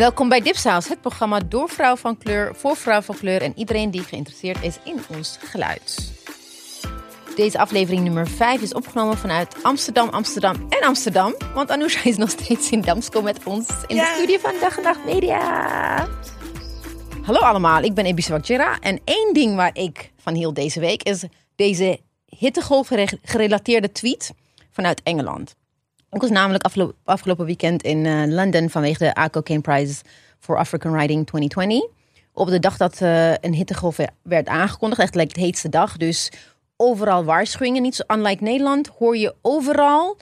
Welkom bij Dipsaus, het programma door vrouw van kleur, voor vrouw van kleur en iedereen die geïnteresseerd is in ons geluid. Deze aflevering nummer 5 is opgenomen vanuit Amsterdam, Amsterdam en Amsterdam. Want Anousha is nog steeds in Damsko met ons in de studio van Dag en Nacht Media. Hallo allemaal, ik ben Ebisa Wakjera. En één ding waar ik van hield deze week is deze hittegolf gerelateerde tweet vanuit Engeland. Ik was namelijk afgelopen, afgelopen weekend in uh, Londen vanwege de ACO Cane Prize for African Writing 2020. Op de dag dat uh, een hittegolf werd aangekondigd, echt like, de heetste dag. Dus overal waarschuwingen. Niet zo unlike Nederland hoor je overal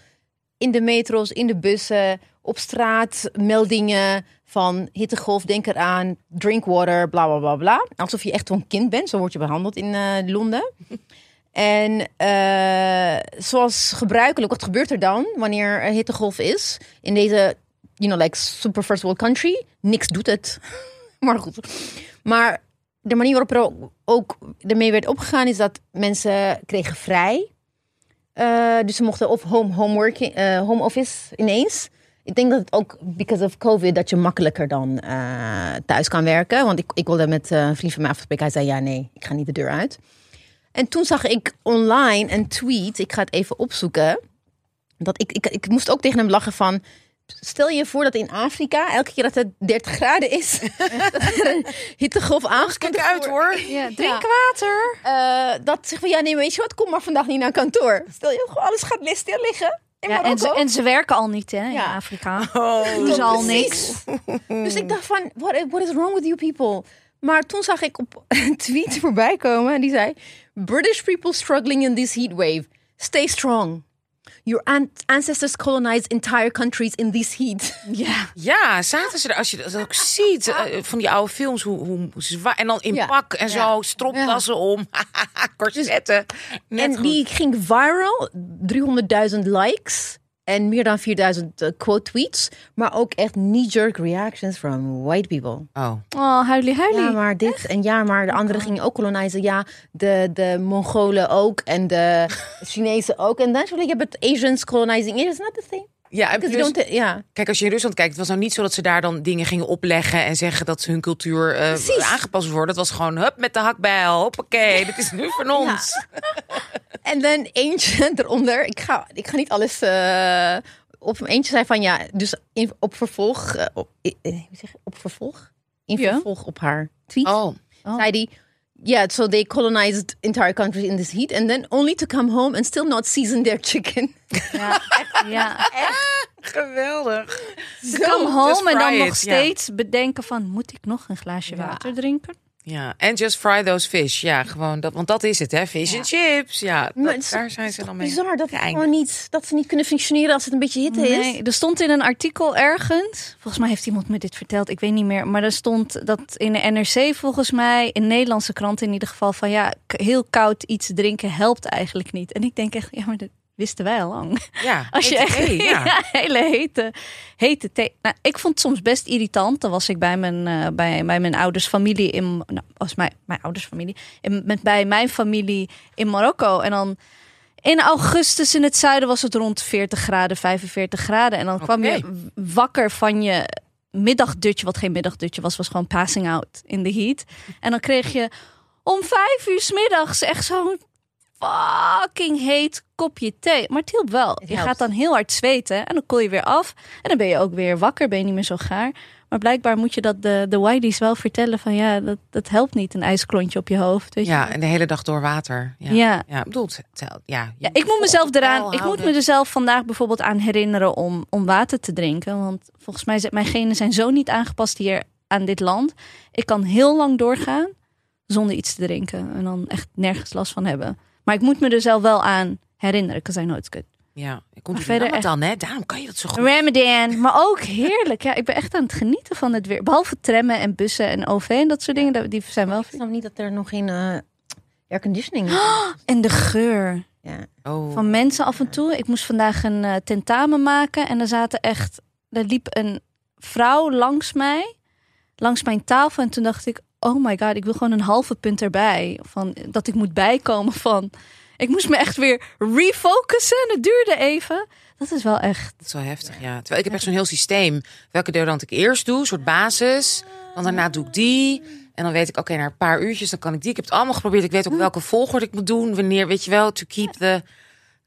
in de metro's, in de bussen, op straat meldingen van hittegolf, denk eraan, drink water, bla bla bla bla. Alsof je echt een kind bent, zo word je behandeld in uh, Londen. En uh, zoals gebruikelijk, wat gebeurt er dan wanneer er hittegolf is? In deze, you know, like super first world country, niks doet het. maar goed. Maar de manier waarop er ook ermee werd opgegaan is dat mensen kregen vrij. Uh, dus ze mochten of home, home, working, uh, home office ineens. Ik denk dat het ook because of COVID dat je makkelijker dan thuis kan werken. Want ik, ik wilde met een vriend van mij afspreken. Hij zei ja, nee, ik ga niet de deur uit. En toen zag ik online een tweet, ik ga het even opzoeken. Dat ik, ik, ik moest ook tegen hem lachen van. Stel je voor dat in Afrika, elke keer dat het 30 graden is, dat er een hittegolf aangekondigd uit hoor. Ja, drink water. Uh, dat zegt van ja, nee, weet je wat, kom maar vandaag niet naar kantoor. Stel je gewoon alles gaat stil liggen. Ja, en, ze, en ze werken al niet hè, in ja. Afrika. Oh, Doen ze al niks. Dus ik dacht van, what, what is wrong with you people? Maar toen zag ik op een tweet voorbij komen en die zei: British people struggling in this heat wave. Stay strong. Your ancestors colonized entire countries in this heat. Ja, ja zaten ze er. Als je dat ook ziet uh, van die oude films, hoe, hoe zwaar. En dan in ja. pak en ja. zo, stropdassen ja. om, korsetten. en goed. die ging viral, 300.000 likes. En meer dan 4000 uh, quote tweets. Maar ook echt knee-jerk reactions from white people. Oh. Oh, huilie, huilie. Ja, maar dit en ja, maar de anderen gingen ook kolonizen. Ja, de, de Mongolen ook. En de Chinezen ook. En dan je hebt het Asians colonizing. It's not the same. Ja, en plus, ja, kijk, als je in Rusland kijkt, het was nou niet zo dat ze daar dan dingen gingen opleggen en zeggen dat hun cultuur uh, aangepast wordt. Het was gewoon hup met de hakbijl, hoppakee, dit is nu van ons. Ja. en dan eentje eronder, ik ga, ik ga niet alles uh, op eentje zei van ja, dus in, op vervolg, uh, op, zeg, op vervolg, in ja. vervolg op haar tweet, oh. oh. zei die. Yeah, so they colonized entire countries in this heat, and then only to come home and still not season their chicken. Ja, echt, ja. echt geweldig. Ze come home en dan it. nog steeds bedenken van, moet ik nog een glaasje ja. water drinken? Ja, en just fry those fish. Ja, gewoon dat, want dat is het, hè? Fish and chips. Ja, dat, daar zijn ze dan mee. Bizar dat, gewoon niet, dat ze niet kunnen functioneren als het een beetje hitte nee, is. Er stond in een artikel ergens, volgens mij heeft iemand me dit verteld, ik weet niet meer, maar er stond dat in de NRC volgens mij, in Nederlandse kranten in ieder geval, van ja, heel koud iets drinken helpt eigenlijk niet. En ik denk echt, ja, maar dat wisten wij al lang. Ja, als je echt thee, ja. ja, hele hete, hete thee. Nou, ik vond het soms best irritant. Dan was ik bij mijn, uh, bij, bij mijn ouders familie in, nou, was mijn, mijn ouders familie, in, met bij mijn familie in Marokko. En dan in augustus in het zuiden was het rond 40 graden, 45 graden. En dan kwam okay. je wakker van je middagdutje, wat geen middagdutje was, was gewoon passing out in the heat. En dan kreeg je om vijf uur s middags echt zo'n fucking heet kopje thee. Maar het hielp wel. Het je gaat dan heel hard zweten en dan koel je weer af. En dan ben je ook weer wakker, ben je niet meer zo gaar. Maar blijkbaar moet je dat de, de whiteys wel vertellen van ja, dat, dat helpt niet, een ijsklontje op je hoofd. Weet Ja, je? en de hele dag door water. Ja, Ja. ja. ik bedoel, ja, Ja, ik moet mezelf eraan. Ik moet me er zelf vandaag bijvoorbeeld aan herinneren om, om water te drinken. Want volgens mij zijn mijn genen zijn zo niet aangepast hier aan dit land. Ik kan heel lang doorgaan zonder iets te drinken. En dan echt nergens last van hebben. Maar ik moet me er zelf wel aan herinneren. Because I know it's good. Ja, ik kom verder verder dan, hè? Daarom kan je dat zo goed. Ramadan. Maar ook heerlijk. Ja, ik ben echt aan het genieten van het weer. Behalve trammen en bussen en OV en dat soort dingen. dat- Die zijn wel... Ik snap niet dat er nog geen uh, airconditioning is. En de geur. Ja. Oh. van mensen af en toe. Ik moest vandaag een uh, tentamen maken en er zaten echt, er liep een vrouw langs mij, langs mijn tafel en toen dacht ik, oh my god, ik wil gewoon een halve punt erbij, van dat ik moet bijkomen van. Ik moest me echt weer refocussen en het duurde even. Dat is wel echt. Dat is wel heftig, ja. Terwijl ik heb echt zo'n heel systeem. Welke deodorant ik eerst doe, een soort basis. Dan daarna doe ik die. En dan weet ik, oké, na een paar uurtjes, dan kan ik die. Ik heb het allemaal geprobeerd. Ik weet ook welke volgorde ik moet doen. Wanneer, weet je wel, to keep the...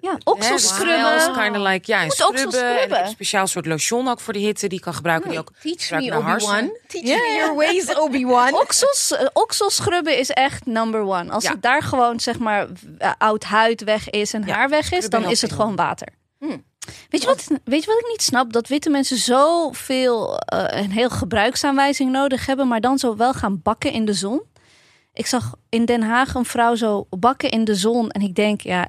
Ja, okselscrubben. Kind of like, ja, Moet scrubben. En ik heb scrubben. een speciaal soort lotion ook voor de hitte. Die kan gebruiken. Die ook Teach me. Obi-Wan. Teach me your ways, Obi-Wan. Oksels, okselschrubben is echt number one. Als Ja. het daar gewoon zeg maar eh, oud huid weg is en Ja, haar weg is, dan is het gewoon water. Hmm. Weet, je wat, weet je wat ik niet snap? Dat witte mensen zoveel eh een heel gebruiksaanwijzing nodig hebben, maar dan zo wel gaan bakken in de zon. Ik zag in Den Haag een vrouw zo bakken in de zon en ik denk, ja,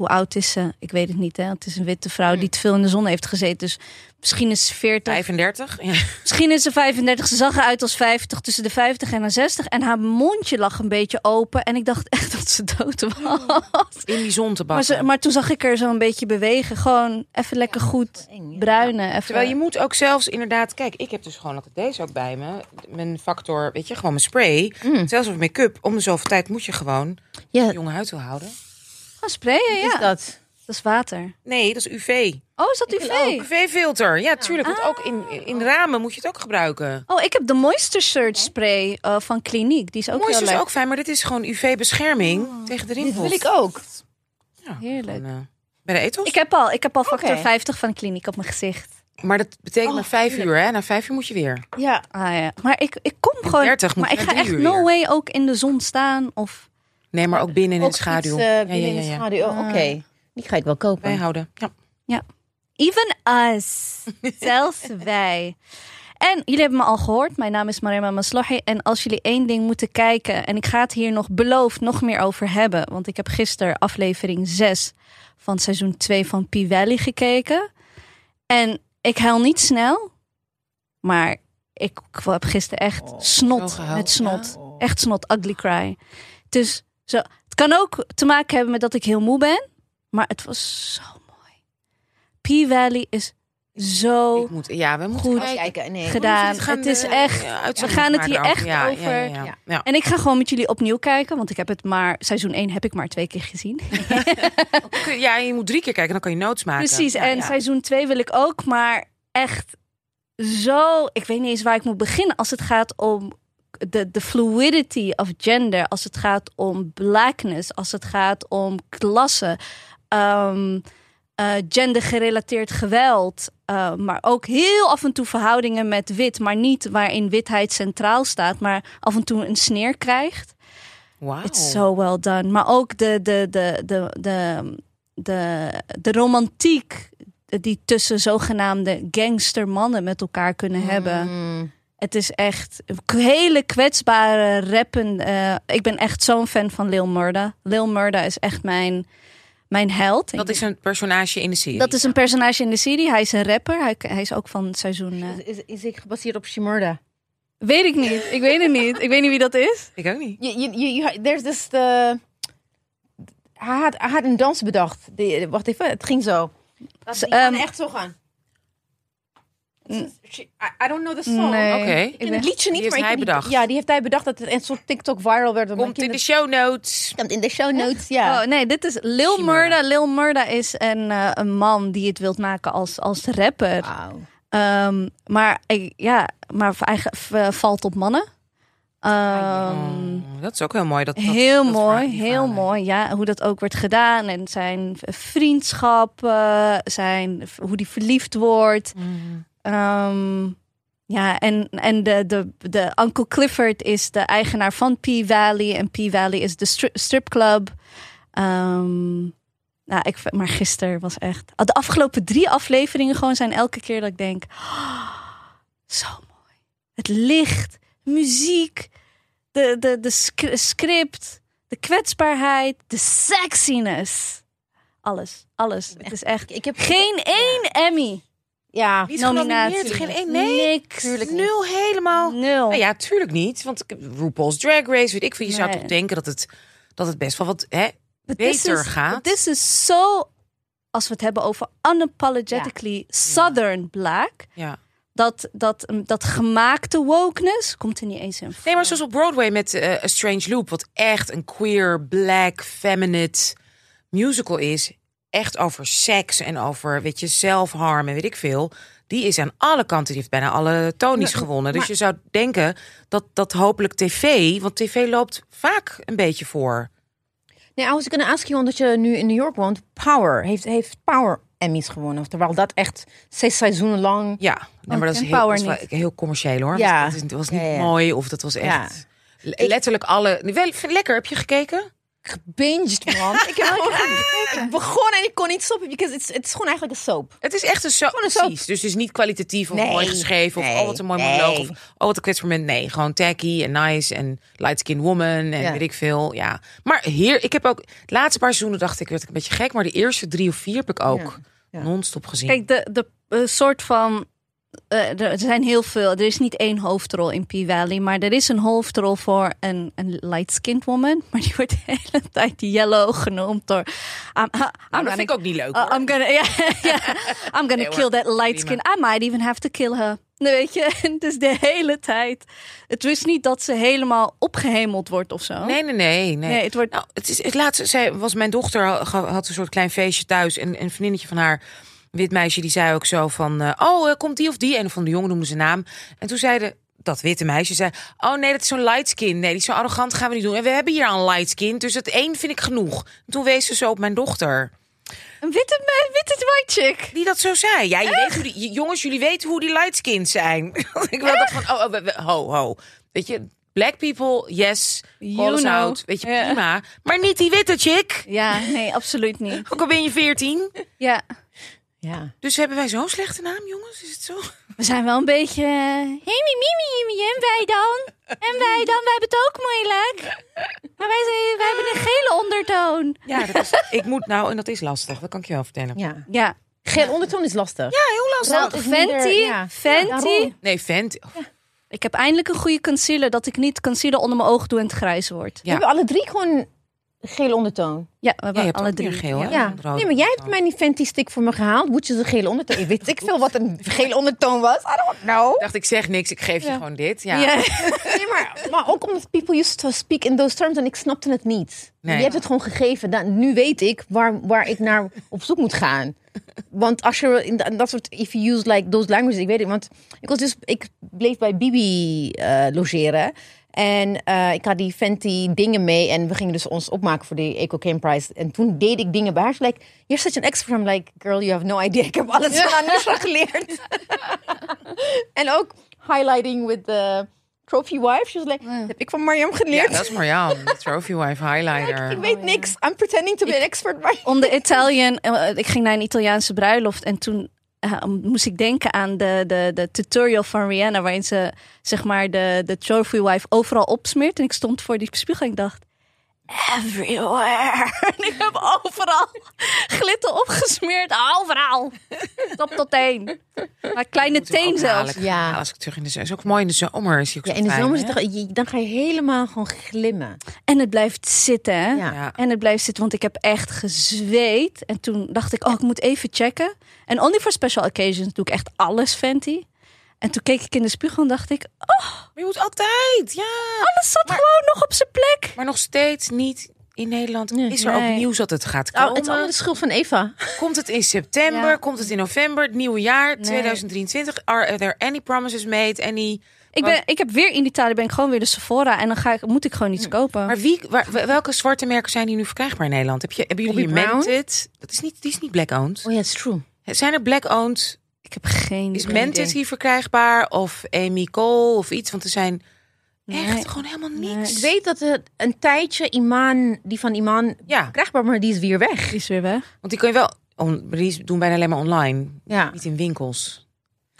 hoe oud is ze? Ik weet het niet. Hè? Het is een witte vrouw die te veel in de zon heeft gezeten. Dus misschien is ze 40, 35. Ja. Misschien is ze 35. Ze zag eruit als 50, tussen de 50 en de 60. En haar mondje lag een beetje open. En ik dacht echt dat ze dood was. In die zon te Maar, bakken. ze, maar toen zag ik er zo een beetje bewegen. Gewoon even lekker goed bruinen. Even. Terwijl je moet ook zelfs inderdaad... Kijk, ik heb dus gewoon altijd deze ook bij me. Mijn factor, weet je, gewoon mijn spray. Mm. Zelfs met make-up. Om de zoveel tijd moet je gewoon Ja, jonge huid wil houden. Gaan sprayen, wat ja. is dat? Dat is water. Nee, dat is UV. Oh, is dat UV? UV-filter. Ja, tuurlijk. Want ook in, in ramen moet je het ook gebruiken. Oh, ik heb de Moisture Surge spray eh, van Kliniek. Die is ook Mooi heel is leuk. ook fijn, maar dit is gewoon UV-bescherming tegen de Dit rimpels. wil ik ook. Ja, Heerlijk. gewoon, eh, bij de ethos. Ik heb al, ik heb al factor Oké. 50 van Kliniek op mijn gezicht. Maar dat betekent Oh, na vijf uur, hè? Na vijf uur moet je weer. Ja. Ah ja. Maar ik, ik kom gewoon. 30 moet maar ik ga echt no weer. way ook in de zon staan. Of Nee, maar ook binnen in de schaduw. iets, eh, ja, binnen ja, in ja, de ja. schaduw. Oh, Oké, die ga ik wel kopen. Bijhouden. Ja. Even us. Zelfs wij. En jullie hebben me al gehoord. Mijn naam is Marema Maslahi. En als jullie één ding moeten kijken. En ik ga het hier nog beloofd nog meer over hebben. Want ik heb gisteren aflevering 6 van seizoen 2 van P-Valley gekeken. En ik huil niet snel. Maar ik heb gisteren echt Oh, snot met snot. ja. Oh. Echt snot, ugly cry. Dus zo, het kan ook te maken hebben met dat ik heel moe ben. Maar het was zo mooi. P-Valley is zo Ik moet, ja, we moeten Goed. kijken. Nee. gedaan. We gaan Het is de, echt. ja, we gaan het hier echt Ja, over. Ja, ja, ja. Ja. En ik ga gewoon met jullie opnieuw kijken, want ik heb het maar seizoen 1 heb ik maar twee keer gezien. Ja, je moet drie keer kijken, dan kan je notes maken. Precies. Ja, en ja. seizoen 2 wil ik ook, maar echt zo. Ik weet niet eens waar ik moet beginnen als het gaat om de, de fluidity of gender, als het gaat om blackness, als het gaat om klasse, ehm eh, gendergerelateerd geweld, eh, maar ook heel af en toe verhoudingen met wit, maar niet waarin witheid centraal staat, maar af en toe een sneer krijgt. Wauw. It's so well done. Maar ook de, de, de, de, de, de, de romantiek die tussen zogenaamde gangstermannen met elkaar kunnen hebben. Het is echt een hele kwetsbare rappen. eh, ik ben echt zo'n fan van Lil Murda. Lil Murda is echt mijn, mijn held. Dat is een personage in de serie. Dat is een personage in de serie. Hij is een rapper. Hij, hij is ook van seizoen... eh, Is, is, is ik gebaseerd op Shimurda? weet ik niet. Ik weet het niet. Ik weet niet wie dat is. Ik ook niet. Je, je, je, je- there's this the... Hij had, hij had een dans bedacht. Die, wacht even, het ging zo. Dat kan ehm, echt zo gaan. Is- I, don't know the song. Nee. Oké. Ik ken het liedje niet, Die heeft maar ik hij die- bedacht. Ja, die heeft hij bedacht dat het een soort TikTok viral werd. Komt in de show notes. Komt in de show notes, ja. Oh, nee, dit is Lil. Murda. Lil Murda is een, eh, een man die het wilt maken als, als rapper. Wauw. Ehm, maar ik- ja, maar v- valt op mannen. Ehm, Oh, dat is ook heel mooi. Dat, dat- heel dat mooi, heel mooi. Ja, hoe dat ook wordt gedaan. En zijn vriendschap, zijn, hoe die verliefd wordt. Mm. Ehm, ja, en, en de, de, de Uncle Clifford is de eigenaar van P-Valley. En P-Valley is de stri- stripclub. Ehm, nou, ik, maar gisteren was echt... De afgelopen drie afleveringen gewoon zijn elke keer dat ik denk... "Oh, zo mooi. Het licht, muziek, de, de, de sc- script, de kwetsbaarheid, de sexiness. Alles, alles. Het is echt... Ik heb Geen één Emmy. Ja, Nominatie. Geen één? Nee? Niks. Tuurlijk niet. Nul helemaal. Nul. Nou ja, tuurlijk niet. Want RuPaul's Drag Race, weet ik veel. Je zou toch denken dat het, dat het best wel wat hè, But beter is- gaat. This is zo, als we het hebben over unapologetically Southern Black, Ja. dat, dat, dat gemaakte wokeness komt er niet eens in. Nee, maar zoals op Broadway met eh, A Strange Loop, wat echt een queer, black, feminine musical is. Echt over seks en over, weet je, zelfharm en weet ik veel. Die is aan alle kanten, die heeft bijna alle Tonys gewonnen. Dus maar- je zou denken dat, dat hopelijk tv, want tv loopt vaak een beetje voor. Nee, I was gonna ask you, omdat je nu in New York woont. Power heeft, heeft Power Emmys gewonnen. Terwijl dat echt zes seizoenen lang. Ja, nee, maar dat is heel, wel heel commercieel hoor. Ja. Dat, dat was niet Ja, ja. mooi of dat was echt letterlijk alle. Wel, lekker, heb je gekeken? Gebinged, man. ik heb gewoon ge- ik begon en ik kon niet stoppen. Because it's, het is gewoon eigenlijk een soap. Het is echt een soap. Gewoon een soap. Precies. Dus het is niet kwalitatief of Nee, mooi geschreven. Of oh, wat een mooi nee. monoloog. Of oh, wat een kwetsmoment. Nee, gewoon tacky en nice en light skin woman en Ja. weet ik veel. Ja. Maar hier, ik heb ook... De laatste paar seizoenen dacht ik, werd ik een beetje gek. Maar de eerste drie of vier heb ik ook Ja, ja. non-stop gezien. Kijk, de, de soort van. Eh, er zijn heel veel. Er is niet één hoofdrol in P-Valley, maar er is een hoofdrol voor een, een light-skinned woman. Maar die wordt de hele tijd yellow genoemd door. Nou, dat vind ik ook niet leuk Uh. I'm gonna, yeah, yeah. I'm gonna Nee, kill that light skin. I might even have to kill her. Nee, weet je, het is de hele tijd. Het is niet dat ze helemaal opgehemeld wordt of zo. Nee, nee, nee. nee. Nee, het wordt. Nou, het is het laatste. Zij was mijn dochter had, een soort klein feestje thuis en een vriendinnetje van haar, wit meisje, die zei ook zo van, eh, oh, eh, komt die of die? En van de jongen noemde ze naam. En toen zeiden dat witte meisje zei, oh nee, dat is zo'n light skin. Nee, die is zo arrogant, gaan we niet doen. En we hebben hier al een light skin, dus het één vind ik genoeg. En toen wees ze zo op mijn dochter, Een witte, witte white chick. die dat zo zei. Ja, je weet hoe die, j- jongens, jullie weten hoe die light skins zijn. ik wil dat van, oh, oh, we- we- ho, ho. Weet je, black people, yes, know. out, weet je, Ja. prima. Maar niet die witte chick. Ja, nee, absoluut niet. Ook al ben je 14. Ja, Ja. Dus hebben wij zo'n slechte naam, jongens? Is het zo? we zijn wel een beetje. Hé, hey, mimi, mimi, en wij dan? En wij dan? Wij hebben het ook moeilijk. Maar wij, zijn, wij hebben een gele ondertoon. Ja, dat is, ik moet nou, en dat is lastig. Dat kan ik je wel vertellen. ja. Ja, Geel ondertoon is lastig. Ja, heel lastig. Fenty, minder- ja. Fenty. Nee, vent. Ik heb eindelijk een goede concealer dat ik niet concealer onder mijn ogen doe en het grijs wordt. We Ja. hebben alle drie gewoon gele ondertoon. Ja, we hebben je hebt alle drie. geel? Ja. Nee, maar jij hebt mij die Fenty stick voor me gehaald. Moet je een gele ondertoon? Ik weet ik veel wat een gele ondertoon was. I don't know. Ik dacht, ik zeg niks, ik geef je gewoon dit. Ja. Ja. Nee, maar, maar ook omdat people used to speak in those terms en ik snapte het niet. Nee. Je hebt het gewoon gegeven. Dan, nu weet ik waar, waar ik naar op zoek moet gaan. Want als je in dat- dat soort, if you use like those languages, ik weet het. Want ik was dus, ik bleef bij Bibi eh, logeren. En eh, ik had die Fenty dingen mee en we gingen dus ons opmaken voor de Eco Cam Prize. En toen deed ik dingen bij haar. Ze like, you're such an expert. I'm like, girl, you have no idea. Ik heb alles van Anusha geleerd. en ook highlighting with the trophy wife. She was like, heb ik van Mariam Ja, geleerd. dat is Marjan, de Trophy Wife Highlighter. ik weet niks. I'm pretending to be an expert. Maar... On the Italian, eh, ik ging naar een Italiaanse bruiloft en toen eh, moest ik denken aan de, de, de tutorial van Rihanna, waarin ze zeg maar de, de trophy wife overal opsmeert. En ik stond voor die spiegel en ik dacht, everywhere. En ik heb overal glitter opgesmeerd, overal. Top tot teen. Maar kleine teen zelfs. Ja. Als ik terug in de zomer. Is ook mooi in de zomer. Is ook Ja, in de zomer je- dan ga je helemaal gewoon glimmen. En het blijft zitten, hè? Ja. Ja. En het blijft zitten, want ik heb echt gezweet. En toen dacht ik, oh, ik moet even checken. En only for special occasions doe ik echt alles Fenty. En toen keek ik in de spiegel en dacht ik, oh, Maar je moet altijd, ja. alles zat gewoon nog op zijn plek. Maar nog steeds niet in Nederland. Nee. is er ook nieuws dat het gaat Oh, komen? het is allemaal de schuld van Eva. Komt het in september? Ja. Komt het in november? Het nieuwe jaar, Nee. 2023? Are there any promises made? Any... Ik, ben, ik heb weer in Italië ben ik gewoon weer de Sephora en dan ga ik, moet ik gewoon iets kopen. Maar wie, waar- welke zwarte merken zijn die nu verkrijgbaar in Nederland? Heb je, hebben jullie? Mented? Dat is niet, die is niet black-owned. Oh ja, it's true. Zijn er black-owned? Ik heb geen Is. Mented hier verkrijgbaar? Of Amy Cole of iets? Want er zijn echt gewoon helemaal Nee. niets. Ik weet dat het een tijdje Iman, die van Iman, Ja, krijgbaar, maar die is weer weg. Die is weer weg. want die kun je wel... On, maar die doen bijna alleen maar online. Ja, Niet in winkels.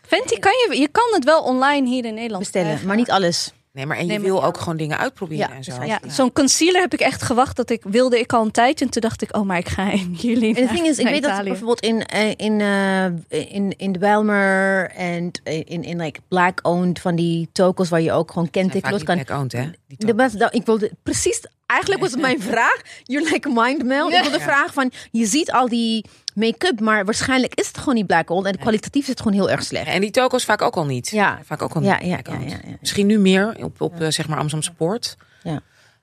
Fenty kan je, je kan het wel online hier in Nederland bestellen, krijgen. maar niet alles. Nee, maar en je Nee, wil ook gewoon dingen uitproberen Ja, en zo. dat is Ja, Ja. zo'n concealer heb ik echt gewacht dat ik wilde ik al een tijdje. En toen dacht ik, oh, maar ik ga in juli En het ding is, ik weet dat bijvoorbeeld in, eh, in, eh, in, in de Bijlmer en in, in like black-owned van die tokens waar je ook gewoon kent Zijn vaak los niet kan. hè? Die De top. best, dat- ik wilde precies, eigenlijk was het mijn vraag. You're like mind meld. Ik wilde Ja. vragen van, je ziet al die make-up, maar waarschijnlijk is het gewoon niet black-owned en kwalitatief is het gewoon heel erg slecht. En die tokens vaak ook al niet. Ja. Vaak ook al niet ja, ja, ja. Misschien nu meer op, op eh, zeg maar Amsterdamse Poort. Ja.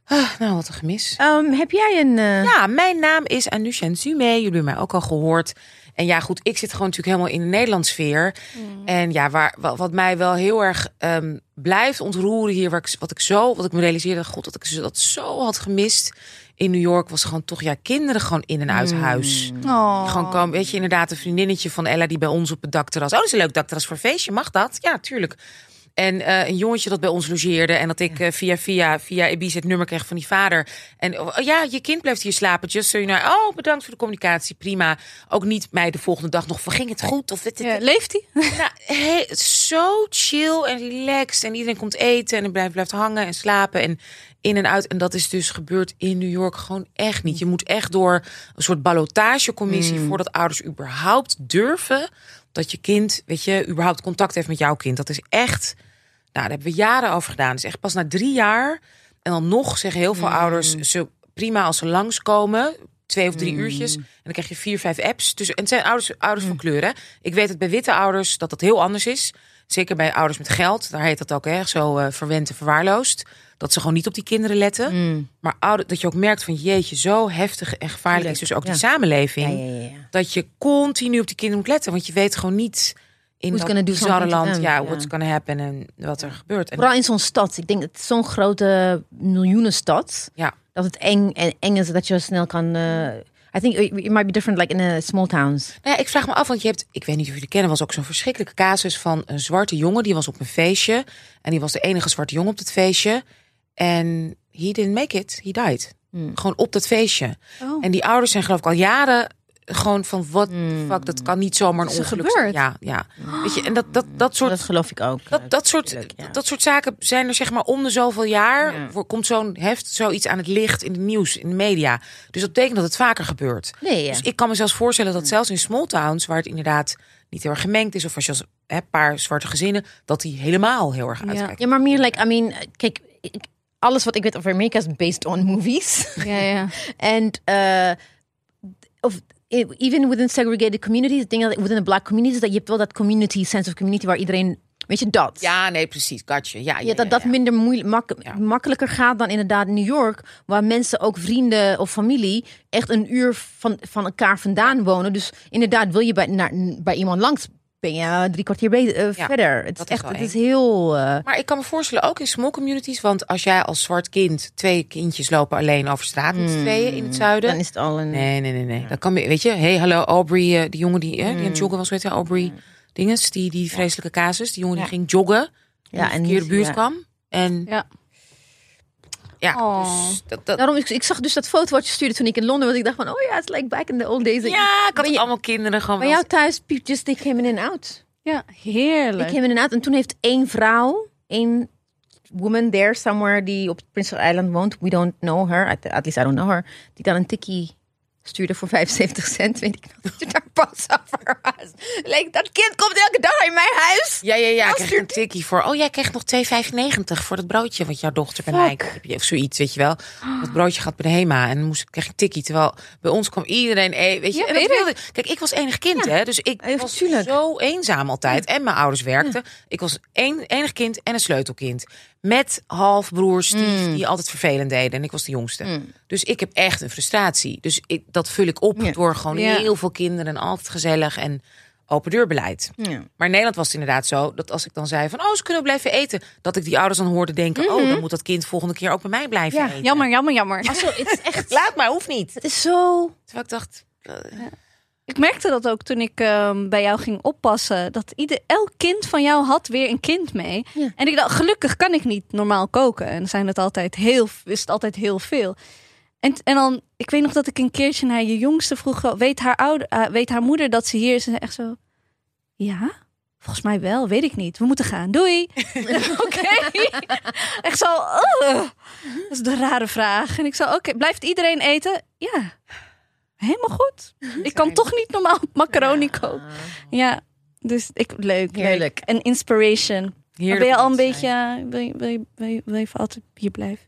Ah, nou, wat een gemis. Ehm, heb jij een... eh, Ja, mijn naam is Anusha Nzume. Jullie hebben mij ook al gehoord. En ja, goed, ik zit gewoon natuurlijk helemaal in de Nederlandse sfeer. En ja, waar, wa- wat mij wel heel erg ehm, blijft ontroeren hier, waar ik, wat ik zo, wat ik me realiseerde, god, dat ik dat zo had gemist in New York, was gewoon toch ja, kinderen gewoon in en uit huis. Oh. Gewoon komen, weet je, inderdaad, een vriendinnetje van Ella die bij ons op het dakterras. Oh, dat is een leuk dakterras voor een feestje. Mag dat? Ja, tuurlijk. En eh, een jongetje dat bij ons logeerde. En dat ik eh, via, via, via Ibiza het nummer kreeg van die vader. En oh, ja, je kind blijft hier slapen. Just so you know. Oh, bedankt voor de communicatie. Prima. Ook niet mij de volgende dag nog van ging het goed? Of Ja, leeft hij? nou, hey, zo chill en relaxed. En iedereen komt eten en blijft, blijft hangen en slapen. En in en uit. En dat is dus gebeurd in New York gewoon echt niet. Je moet echt door een soort ballotagecommissie... voordat ouders überhaupt durven... dat je kind, weet je, überhaupt contact heeft met jouw kind. Dat is echt... Nou, daar hebben we jaren over gedaan. Dus echt pas na drie jaar. En dan nog zeggen heel veel ouders... Ze, prima als ze langskomen... Twee of drie uurtjes. En dan krijg je vier, vijf apps. Dus, en het zijn ouders, ouders van kleur. Hè? Ik weet het bij witte ouders dat dat heel anders is. Zeker bij ouders met geld. Daar heet dat ook echt zo eh, verwend en verwaarloosd. Dat ze gewoon niet op die kinderen letten. mm. Maar ouder, dat je ook merkt van jeetje, zo heftig en gevaarlijk is dus ook Ja. die samenleving. Ja, ja. Dat je continu op die kinderen moet letten. Want je weet gewoon niet in Who's dat bizarre land. them, Ja, what's gonna happen en wat er gebeurt. En Vooral in zo'n stad. Ik denk dat het zo'n grote miljoenenstad. Ja. Dat het eng, en eng is dat je snel kan... eh, I think it might be different like in the small towns. Nou ja, ik vraag me af, want je hebt, ik weet niet of jullie kennen, was ook zo'n verschrikkelijke casus van een zwarte jongen. Die was op een feestje en die was de enige zwarte jongen op het feestje. En he didn't make it, he died. Gewoon op dat feestje. Oh. En die ouders zijn geloof ik al jaren gewoon van wat fuck, dat kan niet zomaar een ongeluk zijn. Ja, ja. Weet je, en dat, dat, dat soort Dat geloof ik ook. Dat, dat, soort, ja. dat soort zaken zijn er zeg maar om de zoveel jaar. Ja. Voor, komt zo'n heft zoiets aan het licht in het nieuws, in de media. Dus dat betekent dat het vaker gebeurt. Nee, ja. Dus ik kan me zelfs voorstellen dat zelfs in small towns, waar het inderdaad niet heel erg gemengd is, of als je als een paar zwarte gezinnen, dat die helemaal heel erg uitkijkt. Ja, maar meer like, I mean, kijk, ik- alles wat ik weet over Amerika is based on movies. Ja, ja. And uh, of even within segregated communities, ik denk dat within the black communities, dat je hebt wel dat community sense of community waar iedereen, weet je, dat. Ja, nee, precies. Gotcha. Ja, ja, Ja, dat dat ja. minder moeilijk, mak- makkelijker gaat dan inderdaad New York, waar mensen ook vrienden of familie echt een uur van, van elkaar vandaan wonen. Dus inderdaad, wil je bij, naar, bij iemand langs, ben je drie kwartier eh, Ja, verder. Het is dat is echt, het is heel. eh, Maar ik kan me voorstellen, ook in small communities, want als jij als zwart kind twee kindjes lopen alleen over straat met z'n tweeën in het zuiden. dan is het al een. Nee, nee, nee, nee. Dan kan je, weet je, hey, hallo Aubrey, eh, die jongen die, eh, die aan het joggen was, weet je, Aubrey dinges, die, die vreselijke casus. Die jongen Ja. die ging joggen, in Ja, de en niet- buurt ja. kwam. En Ja. Oh. dus dat, dat, Daarom, ik, ik zag dus dat foto wat je stuurde toen ik in Londen was. Ik dacht van, oh ja, it's like back in the old days. ja, ik had je- allemaal kinderen gewoon. Bij wel- jou thuis, just they came in and out. Ja, They heerlijk. came in and out. En toen heeft één vrouw, één woman there somewhere die op Prince Island woont. We don't know her, at, at least I don't know her. Die dan een tikkie stuurde voor 75 cent. Weet ik nog dat je daar pas over was. Like, dat kind komt elke dag in mijn huis. Ja, ja, ja. Ik kreeg een tikkie voor. Oh, jij krijgt nog 2,95 voor dat broodje wat jouw dochter bij mij Of zoiets, weet je wel. Dat broodje gaat bij de HEMA en dan moest ik kreeg ik een tikkie. Terwijl bij ons kwam iedereen, eh, weet je. Ja, en dat weet wilde, kijk, ik was enig kind, hè. Dus ik was tuurlijk. zo eenzaam altijd. En mijn ouders werkten. Ik was een, enig kind en een sleutelkind. Met halfbroers die, die altijd vervelend deden. En ik was de jongste. Dus ik heb echt een frustratie. Dus ik, dat vul ik op Ja. door gewoon Ja. heel veel kinderen en altijd gezellig en open deurbeleid. Ja. Maar in Nederland was het inderdaad zo dat als ik dan zei van oh ze kunnen blijven eten, dat ik die ouders dan hoorde denken oh dan moet dat kind volgende keer ook bij mij blijven Ja, eten. Jammer, jammer, jammer. Zo, het is echt, Laat maar, hoeft niet. het is zo... Terwijl ik dacht, eh, Ik merkte dat ook toen ik ehm, bij jou ging oppassen. Dat ieder, elk kind van jou had weer een kind mee. Ja. En ik dacht, gelukkig kan ik niet normaal koken. En zijn het altijd heel, is het altijd heel veel. En, en dan, ik weet nog dat ik een keertje naar je jongste vroeg, weet haar, ouder, eh, weet haar moeder dat ze hier is? En ze echt zo, ja, volgens mij wel, weet ik niet. We moeten gaan, doei. oké. Echt zo, dat is de rare vraag. En ik zo, oké, blijft iedereen eten? Ja, helemaal goed. Ik kan toch niet normaal macaroni koken. Ja, dus ik, leuk, Heerlijk. leuk. En inspiration. Heerlijk ben je al een beetje, wil je, wil, je, wil, je, wil je voor altijd hier blijven?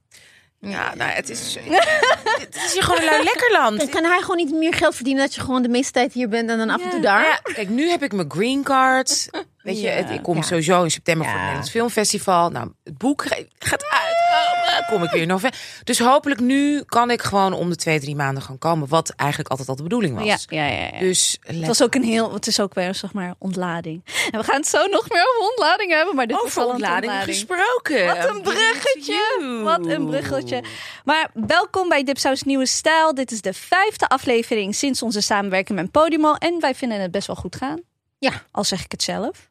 Ja, nou het is, het is hier gewoon een lekker land. Dan kan hij gewoon niet meer geld verdienen dat je gewoon de meeste tijd hier bent en dan af en toe daar. Ja, kijk, nu heb ik mijn green card. Weet je, het, ik kom sowieso in september voor het Nederlands Filmfestival. Nou, het boek gaat uitkomen. kom ik weer in november. Dus hopelijk nu kan ik gewoon om de twee, drie maanden gaan komen. Wat eigenlijk altijd al de bedoeling was. Ja, ja, ja. Dus het was ook een heel, het is ook weer zeg maar ontlading. En we gaan het zo nog meer over ontlading hebben, maar dit is over al ontlading ontlading. gesproken. Wat een bruggetje! Wat een bruggetje. Maar welkom bij Dipsaus Nieuwe Stijl. Dit is de vijfde aflevering sinds onze samenwerking met Podimo. En wij vinden het best wel goed gaan. Ja. Al zeg ik het zelf.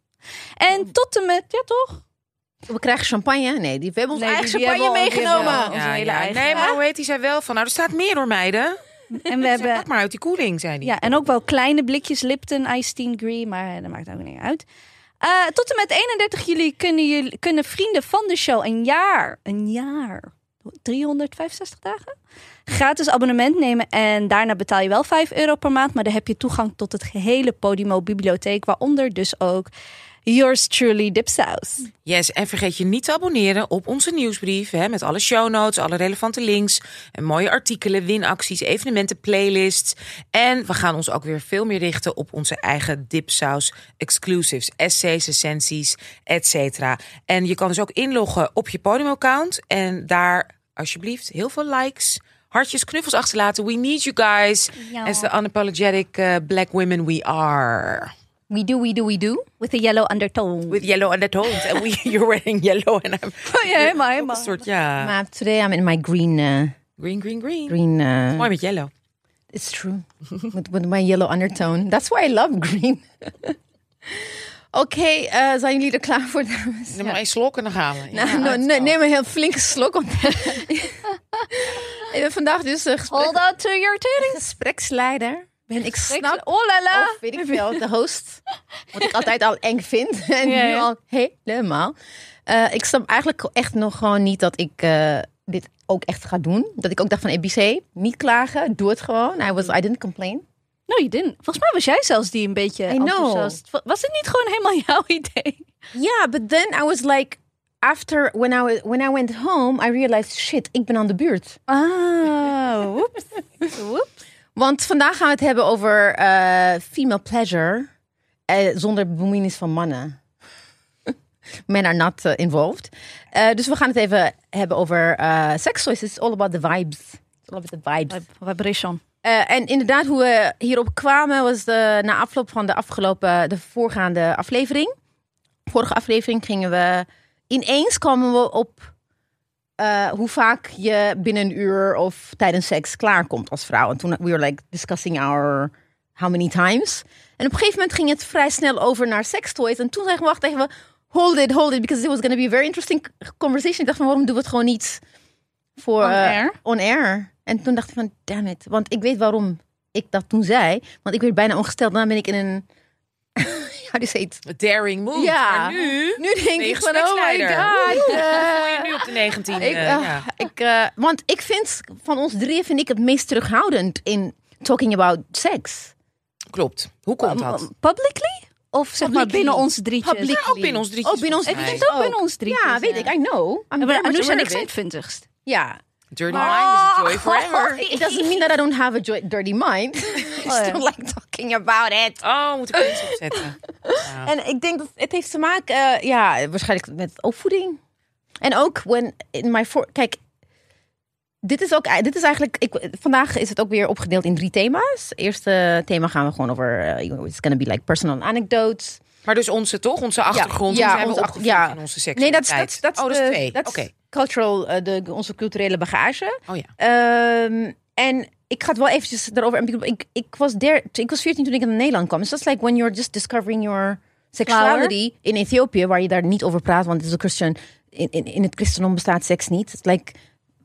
En tot en met, ja toch? We krijgen champagne. Nee, die, we hebben ons Nee, eigen die- champagne hebben we al- die meegenomen. hebben we al. Onze hele eigen. Nee, maar hoe heet die zei wel van, nou er staat meer door meiden. En we Zeg, hebben pak maar uit die koeling, zei hij. Ja, en ook wel kleine blikjes Lipton Ice Tea Green, maar eh, dat maakt ook niet uit. Eh, tot en met 31 juli kunnen, jullie, kunnen vrienden van de show een jaar, een jaar, 365 dagen, gratis abonnement nemen. En daarna betaal je wel 5 euro per maand, maar dan heb je toegang tot het gehele Podimo bibliotheek, waaronder dus ook yours truly Dipsaus. Yes, en vergeet je niet te abonneren op onze nieuwsbrief. Hè, met alle show notes, alle relevante links. En mooie artikelen, winacties, evenementen, playlists. En we gaan ons ook weer veel meer richten op onze eigen dipsaus exclusives. Essays, essenties, et cetera. En je kan dus ook inloggen op je podium-account. En daar alsjeblieft heel veel likes, hartjes, knuffels achterlaten. We need you guys. Ja. As the unapologetic uh, black women we are. We do, we do, we do. With a yellow undertone. With yellow undertones. And we, you're wearing yellow. And I'm Oh ja, helemaal, helemaal. een soort, ja. Maar today I'm in my green, uh, Green, green, green. green. Uh, Mooi met yellow. It's true. with, with my yellow undertone. That's why I love green. Oké, eh, zijn jullie er klaar voor, dames? Neem maar één slok en dan gaan we. Ja, Nou, nou, neem een heel flinke slok. Want ik ben vandaag dus een gesprek, Hold on to your titties. gespreksleider. Ben ik snap Oh la la. of weet ik veel, de host. Wat ik altijd al eng vind. En Ja, nu al helemaal. Eh, ik snap eigenlijk echt nog gewoon niet dat ik eh, dit ook echt ga doen. Dat ik ook dacht van ABC, niet klagen, doe het gewoon. I, was, I didn't complain. No, je didn't. Volgens mij was jij zelfs die een beetje I know. enthousiast. Va- Was het niet gewoon helemaal jouw idee? Yeah, but then I was like, after when I was when I went home, I realized shit, ik ben aan de buurt. Ah. Woeps. Want vandaag gaan we het hebben over eh, female pleasure eh, zonder bemoeienis van mannen. Men are not eh, involved. Dus we gaan het even hebben over sex toys. It's all about the vibes. It's all about the vibes. Vibration. Eh, en inderdaad, hoe we hierop kwamen was de, na afloop van de afgelopen, de voorgaande aflevering. Vorige aflevering gingen we ineens kwamen we op eh, hoe vaak je binnen een uur of tijdens seks klaarkomt als vrouw. En toen we were like discussing our how many times. En op een gegeven moment ging het vrij snel over naar sextoys. En toen zeiden we, wacht even, hold it, hold it, because it was going to be a very interesting conversation. Ik dacht van, waarom doen we het gewoon niet voor On eh, air? on air? En toen dacht ik van, damn it. Want ik weet waarom ik dat toen zei. Want ik werd bijna ongesteld. Daarna ben ik in een, how do you say it? Daring move. Ja. Maar nu Nu denk ik van, oh my god. Eh, voel je nu op de 19e. ik, eh, eh, ja. ik, eh, want ik vind, van ons drieën vind ik het meest terughoudend in talking about sex. Klopt. Hoe komt dat? Um, Publicly? Of zeg maar binnen ons drietjes? Publicly. Ja, ook binnen ons drietjes. Ook binnen ons het ook binnen ons drietjes. Ja, weet ik. I know. I'm maar en aware ik zijn twintigst. Ja. Dirty mind is a joy forever. It doesn't mean that I don't have a joy- dirty mind. I ja. still like talking about it. Oh, moet ik er iets opzetten. Ja. En ik denk dat het heeft te maken, eh, ja, waarschijnlijk met opvoeding. En ook when in my for, kijk, dit is ook, dit is eigenlijk, ik, vandaag is het ook weer opgedeeld in drie thema's. Eerste thema gaan we gewoon over, eh, you know, it's gonna be like personal anecdotes. Maar dus onze toch? Onze achtergrond. ja, Ja, zijn onze we achter- opgevoed ja. in onze Nee, dat is seksualiteit. dat is Oh, dat is twee. dat is Oké. Cultural, eh, de, onze culturele bagage. Oh ja. Ehm, en ik ga het wel eventjes erover. Ik, ik, was der, ik was 14 toen ik in Nederland kwam. Dus dat is like when you're just discovering your sexuality in Ethiopië, waar je daar niet over praat, want het is een Christian. In, in, in het christendom bestaat seks niet. Het like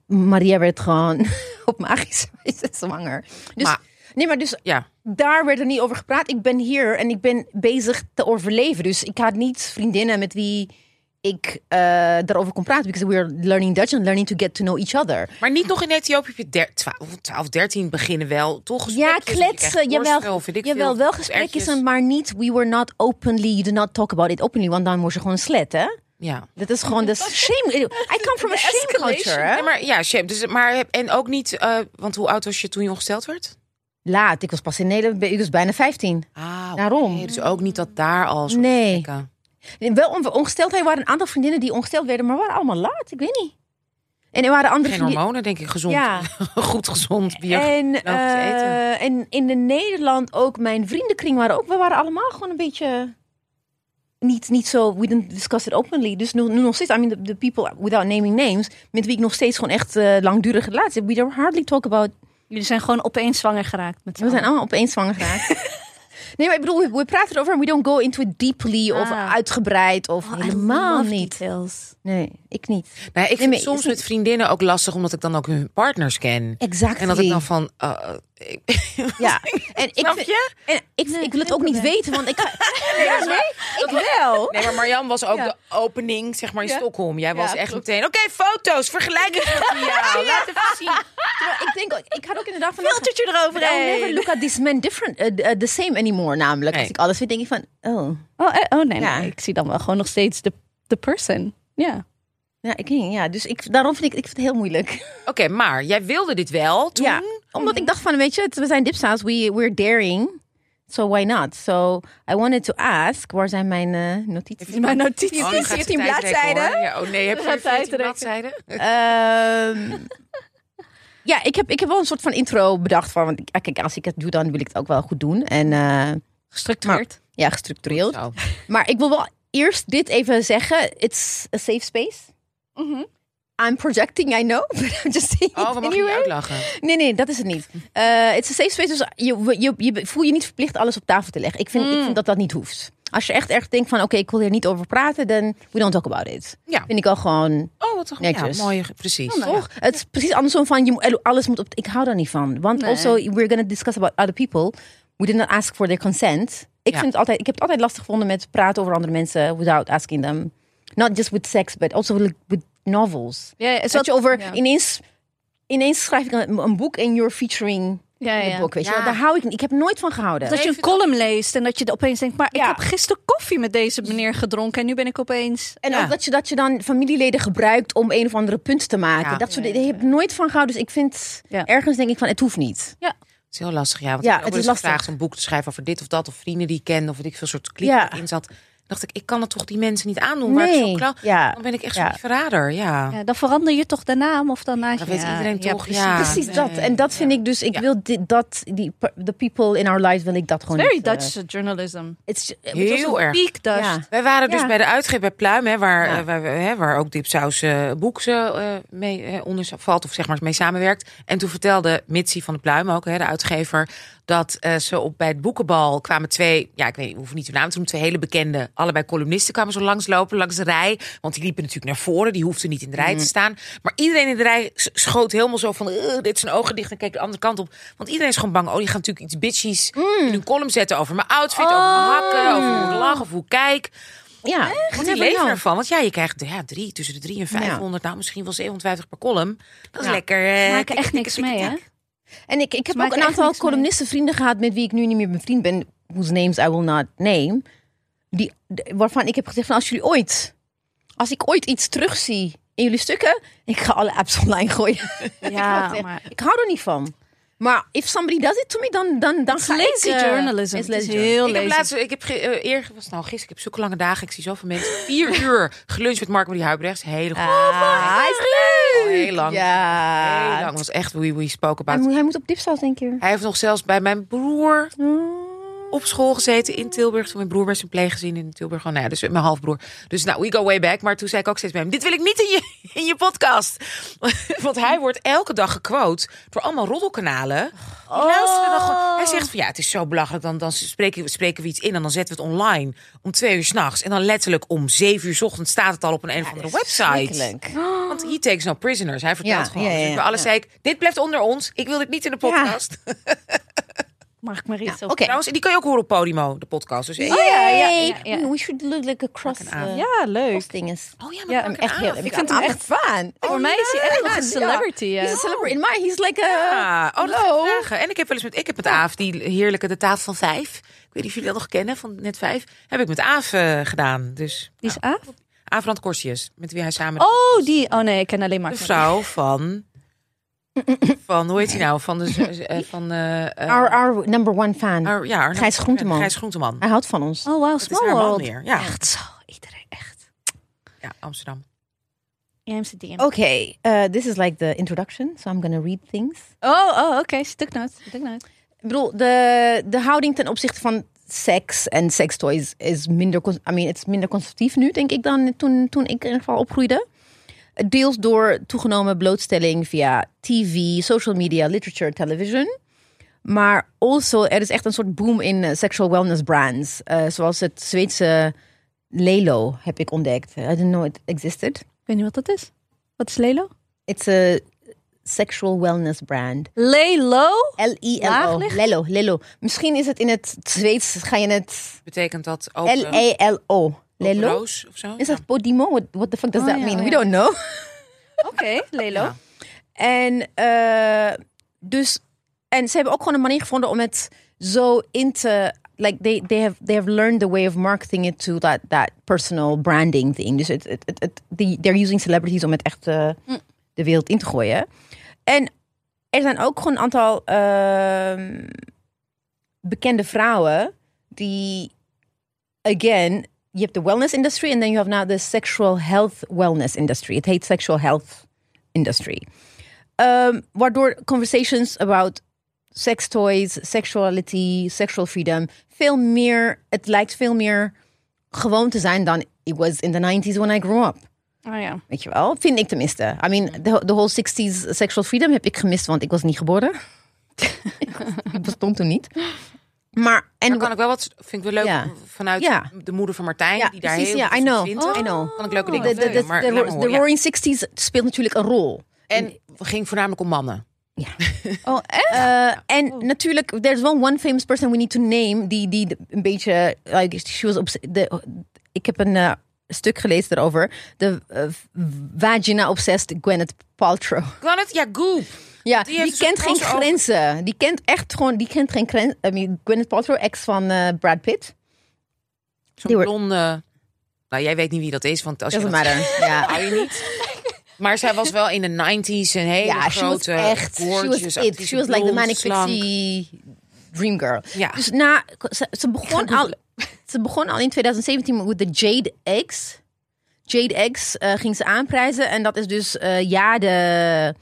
Maria werd gewoon op magische wijze zwanger. Dus, Maar- nee, maar dus Ja. daar werd er niet over gepraat. Ik ben hier en ik ben bezig te overleven. Dus ik had niet vriendinnen met wie ik eh, daarover kon praten. Because we were learning Dutch and learning to get to know each other. Maar niet nog in Ethiopië heb je der, 12, 12, 13 beginnen wel. Toch Ja, kletsen. Jawel, jawel wel gesprekjes, maar niet. We were not openly. You did not talk about it openly, want dan word je gewoon slet, hè? Ja. Dat is gewoon de shame. I come from a shame culture, hè? Ja, maar ja, shame. Dus, maar en ook niet, eh, want hoe oud was je toen je ongesteld werd? Laat, ik was pas in Nederland, ik was bijna 15. Ah. Daarom. Dus ook niet dat daar al Nee. gesprekken- Wel on- ongesteldheid waren een aantal vriendinnen die ongesteld werden, maar waren allemaal laat. Ik weet niet. En er waren andere Geen hormonen, denk ik. Gezond. Ja. Goed gezond bier. En, eten. eh, en in de Nederland ook, mijn vriendenkring waren ook, we waren allemaal gewoon een beetje niet, niet zo, we didn't discuss it openly. Dus nu, nu nog steeds, I mean, the, the people without naming names, met wie ik nog steeds gewoon echt eh, langdurige relatie heb, we don't hardly talk about, Jullie zijn gewoon opeens zwanger geraakt. Met we zijn allemaal opeens zwanger geraakt. nee, maar ik bedoel, we, we praten erover en we don't go into it deeply of Ah. uitgebreid of Oh, helemaal niet. details. Nee, ik niet. Nou, ik vind Nee, maar het soms met vriendinnen ook lastig, omdat ik dan ook hun partners ken. Exactly. En dat ik dan van... uh, ik- Ja, en ik, Snap vind- je? en ik, Nee, ik wil het ook niet weten, want ik ga... Ja, nee, ik wel. Nee, maar Marjan was ook Ja. de opening, zeg maar, in Ja. Stockholm. Jij was Ja, echt klopt. meteen... Oké, foto's, vergelijkingsmateriaal. Laat even zien. Terwijl ik denk, ook- ik had ook inderdaad van... Filtertje eroverheen. I'll never look at this man different, uh, uh, the same anymore. Namelijk, Nee. als ik alles vind, denk ik van, oh, Oh, eh, oh nee, Ja. nee, ik zie dan wel gewoon nog steeds de, de person. Ja. ja, ik niet, ja. Dus ik, daarom vind ik, ik vind het heel moeilijk. Oké, maar jij wilde dit wel toen? Ja, omdat ik dacht van, weet je, het- we zijn dipsaus, we we're daring, so why not? So I wanted to ask, waar zijn mijn eh, notities? Mijn notities. Oh, nu gaat ze 14 tijdrekken, bladzijden. Ja, oh nee, heb je gaat 14 tijdrekken. bladzijden? Ehm, ja, ik heb, ik heb wel een soort van intro bedacht van, want ik- kijk, als ik het doe, dan wil ik het ook wel goed doen. En eh, Gestructureerd. ja, gestructureerd. Maar ik wil wel eerst dit even zeggen. It's a safe space. Mhm. I'm projecting, I know. But I'm just saying Oh, it we mogen je anyway. uitlachen. Nee, nee, dat is het niet. Eh it's a safe space. Dus je, je, je voel je niet verplicht alles op tafel te leggen. Ik vind, ik Mm. vind dat dat niet hoeft. Als je echt echt denkt van, oké, ik wil hier niet over praten, dan we don't talk about it. Ja. Vind ik al gewoon, Oh, wat toch Netjes. Ja, mooi, precies. nou ja. toch? Het is precies andersom van, je, moet- alles moet op, ik hou daar niet van. Want also, we're gonna discuss about other people. We did not ask for their consent. Ik, Ja. vind het altijd, ik heb het altijd lastig gevonden met praten over andere mensen without asking them. Not just with sex, but also with, with novels. Ja, is Dat je over, ja. ineens, ineens schrijf ik een, een boek en you're featuring Ja, in ja. het boek. Weet je Ja. Daar hou ik niet. Ik heb nooit van gehouden. Dat je een column leest en dat je opeens denkt, maar ik Ja. heb gisteren koffie met deze meneer gedronken en nu ben ik opeens. En Ja. ook dat je, dat je dan familieleden gebruikt om een of andere punt te maken. Ja. Dat soort Ja, dingen. Ik heb nooit van gehouden. Dus ik vind, Ja. ergens denk ik van, het hoeft niet. Het is heel lastig, ja. Want Ja, ik het is lastig. gevraagd om een boek te schrijven over dit of dat. Of vrienden die ik ken. Of weet ik veel soort Ja. in zat. Dacht ik, ik kan het toch die mensen niet aandoen. Waar ik zo Nee. klauw... Ja. Dan ben ik echt Ja. zo'n verrader, ja. Ja, dan verander je toch de naam of dan naast Dat je. weet iedereen toch, precies. ja. Precies nee. dat. En dat vind ik dus, ik Ja. wil dit, dat, die, the people in our lives wil ik dat gewoon Very niet. eh, Dutch journalism. it's, Heel erg. Peak Dutch. Ja. Wij waren dus Ja. bij de uitgever bij Pluim, hè, waar, Ja. eh, waar, we- hè, waar ook Dipsaus eh Boeks eh, mee eh, onder valt, of zeg maar mee samenwerkt. En toen vertelde Mitsi van de Pluim ook, hè, de uitgever, dat eh, ze op bij het boekenbal kwamen twee, ja, ik weet niet, hoef niet de naam te noemen, twee hele bekende, allebei columnisten kwamen zo langslopen langs de rij. Want die liepen natuurlijk naar voren, die hoefden niet in de rij te staan. Maar iedereen in de rij schoot helemaal zo van, "Ugh, dit zijn ogen dicht en keek de andere kant op. Want iedereen is gewoon bang, oh, die gaan natuurlijk iets bitchies in hun column zetten over mijn outfit, over mijn hakken, over hoe ik lach of hoe ik kijk. Ja, Want die leven ervan. Want ja, je krijgt ja, drie, tussen de drie en 500, nou misschien wel 750 per column. Dat is Ja. lekker. eh, maken tik, echt niks mee, hè? En ik, ik heb ook een aantal niks mee. columnisten vrienden gehad met wie ik nu niet meer bevriend ben, whose names I will not name. Die, waarvan ik heb gezegd van als jullie ooit, als ik ooit iets terugzie in jullie stukken, ik ga alle apps online gooien. Ja, ik, maar ik hou er niet van. Maar if somebody does it to me, dan, dan, dan ga lazy ik... eh, journalism. it's Het is lazy heel Ik heb lazy. laatst, ik heb ge- eer, was nou gisteren, ik heb zulke lange dagen, ik zie zoveel mensen. Vier uur geluncht met Mark Marie Huibrechts. Hele goed. Ah, hij is leuk. Heel lang. Ja. Heel lang. Het was echt we, we spoke Hij about. moet, hij moet op dipsaus, denk ik. Hij heeft nog zelfs bij mijn broer Oh. Op school gezeten in Tilburg. Toen mijn broer bij zijn pleeggezin in Tilburg. Gewoon, nou ja, dus mijn halfbroer. Dus nou, we go way back. Maar toen zei ik ook steeds bij hem, dit wil ik niet in je, in je podcast. Want hij wordt elke dag gequote door allemaal roddelkanalen. Die luisteren dan gewoon. Hij zegt van, ja, het is zo belachelijk. Dan, dan spreken, we- spreken we iets in en dan zetten we het online om twee uur s'nachts. En dan letterlijk om zeven uur 's ochtends staat het al op een, een of andere website. Want he takes no prisoners. Hij vertelt Ja, gewoon. ja, Dus alles zei ik, dit blijft onder ons. Ik wil dit niet in de podcast. Mark Marie. Ja, zo- Oké. Trouwens, die kan je ook horen op Podimo, de podcast. Dus, Oh ja, ja, ja, ja. We should look like a cross. Eh, Ja, leuk. cross. Oh ja, Ja, maar maak echt heel. Ik vind hem echt- echt fan. Voor mij is hij echt nog een celebrity. He's ja. a celebrity. Maar he's like a. Ja, oh, ik. En ik heb wel eens met, ik heb met Aaf die heerlijke de tafel van vijf. Ik weet niet of jullie dat nog kennen van net vijf. Heb ik met Aaf eh, gedaan. Dus Die is nou, Aaf? Aaf Korsius, met wie hij samen Oh, die. Oh nee, ik ken alleen Mark de vrouw van van hoe heet hij nou van de eh, van eh, eh, Our, our number one fan. Ja, Gijs Groenteman. Gijs Groenteman. Hij houdt van ons. Oh, wow, Small World. weer. Ja, Echt zo, iedereen echt. ja, Amsterdam. in Amsterdam. Okay, uh, this is like the introduction, so I'm gonna read things. Oh, oh oké. Stuknoot. Stuknoot. Ik bedoel, de, de houding ten opzichte van seks en sextoys is minder, I mean, het is minder conservatief nu, denk ik, dan toen, toen ik in ieder geval opgroeide. Deels door toegenomen blootstelling via tv, social media, literature, television. Maar also, er is echt een soort boom in eh, sexual wellness brands. eh, zoals het Zweedse Lelo heb ik ontdekt. I didn't know it existed. Ik weet niet wat dat is. Wat is Lelo? It's a sexual wellness brand. Lelo? L-I-L-O. Lelo, Lelo. Misschien is het in het Zweeds, ga je het... Betekent dat open, L-E-L-O. Lelo? roos of zo? Is dat Podimo? What, what the fuck does Oh, that ja, mean? oh, We don't know. Oké, Lelo. Ja. En, eh, dus, en ze hebben ook gewoon een manier gevonden om het zo in te... Like they, they, have, they have learned the way of marketing it to that, that personal branding thing. Dus het, het, het, het, die, they're using celebrities om het echt eh, de wereld in te gooien. En er zijn ook gewoon een aantal ehm, bekende vrouwen die, again, je hebt de wellness industry en then you have now the sexual health wellness industry. Het heet sexual health industry. Um, waardoor conversations about sex toys, sexuality, sexual freedom veel meer, het lijkt veel meer gewoon te zijn dan it was in the 90s when I grew up. Oh ja. Weet je wel? Vind ik tenminste. I mean, the, the whole 60s sexual freedom heb ik gemist, want ik was niet geboren. bestond toen niet. Maar, en Daar kan ik wel wat, vind ik wel leuk Ja. vanuit Ja. de moeder van Martijn, Ja, die daar precies, heel ja, I know. vindt. I know. Kan ik leuke dingen de, de, de, maar de, de ja. Roaring 60s speelt natuurlijk een rol. En ging voornamelijk om mannen. Oh, echt? Uh, en natuurlijk, there's one, one famous person we need to name die, die een beetje, like, she was de, ik heb een eh, stuk gelezen erover. De eh, vagina-obsessed Gwyneth Paltrow. Het? Ja, Goop. Ja, Die dus kent een geen grenzen. Die kent echt gewoon, die kent geen grenzen. I mean, Gwyneth Paltrow, ex van eh, Brad Pitt. Zo'n blonde... Nou, jij weet niet wie dat is, want als je dat matter. Ja. hou je niet. Maar zij was wel in de 90s een hele Ja, she was grote, echt. She was it. She was like the manic pixie dream girl. Ja. Dus na, ze, ze begon al, ze begon al in 2017 met de Jade Eggs. Jade Eggs eh, ging ze aanprijzen en dat is dus eh, ja de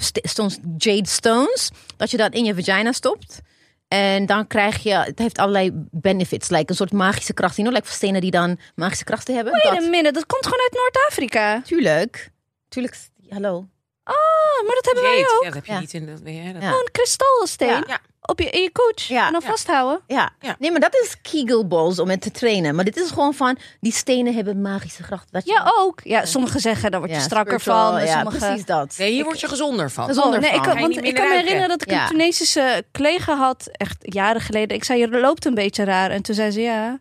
stones, Jade Stones dat je dat in je vagina stopt. En dan krijg je, het heeft allerlei benefits, like een soort magische kracht, you know, like stenen die dan magische krachten hebben. Wait a Dat, minute, dat komt gewoon uit Noord-Afrika. tuurlijk, tuurlijk, hallo. Oh, maar dat hebben wij Jade. ook. Ja, dat heb je Ja. niet in dat, ja, dat- Ja. Gewoon een kristallensteen Ja. Op je, in je coach. Ja. En dan Ja. vasthouden. Ja. Ja. nee, maar dat is Kegel balls om het te trainen. Maar dit is gewoon van, die stenen hebben magische kracht. Dat je- Ja, ook. Ja, sommigen zeggen daar word je Ja, strakker van. Ja, sommige... precies dat. Nee, hier word je gezonder van. Gezond- Oh, nee, ik, van. Want ik kan me herinneren dat ik Ja. een Tunesische collega had, echt jaren geleden. Ik zei, je loopt een beetje raar. En toen zei ze, ja.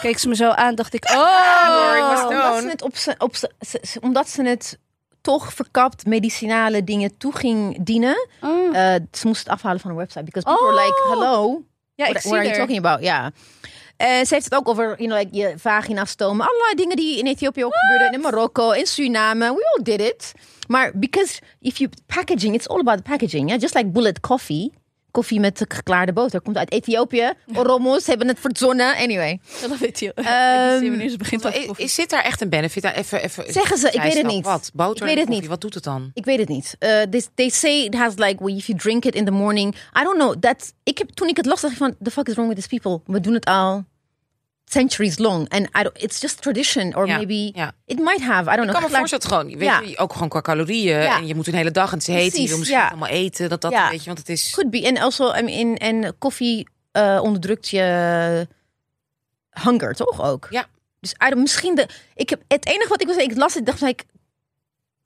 Keek ze me zo aan, dacht ik, oh. ik was omdat, down. ze het op ze, op ze, ze- ze- omdat ze het toch verkapt medicinale dingen toe ging dienen. Oh. eh, ze moest het afhalen van een website. Because people were like, Oh. hello, Ja, ik what, are you talking about? Ja. Eh, ze heeft het ook over you know, like, je vagina stomen. Allerlei dingen die in Ethiopië ook gebeurden. In Marokko, in Suriname. We all did it. Maar because if you packaging, it's all about the packaging. Yeah? Just like bullet coffee. Koffie met geklaarde boter. Komt uit Ethiopië. Oromos hebben het verzonnen. Anyway. Dat weet je. Ehm, ze begint Is, is zit daar echt een benefit aan? Even, even, Zeggen ze, ik weet het niet. Wat? Boter Ik weet het koffie, niet. Wat doet het dan? Ik weet het niet. Uh, they, they say it has like, well, if you drink it in the morning. I don't know. That, ik heb, toen ik het las, dacht ik van, the fuck is wrong with these people? We doen het al centuries long. And I don't, it's just tradition. Or Ja, maybe, ja. it might have. I don't Ik know. kan me voorstellen, gewoon, weet Ja. je, ook gewoon qua calorieën. En je moet een hele dag en het is heet. en Je wil misschien ja. allemaal eten. Dat dat, weet je, want het is... Could be. En also, I mean, en koffie uh, onderdrukt je hunger, toch ook? Ja. Dus I don't, misschien de... Ik heb, het enige wat ik was, ik las het, dacht ik...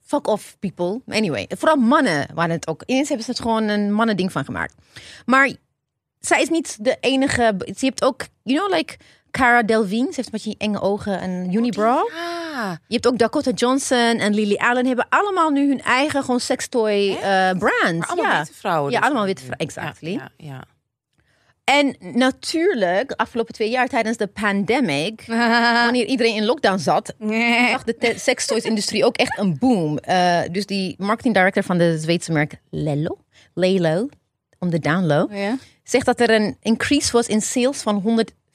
Fuck off, people. Anyway, vooral mannen waren het ook. Ineens hebben ze het gewoon een mannending van gemaakt. Maar zij is niet de enige... Je hebt ook, you know, like Cara Delvine. Ze heeft een beetje enge ogen en unibrow. Ah, Je hebt ook Dakota Johnson en Lily Allen hebben allemaal nu hun eigen gewoon sextoy eh brand. maar allemaal ja. witte vrouwen. Ja, dus. allemaal witte vrouwen, exactly. Ja, ja. En natuurlijk, afgelopen twee jaar tijdens de pandemic, wanneer iedereen in lockdown zat, zag de sextoys-industrie ook echt een boom. Eh, dus die marketing director van de Zweedse merk Lelo, Lelo, om de download, Ja. zegt dat er een increase was in sales van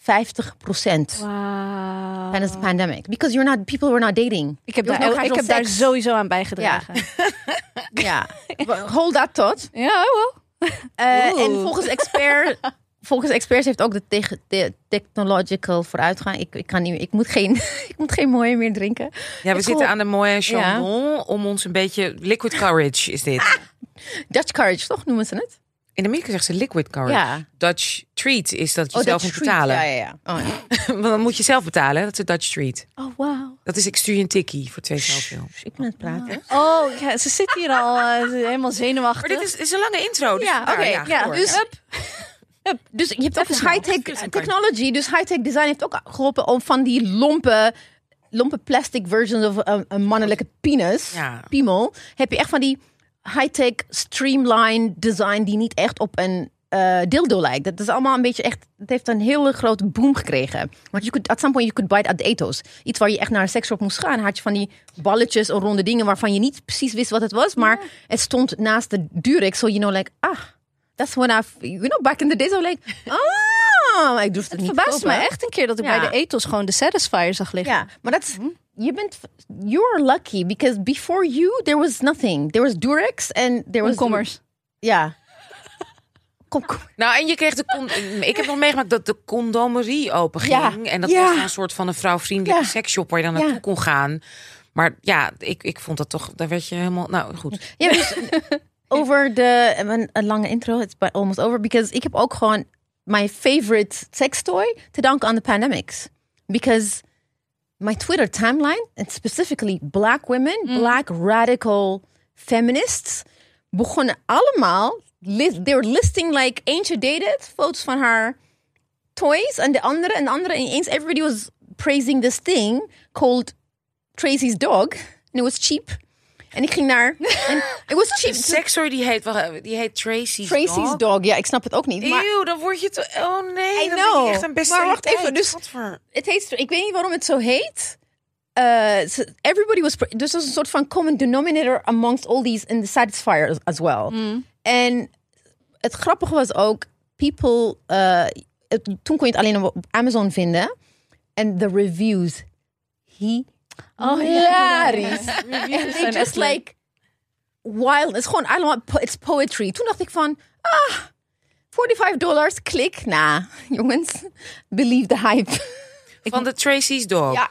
50 procent Wauw. tijdens de pandemic. Because you're not, people were not dating. Ik heb, daar, ik heb daar sowieso aan bijgedragen. Ja, hold that thought. Ja, wel. Eh, en volgens expert, volgens experts heeft ook de, tech- de technological vooruitgang. Ik, ik, kan niet, ik, moet geen, ik moet geen mooie meer drinken. Ja, we Ik zitten aan de mooie chandon om ons een beetje... Liquid courage is dit. Dutch courage, toch noemen ze het? In Amerika zegt ze liquid courage. Ja. Dutch treat is dat je Oh, zelf Dutch moet treat. betalen. Ja, ja, ja. Oh, ja. Dan moet je zelf betalen. Dat is Dutch treat. Oh, wauw. Dat is ik stuur je een tikkie voor twee zoveel. Ik ben het praten. Oh, ja, ze zit hier al eh, helemaal zenuwachtig. Maar dit is, is een lange intro. Dus Ja, oké. ja, ja, dus, dus je hebt ook high-tech technology. Dus high-tech design heeft ook geholpen om van die lompe, lompe plastic versions of een, een mannelijke penis, Ja. piemel, heb je echt van die high-tech streamline design die niet echt op een eh, dildo lijkt. Dat is allemaal een beetje echt, het heeft een hele grote boom gekregen. Want je could, at some point you could buy it at the ethos. Iets waar je echt naar een seksshop moest gaan. Had je van die balletjes of ronde dingen waarvan je niet precies wist wat het was. Maar het stond naast de Durex. So you know like, ah, that's when I, you know, back in the days I was like, ah. Ik durfde het Het niet verbaasde me echt een keer dat ik Ja. bij de ethos gewoon de Satisfier zag liggen. Ja, maar dat is, je bent, you're lucky because before you there was nothing. There was Durex and there was Komkommers. Ja. Kom, kom. Nou, en je kreeg de con ik heb nog meegemaakt dat de condomerie open ging. Ja. En dat Ja. was een soort van een vrouwvriendelijke Ja. seksshop waar je dan Ja. naartoe kon gaan. Maar ja, ik, ik vond dat toch, daar werd je helemaal, nou goed. Ja, dus over de een, een lange intro. It's almost over because ik heb ook gewoon my favorite sex toy te danken aan de pandemics. Because my Twitter timeline and specifically black women, mm. black radical feminists begonnen allemaal li- they were listing like eentje dated foto's van haar toys en de andere en de andere ineens everybody was praising this thing called Tracy's dog and it was cheap. En ik ging naar en it was cheap. De sekstory die heet, wacht, die heet Tracy's, Tracy's Dog. dog. Ja, ik snap het ook niet. Maar Eeuw, dan word je te... Oh nee, I dan know. ben je echt een beste Maar wacht even, dus- het heet, ik weet niet waarom het zo heet. Uh, ze- everybody was, dus dat is een soort van common denominator amongst all these in the satisfier as well. En het grappige was ook, people, uh, het- toen kon je het alleen op Amazon vinden. En de reviews, he Oh, hilarisch. Reviews And they just like wild. Het is gewoon, I don't want, po- it's poetry. Toen dacht ik van, ah, 45 dollars, klik. Nah, jongens, believe the hype. Van de Tracy's Dog. Ja.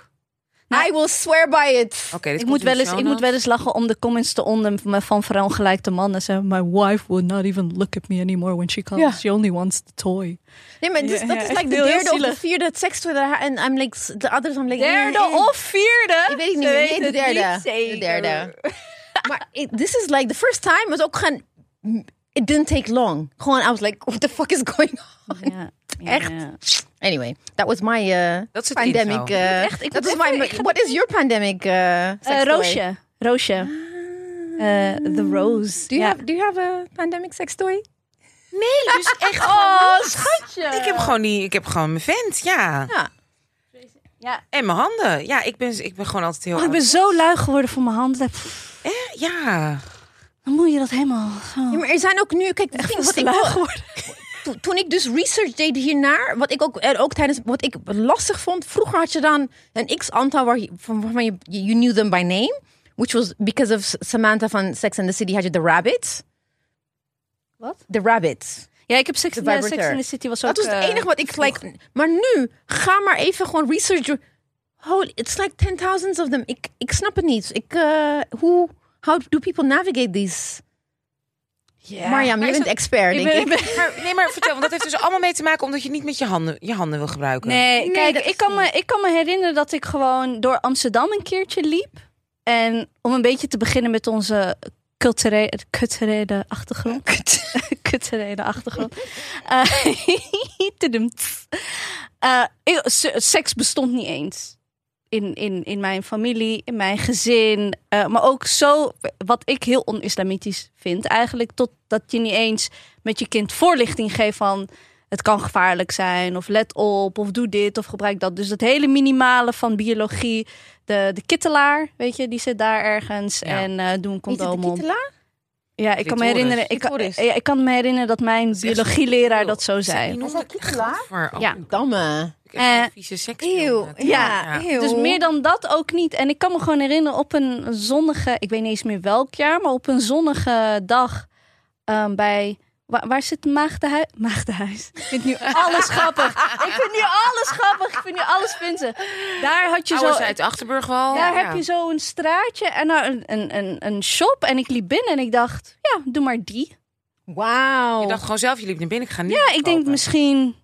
I will swear by it. Oké, dit Ik komt moet, in wel eens, show ik moet notes. wel eens lachen om de comments te onder van verongelijkte mannen. Zeggen, my wife will not even look at me anymore when she comes. Ja. She only wants the toy. Nee, maar dus, Ja, dat ja, is echt like de heel, derde of de zielig. vierde seks En I'm like, de others, I'm like... Derde eh, eh. of vierde? Ik weet het niet Ze meer. weten Nee, de het derde. niet zeker. De derde. maar it- this is like, the first time was ook gewoon... It didn't take long. Gewoon, I was like, what the fuck is going on? Echt? Anyway, that was my uh, Dat is het pandemic. Uh, Echt, ik even- my. What is your pandemic? Uh, sex Eh? Roosje. Roosje. Eh, the Rose. Do you have Do you have a pandemic sex toy? Nee, dus echt Oh, schatje. Ik heb gewoon die, ik heb gewoon mijn vent, ja. Ja. Ja. En mijn handen. Ja, ik ben, ik ben gewoon altijd heel. Oh, ik ben zo lui geworden voor mijn handen. Eh, ja. Dan moet je dat helemaal... Ja, maar er zijn ook nu. Kijk, echt wat ik geworden. toen, ik dus research deed hiernaar, wat ik ook, er ook tijdens wat ik lastig vond. Vroeger had je dan een x aantal waar je, van waarvan je you knew them by name, which was because of Samantha van Sex and the City had je de rabbits. Wat? De rabbits. Ja, ik heb Sex, De ja, Sex in the City was ook... Dat was het eh, enige wat ik like. Maar nu ga maar even gewoon research. Holy, it's like ten thousands of them. Ik, ik snap het niet. Ik, eh, hoe, how do people navigate these? ja. Mariam, maar je bent het- expert, Ik denk ben- ik. ik Maar, nee, maar vertel, want dat heeft dus allemaal mee te maken omdat je niet met je handen, je handen wil gebruiken. Nee, Nee, kijk, ik kan, me, ik kan me herinneren dat ik gewoon door Amsterdam een keertje liep. En om een beetje te beginnen met onze culturele, culturele achtergrond. culturele achtergrond. Eh. Eh, se- seks bestond niet eens. In, in, in mijn familie, in mijn gezin. eh, maar ook zo, wat ik heel on-islamitisch vind eigenlijk. Totdat je niet eens met je kind voorlichting geeft van... het kan gevaarlijk zijn, of let op, of doe dit, of gebruik dat. Dus het hele minimale van biologie. De, de kittelaar, weet je, die zit daar ergens. Ja. En eh doe een Niet de condoom om. Ja, ik kan me herinneren. Ik, kan- ja, ik kan me herinneren dat mijn biologieleraar dat zo Die zei. noemde dat ik-. Oh, Ja. Damme. ik heb een Eh, vieze seks. Eeuw. Ja, eeuw. Dus meer dan dat ook niet. En ik kan me gewoon herinneren op een zonnige, ik weet niet eens meer welk jaar, maar op een zonnige dag ehm, bij. Waar, waar zit het maagdenhuis? Maagdenhuis. Ik vind nu alles grappig. Ik vind nu alles grappig. Ik vind nu alles vinden. Daar had je zo. Uit Achterburgwal. Daar Ja. heb je zo een straatje en nou een, een, een, een shop. En ik liep binnen en ik dacht, ja, doe maar die. Wauw. Je dacht gewoon zelf, je liep naar binnen, ik ga niet Ja, ik denk misschien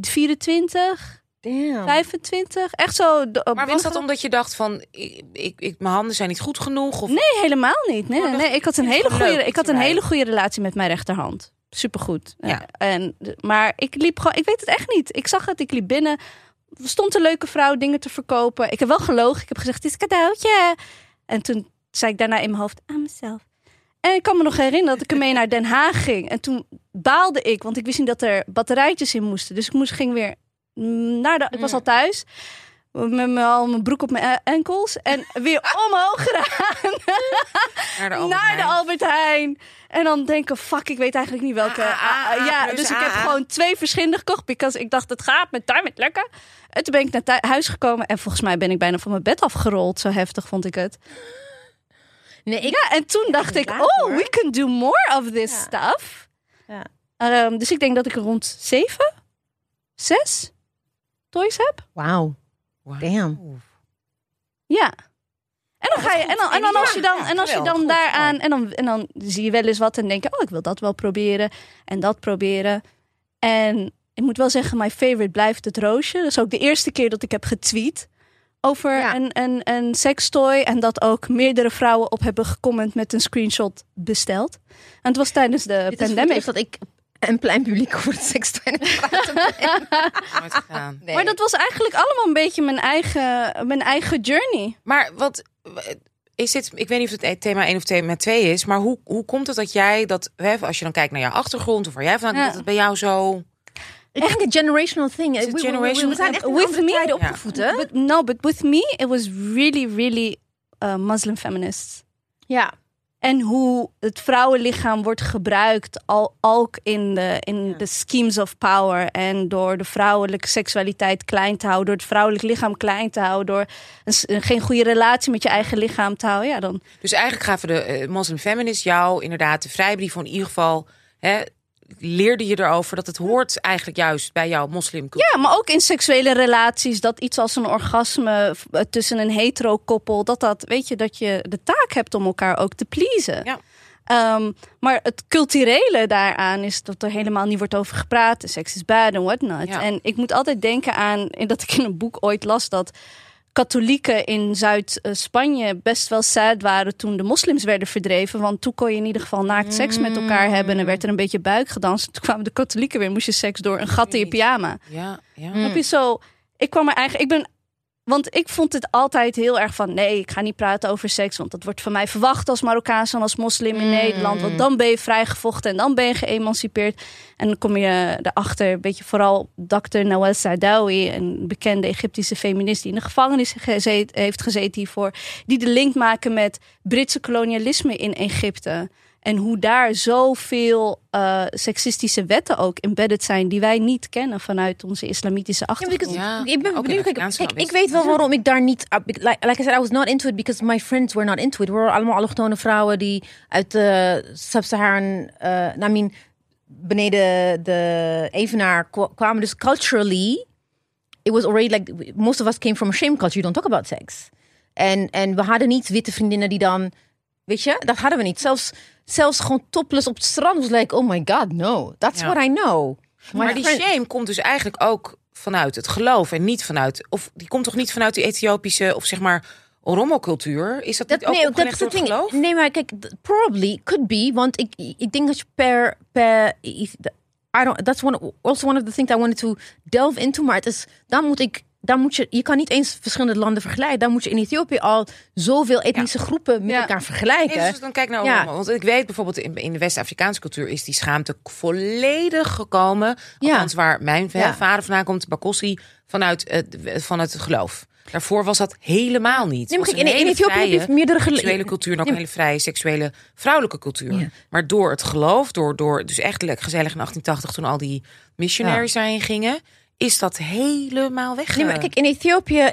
24, Damn. 25. Echt zo. de- Maar was dat omdat je dacht van, ik, ik, ik- mijn handen zijn niet goed genoeg? Of Nee, helemaal niet. Nee, Oh, nee. Ik had een hele goede, ik had een hele goede relatie met mijn rechterhand. Supergoed. Ja. En, maar ik liep gewoon, ik weet het echt niet. Ik zag het, ik liep binnen. Er stond een leuke vrouw dingen te verkopen. Ik heb wel gelogen. Ik heb gezegd, dit is een cadeautje. En toen zei ik daarna in mijn hoofd, aan mezelf. En ik kan me nog herinneren dat ik ermee naar Den Haag ging. En toen baalde ik, want ik wist niet dat er batterijtjes in moesten. Dus ik moest, ging weer naar de... Ik was al thuis. Met al mijn broek op mijn e- enkels. En weer omhoog gedaan naar de Albert naar de Heijn? Albert Heijn. En dan denken, fuck, ik weet eigenlijk niet welke. Ah, ah, ah, ja, dus ik heb gewoon twee verschillende gekocht. Because ik dacht, het gaat met het lukken. En toen ben ik naar huis gekomen. En volgens mij ben ik bijna van mijn bed afgerold. Zo heftig vond ik het. Nee, ik... Ja, en toen dacht ik, oh, hoor. we can do more of this Ja. stuff. Ja. Ehm, dus ik denk dat ik rond zeven, zes toys heb. Wauw. Wauw. Damn. Ja. En dan ga je, en dan, en dan als je dan, en als je dan daaraan, en dan, en dan zie je wel eens wat en denk je, oh, ik wil dat wel proberen en dat proberen. En ik moet wel zeggen, mijn favorite blijft het roosje. Dat is ook de eerste keer dat ik heb getweet over Ja. een, een, een sextoy en dat ook meerdere vrouwen op hebben gecomment met een screenshot besteld. En het was tijdens de Dit is voor het pandemic. eerst dat ik een plein publiek over het seks aan het praten ben. Nooit gedaan. Nee. Maar dat was eigenlijk allemaal een beetje mijn eigen, mijn eigen journey. Maar wat is dit? Ik weet niet of het thema 1 of thema 2 is, maar hoe, hoe komt het dat jij dat, hè, als je dan kijkt naar jouw achtergrond of waar jij vandaan komt, Ja. dat het bij jou zo. Ik denk een generational thing. Is We- we- we- generational We zijn echt With me? opgevoed, hè? But, no, but with me, it was really, really uh, Muslim feminists. Ja. En hoe het vrouwenlichaam wordt gebruikt, al, ook in de, in de schemes of power. En door de vrouwelijke seksualiteit klein te houden, door het vrouwelijk lichaam klein te houden, door een, geen goede relatie met je eigen lichaam te houden. Ja, dan Dus eigenlijk gaven de eh, Muslim feminist jou inderdaad de vrijbrief van in ieder geval. Hè, leerde je erover dat het hoort eigenlijk juist bij jouw moslimcultuur. Ja, maar ook in seksuele relaties, dat iets als een orgasme eh, tussen een hetero koppel, dat dat, weet je, dat je de taak hebt om elkaar ook te pleasen. Ja. Ehm, maar het culturele daaraan is dat er helemaal niet wordt over gepraat. Seks is bad en whatnot. Ja. En ik moet altijd denken aan dat ik in een boek ooit las dat katholieken in Zuid-Spanje best wel sad waren toen de moslims werden verdreven. Want toen kon je in ieder geval naakt seks met elkaar hebben en er werd er een beetje buik gedanst. Toen kwamen de katholieken weer, moest je seks door een gat in je pyjama. Ja, ja. Snap je zo? Ik kwam er eigenlijk. Ik ben. Want ik vond het altijd heel erg van nee, ik ga niet praten over seks. Want dat wordt van mij verwacht als Marokkaans en als moslim in Nederland. Want dan ben je vrijgevochten en dan ben je geëmancipeerd. En dan kom je erachter, een beetje vooral Dr. Nawal Saadawi, een bekende Egyptische feminist die in de gevangenis gezet, heeft gezeten hiervoor. Die de link maken met Britse kolonialisme in Egypte. En hoe daar zoveel eh seksistische wetten ook embedded zijn die wij niet kennen vanuit onze islamitische achtergrond. Ja, ik ben benieuwd. Kijk, kijk, ik weet wel waarom ik daar niet... uh, Like, like I said, I was not into it because my friends were not into it. We waren allemaal allochtone vrouwen die uit de sub-Saharan... uh, I mean, beneden de Evenaar kwa- kwamen. Dus culturally, it was already like... Most of us came from a shame culture. You don't talk about sex. En, en we hadden niet witte vriendinnen die dan... Weet je, dat hadden we niet. Zelfs, zelfs gewoon topless op het strand was like... Oh my god, no. That's Ja. what I know. Maar My die friend- shame komt dus eigenlijk ook vanuit het geloof en niet vanuit, of die komt toch niet vanuit die Ethiopische of zeg maar Oromo-cultuur? Is dat, Dat, niet ook nee, dat opgelegd is door het geloof? Nee, maar kijk, probably, could be. Want ik, ik denk dat je per... per I don't, that's one, also one of the things I wanted to delve into. Maar het is, dan moet ik... Dan moet je, je kan niet eens verschillende landen vergelijken. Dan moet je in Ethiopië al zoveel etnische groepen met Ja. elkaar vergelijken. Nee, dus dan kijk naar Ja. Oromo. Want ik weet bijvoorbeeld in, in de West-Afrikaanse cultuur is die schaamte volledig gekomen. Ja. Althans, waar mijn vader vandaan komt, Bakossi, vanuit het, van het geloof. Daarvoor was dat helemaal niet. Nee, maar in, Ethiopië heb je meerdere seksuele cultuur en ook een hele vrije seksuele vrouwelijke cultuur. Ja. Maar door het geloof, door, door dus echt gezellig in 1880 toen al die missionaries daarheen gingen, is dat helemaal weg. Nee, maar kijk, in Ethiopië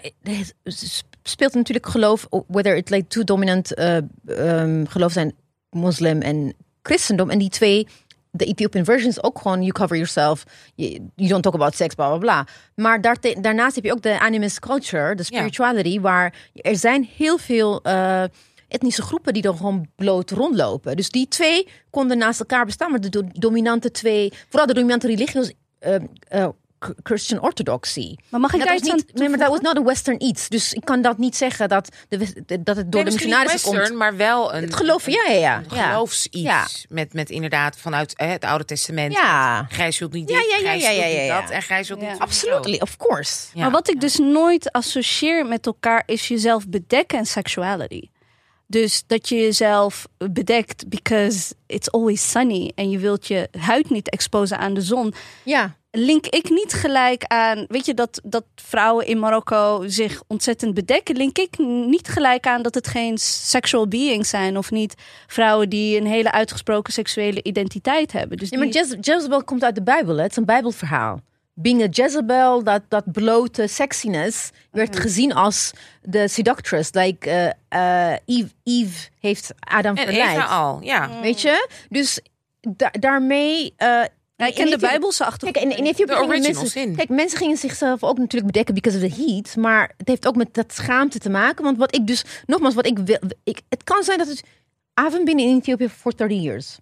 speelt natuurlijk geloof, whether it like two dominant eh, ehm, geloof zijn moslim en christendom. En die twee, de Ethiopian version is ook gewoon you cover yourself, you, you don't talk about sex, bla bla bla. Maar daarnaast heb je ook de animist culture, de spirituality, waar er zijn heel veel eh, etnische groepen die dan gewoon bloot rondlopen. Dus die twee konden naast elkaar bestaan, maar de do- dominante twee, vooral de dominante religie was eh, eh, Christian orthodoxy. Maar mag ik Dat daar iets aan niet, nee, maar dat was not a Western iets. Dus ik kan dat niet zeggen dat, de, dat het door Nee, de missionarissen niet western, komt. maar wel een Het geloof, ja, ja, ja. geloofsiets Ja. met, met inderdaad vanuit hè, het Oude Testament. Ja. Gij zult niet Ja, dit, ja, ja, gij ja, zult ja, niet ja, ja. dat en gij zult Ja. niet. Absolutely, of course. Ja. Maar wat ik dus nooit associeer met elkaar is jezelf bedekken en sexuality. Dus dat je jezelf bedekt because it's always sunny en je wilt je huid niet exposen aan de zon. Ja. Link ik niet gelijk aan, weet je, dat, dat vrouwen in Marokko zich ontzettend bedekken. Link ik niet gelijk aan dat het geen sexual beings zijn of niet vrouwen die een hele uitgesproken seksuele identiteit hebben. Dus Ja, maar die- Jezebel komt uit de Bijbel. hè. Het is een Bijbelverhaal. Being a Jezebel, dat, dat blote sexiness, werd gezien als de seductress. Like eh, eh, Eve, Eve heeft Adam En verleid. Eva al, ja. Weet je? Dus da- daarmee... eh, Ja, ik in ken de Ethiopië- Bijbelse achtergrond. Kijk, in, in Ethiopië gingen mensen. Kijk, mensen gingen zichzelf ook natuurlijk bedekken because of the heat. Maar het heeft ook met dat schaamte te maken. Want wat ik dus, nogmaals, wat ik wil. Ik, het kan zijn dat het. I haven't been in Ethiopia for 30 years.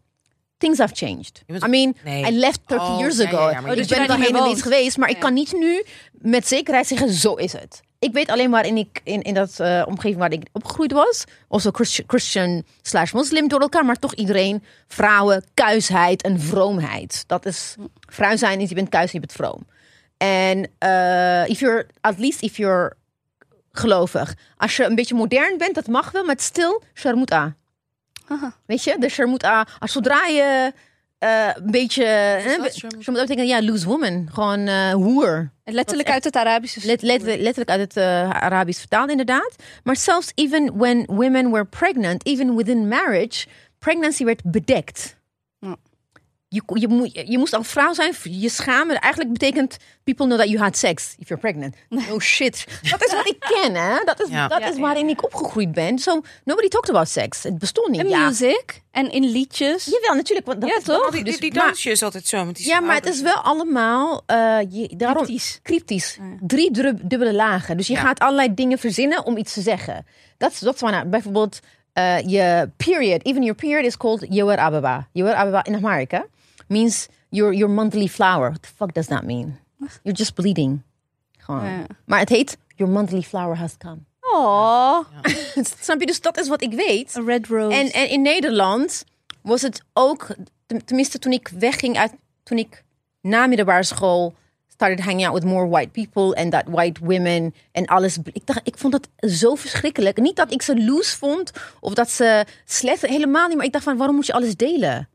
Things have changed. I mean, Nee. I left 30 Oh, years ja, ja, ago. ja, maar je ik ben er helemaal niet geweest. Maar ik kan niet nu met zekerheid zeggen, zo is het. Ik weet alleen maar in, ik, in, in dat eh, omgeving waar ik opgegroeid was. Also Christian, slash moslim door elkaar. Maar toch iedereen vrouwen, kuisheid en vroomheid. Dat is, vrouw zijn is je bent kuis en je bent vroom. En eh, if you're, at least if you're gelovig. Als je een beetje modern bent, dat mag wel, maar het stil sharmuta. Aha. Weet je, de sharmuta. Als zodra je eh, een beetje... hè, be- sharmuta? sharmuta betekent, ja, loose woman. Gewoon eh hoer. Letterlijk uit het Arabische. Let, let- letterlijk uit het eh, Arabisch vertaald, inderdaad. Maar zelfs even when women were pregnant, even within marriage, pregnancy werd bedekt. Je, je, moet- je moest al vrouw zijn, je schamen. Eigenlijk betekent people know that you had sex if you're pregnant. Oh shit. Dat is wat ik ken, hè? Dat is, Ja. dat Ja, is ja, waarin ik opgegroeid ben. So nobody talked about sex. Het bestond niet. En ja. music en in liedjes. Jawel, natuurlijk. Want dat Ja, is toch? wel- Die, die, dus- die dansje is altijd zo. Met die ja, maar het is wel allemaal uh, je, daarom, Cryptisch. cryptisch. Drie dubbele lagen. Dus je Ja. gaat allerlei dingen verzinnen om iets te zeggen. Dat is dat is waarna bijvoorbeeld uh, je period. Even your period is called Yower Ababa. Yower Ababa in Amerika means your, your monthly flower. What the fuck does that mean? You're just bleeding. Gewoon. Ja. Maar het heet Your monthly flower has come. Oh, Snap je? Dus dat is wat ik weet. a red rose. En, en in Nederland was het ook, ten- tenminste toen ik wegging uit, toen ik na middelbare school started hanging out with more white people and that white women en alles. Ik dacht, ik vond dat zo verschrikkelijk. Niet dat ik ze loose vond of dat ze slecht, helemaal niet. Maar ik dacht van, waarom moet je alles delen?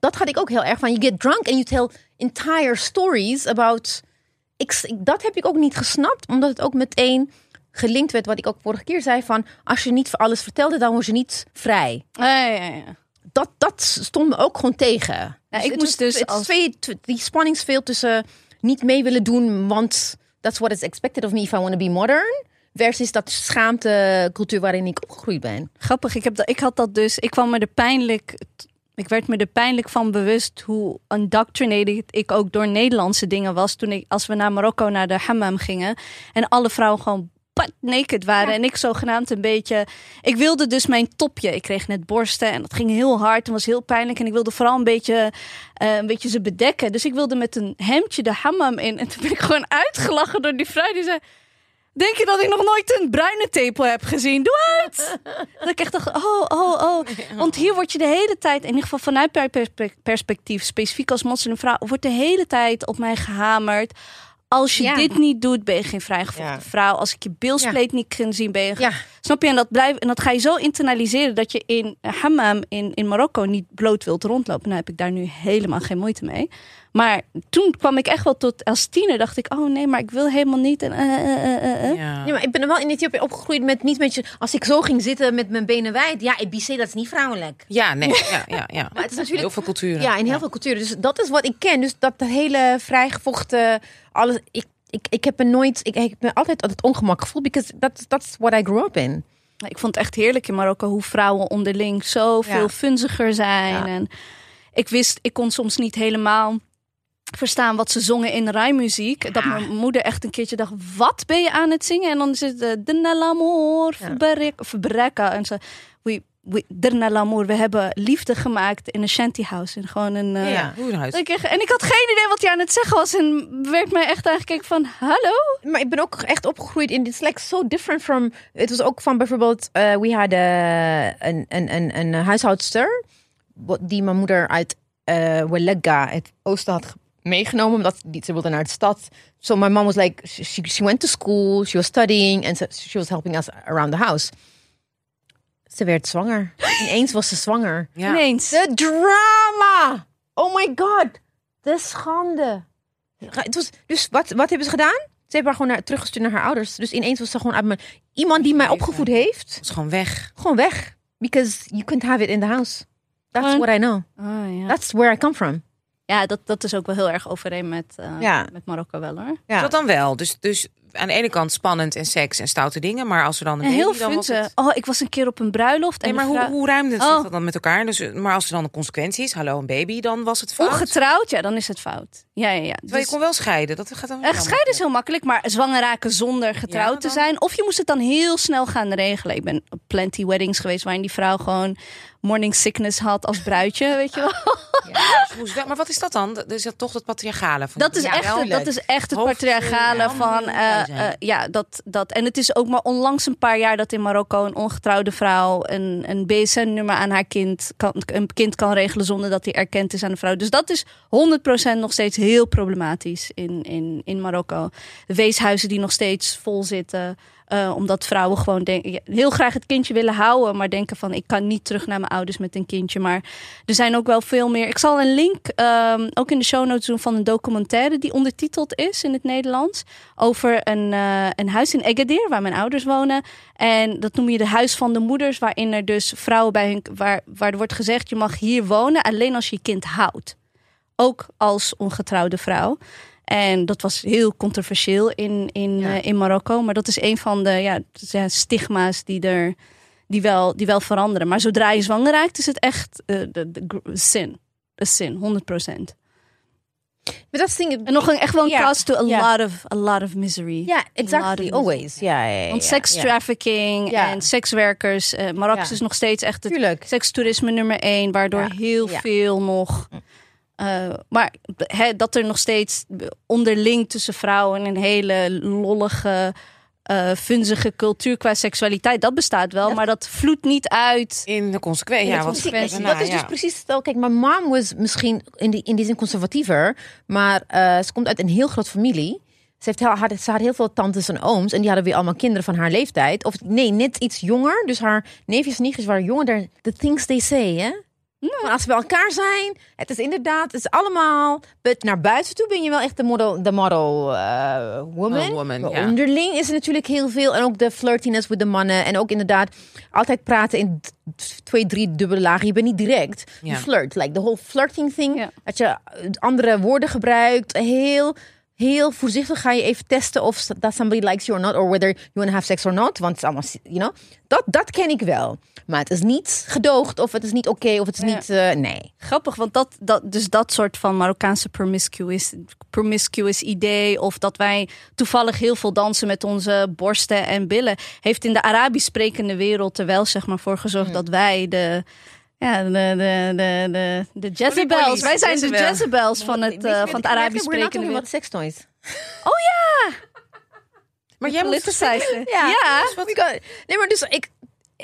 Dat had ik ook heel erg van. You get drunk and you tell entire stories about. Ik, ik- dat heb ik ook niet gesnapt, omdat het ook meteen gelinkt werd wat ik ook vorige keer zei van als je niet voor alles vertelde, dan was je niet vrij. ja, ja, ja. Dat, dat stond me ook gewoon tegen. ik het moest dus als- twee, die spanningsveld tussen niet mee willen doen, want that's what is expected of me if I want to be modern, versus dat schaamtecultuur waarin ik opgegroeid ben. Grappig, ik, heb dat, ik had dat dus. Ik kwam me er pijnlijk. Ik werd me er pijnlijk van bewust hoe indoctrinated ik ook door Nederlandse dingen was. Toen ik, als we naar Marokko naar de hammam gingen. En alle vrouwen gewoon butt naked waren. Ja. En ik zogenaamd een beetje. Ik wilde dus mijn topje. Ik kreeg net borsten en dat ging heel hard en was heel pijnlijk. En ik wilde vooral een beetje, eh, een beetje ze bedekken. Dus ik wilde met een hemdje de hammam in. En toen ben ik gewoon uitgelachen door die vrouw die zei. Denk je dat ik nog nooit een bruine tepel heb gezien? Doe het! dat ik echt dacht, oh, oh, oh. Want hier word je de hele tijd, in ieder geval vanuit perspe- perspectief, specifiek als moslimvrouw, wordt de hele tijd op mij gehamerd. Als je Ja. dit niet doet, ben je geen vrijgevochten Ja. vrouw. Als ik je bilspleet niet kan zien, ben je... Snap je? En dat, blijft, en dat ga je zo internaliseren dat je in hammam in, in Marokko niet bloot wilt rondlopen. Nou heb ik daar nu helemaal geen moeite mee. Maar toen kwam ik echt wel tot als tiener dacht ik, oh nee, maar ik wil helemaal niet. En, eh, eh, eh. Ja. Ja, maar ik ben wel in Ethiopië opgegroeid met niet met je. Als ik zo ging zitten met mijn benen wijd, ja, EBC, dat is niet vrouwelijk. Ja, nee. Ja, ja, ja. Maar het is natuurlijk Heel veel culturen. Ja, in heel veel culturen. Dus dat is wat ik ken. Dus dat hele vrijgevochten, alles. Ik, ik, ik heb me nooit. Ik, ik heb me altijd altijd ongemak gevoeld, because that's that's what I grew up in. Ik vond het echt heerlijk in Marokko hoe vrouwen onderling zoveel Ja. funziger zijn. Ja. En ik wist, ik kon soms niet helemaal verstaan wat ze zongen in rijmuziek. Dat mijn moeder echt een keertje dacht, wat ben je aan het zingen? En dan is het uh, Derna l'amour, verbreka. En ze, we, we, Derna l'amour, we hebben liefde gemaakt in een shanty house. In gewoon een... eh, Ja. Echt- En ik had geen idee wat hij aan het zeggen was. En werd mij echt aangekeken van, hallo? Maar ik ben ook echt opgegroeid in. It's like so different from. Het was ook van bijvoorbeeld. eh we hadden een, een, een, een huishoudster. wat- Die mijn moeder uit eh Welega, het oosten, had meegenomen. Omdat die, ze wilde naar de stad. So my mom was like. She, she went to school. She was studying. And so she was helping us around the house. Ze werd zwanger. Ineens was ze zwanger. Ja. Ineens. De drama! Oh my god! De schande. Het was, dus wat, wat hebben ze gedaan? Ze hebben haar gewoon naar, teruggestuurd naar haar ouders. Dus ineens was ze gewoon uit mijn... Iemand die mij opgevoed heeft, is gewoon weg. gewoon weg. Because you couldn't have it in the house. That's what I know. Oh, ja. That's where I come from. Ja, dat, dat is ook wel heel erg overeen met, eh, Ja. met Marokko wel hoor. Ja. Dat dan wel. Dus, dus aan de ene kant spannend en seks en stoute dingen. Maar als er dan een En heel baby, dan was funze. het... Oh, ik was een keer op een bruiloft. Nee, en maar de hoe, vrouw- hoe ruimde het Oh. zich dat dan met elkaar? Dus, maar als er dan een consequentie is, hallo, een baby, dan was het fout. Ongetrouwd, ja, dan is het fout. Ja, ja, ja. Terwijl je Dus, kon wel scheiden. Dat gaat dan eh, scheiden is heel makkelijk, maar zwanger raken zonder getrouwd Ja, te zijn. Of je moest het dan heel snel gaan regelen. Ik ben op plenty weddings geweest waarin die vrouw gewoon morning sickness had als bruidje, weet je wel. Wel- Maar wat is dat dan? Dat is dat toch het patriarchale? Van Dat is, Ja, echt, wel dat is echt het patriarchale van... eh, eh, ja, dat, dat. En het is ook maar onlangs een paar jaar dat in Marokko een ongetrouwde vrouw een, een BSN-nummer aan haar kind kan, een kind kan regelen zonder dat hij erkend is aan de vrouw. Dus dat is 100% nog steeds heel problematisch in, in, in Marokko. Weeshuizen die nog steeds vol zitten. Eh, omdat vrouwen gewoon heel graag het kindje willen houden, maar denken van ik kan niet terug naar mijn ouders met een kindje. Maar er zijn ook wel veel meer. Ik zal een link ehm, ook in de show notes doen van een documentaire die ondertiteld is in het Nederlands. Over een, eh, een huis in Agadir, waar mijn ouders wonen. En dat noem je de huis van de moeders, waarin er dus vrouwen bij hun. Waar, waar er wordt gezegd: je mag hier wonen alleen als je kind houdt. Ook als ongetrouwde vrouw. En dat was heel controversieel in, in, Ja. eh, in Marokko. Maar dat is een van de ja, stigma's die er die wel, die wel veranderen. Maar zodra je zwanger raakt, is het echt eh, de, de gr- sin. Een sin, 100 procent. Maar dat is ding. En nog een, echt wel een cause to a, lot of, a lot of misery. Ja, exactly. Always. Ja. Want sex trafficking en sekswerkers. eh Marokko is nog steeds echt het Tuurlijk. sekstoerisme nummer één. Waardoor heel veel nog... eh, maar dat er nog steeds onderling tussen vrouwen een hele lollige, eh funzige cultuur qua seksualiteit, dat bestaat wel, maar dat vloedt niet uit. In de consequentie. Ja, wat daarna, dat is dus ja. precies stel. Kijk, mijn mom was misschien in die, in die zin conservatiever, maar eh, ze komt uit een heel groot familie. Ze, heeft heel, had, ze had heel veel tantes en ooms en die hadden weer allemaal kinderen van haar leeftijd. Of nee, net iets jonger. Dus haar neefjes en nichtjes waren jonger. The things they say, hè? Maar als bij elkaar zijn, het is inderdaad, het is allemaal. But naar buiten toe ben je wel echt de model, de model eh, woman. Oh, woman, Maar ja. Onderling is er natuurlijk heel veel. En ook de flirtiness met de mannen. En ook inderdaad altijd praten in twee, drie dubbele lagen. Je bent niet direct. Je flirt. Like the whole flirting thing. Ja. Dat je andere woorden gebruikt. Heel, heel voorzichtig ga je even testen of that somebody likes you or not. Or whether you want to have sex or not. Want het is allemaal, you know. Dat, dat ken ik wel. Maar het is niet gedoogd. Of het is niet oké. of het is Ja. niet, eh, nee. Grappig, want dat, dat, dus dat soort van Marokkaanse promiscuous, promiscuous idee, of dat wij toevallig heel veel dansen met onze borsten en billen, heeft in de Arabisch sprekende wereld er wel zeg maar voor gezorgd dat wij de. Ja, de, de, de, de, de Jezebels. Wij zijn de Jezebel. Jezebels van het, eh, van het Arabisch We're not sprekende talking wereld. about sex toys. Maar jij moet. Ja. ja. Nee, maar dus ik...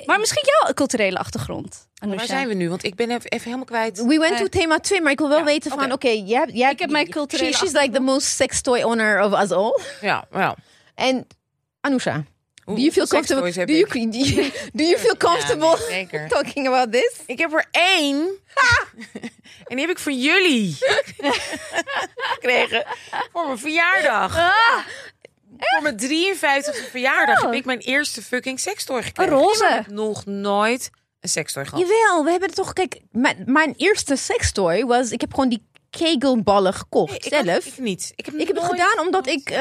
Maar misschien jouw culturele achtergrond. Waar Anousha. zijn we nu? Want ik ben even, even helemaal kwijt. We went Eh. to thema 2, maar ik wil wel Ja, weten van, oké. oké, jij hebt... jij Ik heb mijn culturele she- She's like the most sex toy owner of us all. Ja, ja. En Do you feel comfortable? Do you, do you, do you feel comfortable Ja, nee, zeker. talking about this? Ik heb er één. en die heb ik van jullie gekregen voor mijn verjaardag. Ah. Voor mijn 53e verjaardag heb ik mijn eerste fucking sextoy gekregen. Een roze. Ik heb nog nooit een sextoy gehad. Jawel, we hebben het toch. Kijk, mijn, mijn eerste sextoy was. Ik heb gewoon die kegelballen gekocht ik, zelf. had- ik niet. Ik heb, Ik heb het gedaan omdat ik, uh,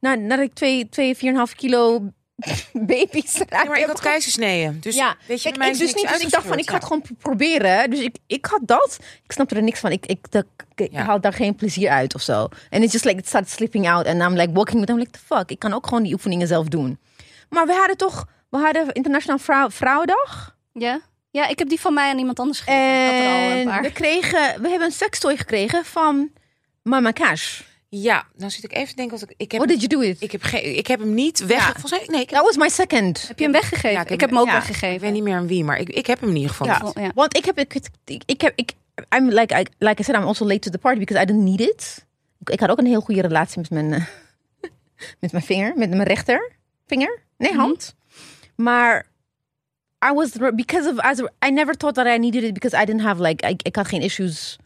na, nadat ik twee, twee, 4,5 kilo baby's Ja, eruit maar ik heb had keizersneden. Dus ja, weet je, Kijk, ik is dus niet. Dus ik dacht van, ik ga het gewoon proberen. Dus ik, ik had dat. Ik snapte er niks van. Ik, ik, ik, ik Ja. haal daar geen plezier uit of zo. En it's just like, it started slipping out. And I'm like walking with them, like, the fuck. Ik kan ook gewoon die oefeningen zelf doen. Maar we hadden toch, we hadden Internationaal Vrouw, Vrouwendag. Ja? Ja, ik heb die van mij aan iemand anders gegeven. Ik had er al een En paar. we kregen, we hebben een sextoy gekregen van Mama Cash. Ja, nou zit ik even te denken. Wat ik, ik, heb, What did you do ik, heb ik heb hem niet weg. Ja. Volgens mij, nee, ik, That was my second. Heb je hem weggegeven? Ja, ik, ik heb hem ook ja, weggegeven. ik weet niet meer aan wie, maar ik, ik heb hem in ieder geval. Ja. Want ik heb, ik, ik, heb, ik, I'm like, I, like I said, I'm also late to the party because I didn't need it. Ik, had ook een heel goede relatie met mijn, eh, met mijn vinger, met mijn rechter vinger, nee hand. Maar I was because of as I never thought that I needed it because I didn't have like I, ik had geen issues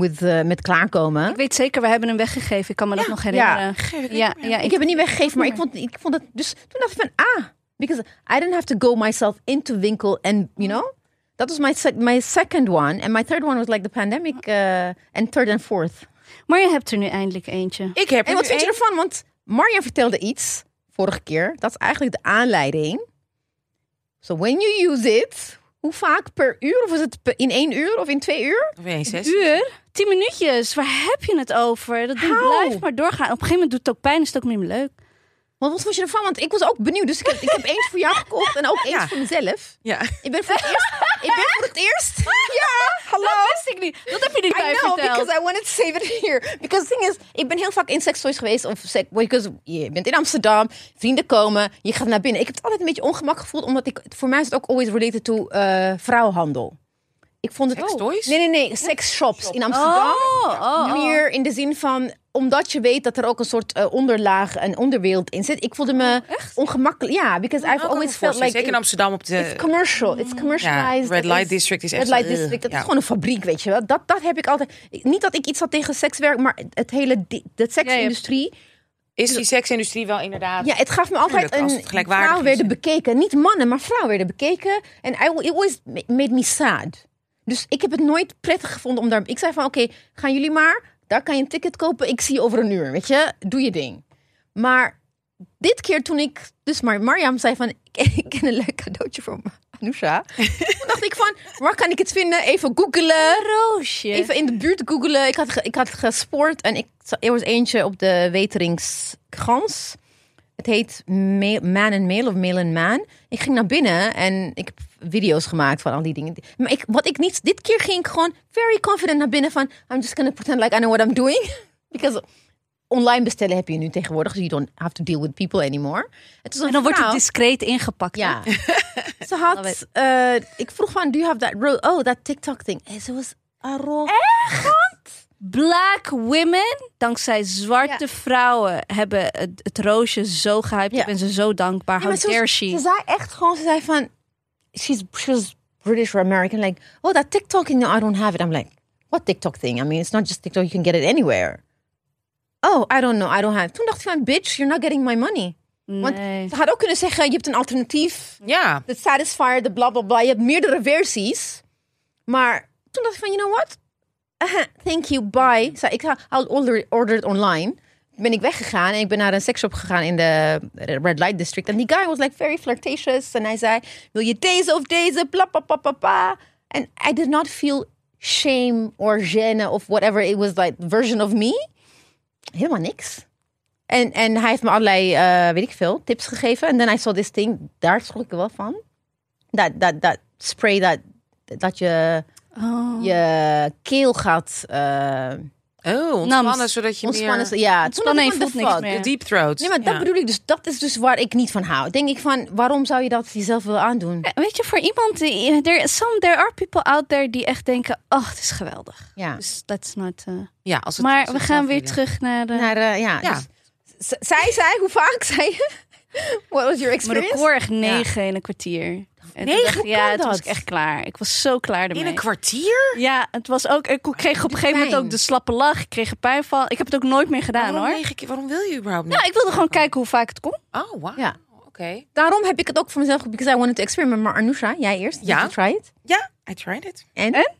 with uh, met klaarkomen. Ik weet zeker, we hebben hem weggegeven. Ik kan me dat nog herinneren. Geef ik Ja, hem ja, ik ik, heb het niet weggegeven, maar ik vond, ik vond het dus toen dacht ik van ah, because I didn't have to go myself into winkel and you know. That was my sec- my second one, and my third one was like the pandemic, uh, and third and fourth. maar je hebt er nu eindelijk eentje. Ik heb En wat vind je ervan? Want Marjan vertelde iets vorige keer. Dat is eigenlijk de aanleiding. So when you use it, hoe vaak per uur? Of is het in één uur of in twee uur? Of één zes. Uur? Tien minuutjes. Waar heb je het over? Dat ding How? blijft maar doorgaan. Op een gegeven moment doet het ook pijn. Is het ook niet meer leuk. Want wat vond je ervan? Want ik was ook benieuwd. Dus ik heb, ik heb eens voor jou gekocht en ook eens Ja. voor mezelf. Ja. Ik ben voor het eerst. Ik ben voor het eerst. Ja, hallo. Dat wist ik niet. Dat heb je niet bij I know, verteld. because I wanted to save it here. Because the thing is, ik ben heel vaak in sextoys geweest. Of sex, because je bent in Amsterdam, vrienden komen, je gaat naar binnen. Ik heb het altijd een beetje ongemak gevoeld, omdat ik, voor mij is het ook always related to uh, vrouwhandel. Ik vond het... Sextoys? Nee, nee, nee, sexshops in Amsterdam. Oh, oh, oh. Meer in de zin van, omdat je weet dat er ook een soort eh, onderlaag en onderwereld in zit. Ik voelde me ongemakkelijk. Ja, because I've me always felt voorstellen, like... Zeker in Amsterdam op de... It's commercial. It's commercialized. Ja, Red Light is- District is Red echt Light zo, uh, District. Dat ja. is gewoon een fabriek, weet je wel. Dat, dat heb ik altijd. Niet dat ik iets had tegen sekswerk, maar het hele de seksindustrie. Is die seksindustrie wel inderdaad... Ja, het gaf me altijd een. Vrouwen werden bekeken, niet mannen, maar vrouwen werden bekeken. En it always made me sad. Dus ik heb het nooit prettig gevonden om daar. Ik zei van, oké, gaan jullie maar. Daar kan je een ticket kopen. Ik zie je over een uur, weet je. Doe je ding. Maar dit keer toen ik, dus maar Mariam zei van, ik, ken een leuk cadeautje voor Anousha. toen dacht ik van, waar kan ik het vinden? Even googelen. Roosje. Even in de buurt googelen. Ik had, ik had gesport en ik, er was eentje op de Weteringsgans. Het heet Ma- Man and Mail of Mail and Man. Ik ging naar binnen en ik heb video's gemaakt van al die dingen. Maar ik, wat ik niet, dit keer ging ik gewoon very confident naar binnen van I'm just gonna pretend like I know what I'm doing. Because online bestellen heb je nu tegenwoordig, so you don't have to deal with people anymore. Het en dan wordt het discreet ingepakt. ja. Ze had, eh, ik vroeg van, do you have that, oh, that TikTok thing. En ze was arrogant. Black women, dankzij zwarte vrouwen, hebben het, het roosje zo gehyped. Ja. Ik ben ze zo dankbaar. Ja, How ze, was- ze zei echt gewoon, ze zei van, she's, she was British or American. Like, oh, that TikTok no, I don't have it. I'm like, what TikTok thing? I mean, it's not just TikTok, you can get it anywhere. Oh, I don't know, I don't have it. Toen dacht ik van, bitch, you're not getting my money. Want ze had ook kunnen zeggen, je hebt een alternatief. Ja. De Satisfier, de bla bla bla. Je hebt meerdere versies. Maar toen dacht ik van, you know what? Uh, thank you, bye. Zei ik, I'll order, order it online. Ben ik weggegaan en ik ben naar een seksshop gegaan in de Red Light District. En die guy was like very flirtatious. En hij zei, wil je deze of deze? Bla bla bla bla bla. And I did not feel shame or gêne of whatever it was like version of me. Helemaal niks. En, en hij heeft me allerlei, eh, weet ik veel, tips gegeven. En then I saw this thing. Daar schrok ik wel van. Dat, dat, dat spray dat, dat je, Oh. je keel gaat uh, Oh, ontspannen, Nams. zodat je ontspannen. meer... Ja, Ontspannen dacht ik en van, voelt niks meer. De deep throat. Nee, maar dat Ja. bedoel ik dus. Dat is dus waar ik niet van hou. Denk ik van, waarom zou je dat jezelf willen aandoen? Eh, Weet je, voor iemand die. There, some, there are people out there die echt denken: oh, het is geweldig. Ja. Dus let's not. eh. Ja, als het Maar als we gaan weer willen. terug naar de. Naar, eh, ja, Ja. dus zij zei, hoe vaak zei je? What was your Mijn experience? record echt negen in een kwartier. En Negen? dacht Ja, toen was ik echt klaar. Ik was zo klaar ermee. In een kwartier? Ja, het was ook. Ik kreeg op een gegeven moment ook de slappe lach. Ik kreeg een pijnval. Ik heb het ook nooit meer gedaan waarom, hoor. negen keer? waarom wil je überhaupt niet? Nou, ik wilde gewoon kijken hoe vaak het kon. Oh, wow. Ja. Oké. Daarom heb ik het ook voor mezelf, because I wanted to experiment. Maar Anusha, jij eerst. Ja. Did you try it? Ja, I tried it. En?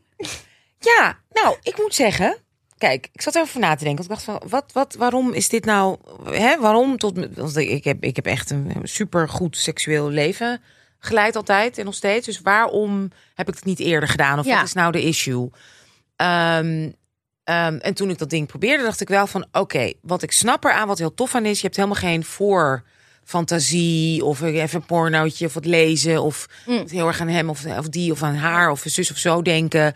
Ja, nou, ik moet zeggen. Kijk, ik zat erover na te denken. Want ik dacht van, wat, wat, waarom is dit nou? Hè, waarom tot? Want ik heb, ik heb echt een super goed seksueel leven geleid altijd en nog steeds. Dus waarom heb ik het niet eerder gedaan? Of Ja. wat is nou de issue? Ehm, ehm, en toen ik dat ding probeerde, dacht ik wel van, oké, wat ik snap eraan, wat heel tof aan is, je hebt helemaal geen voor fantasie of even een pornootje of wat lezen of Mm. heel erg aan hem of, of die of aan haar of zus of zo denken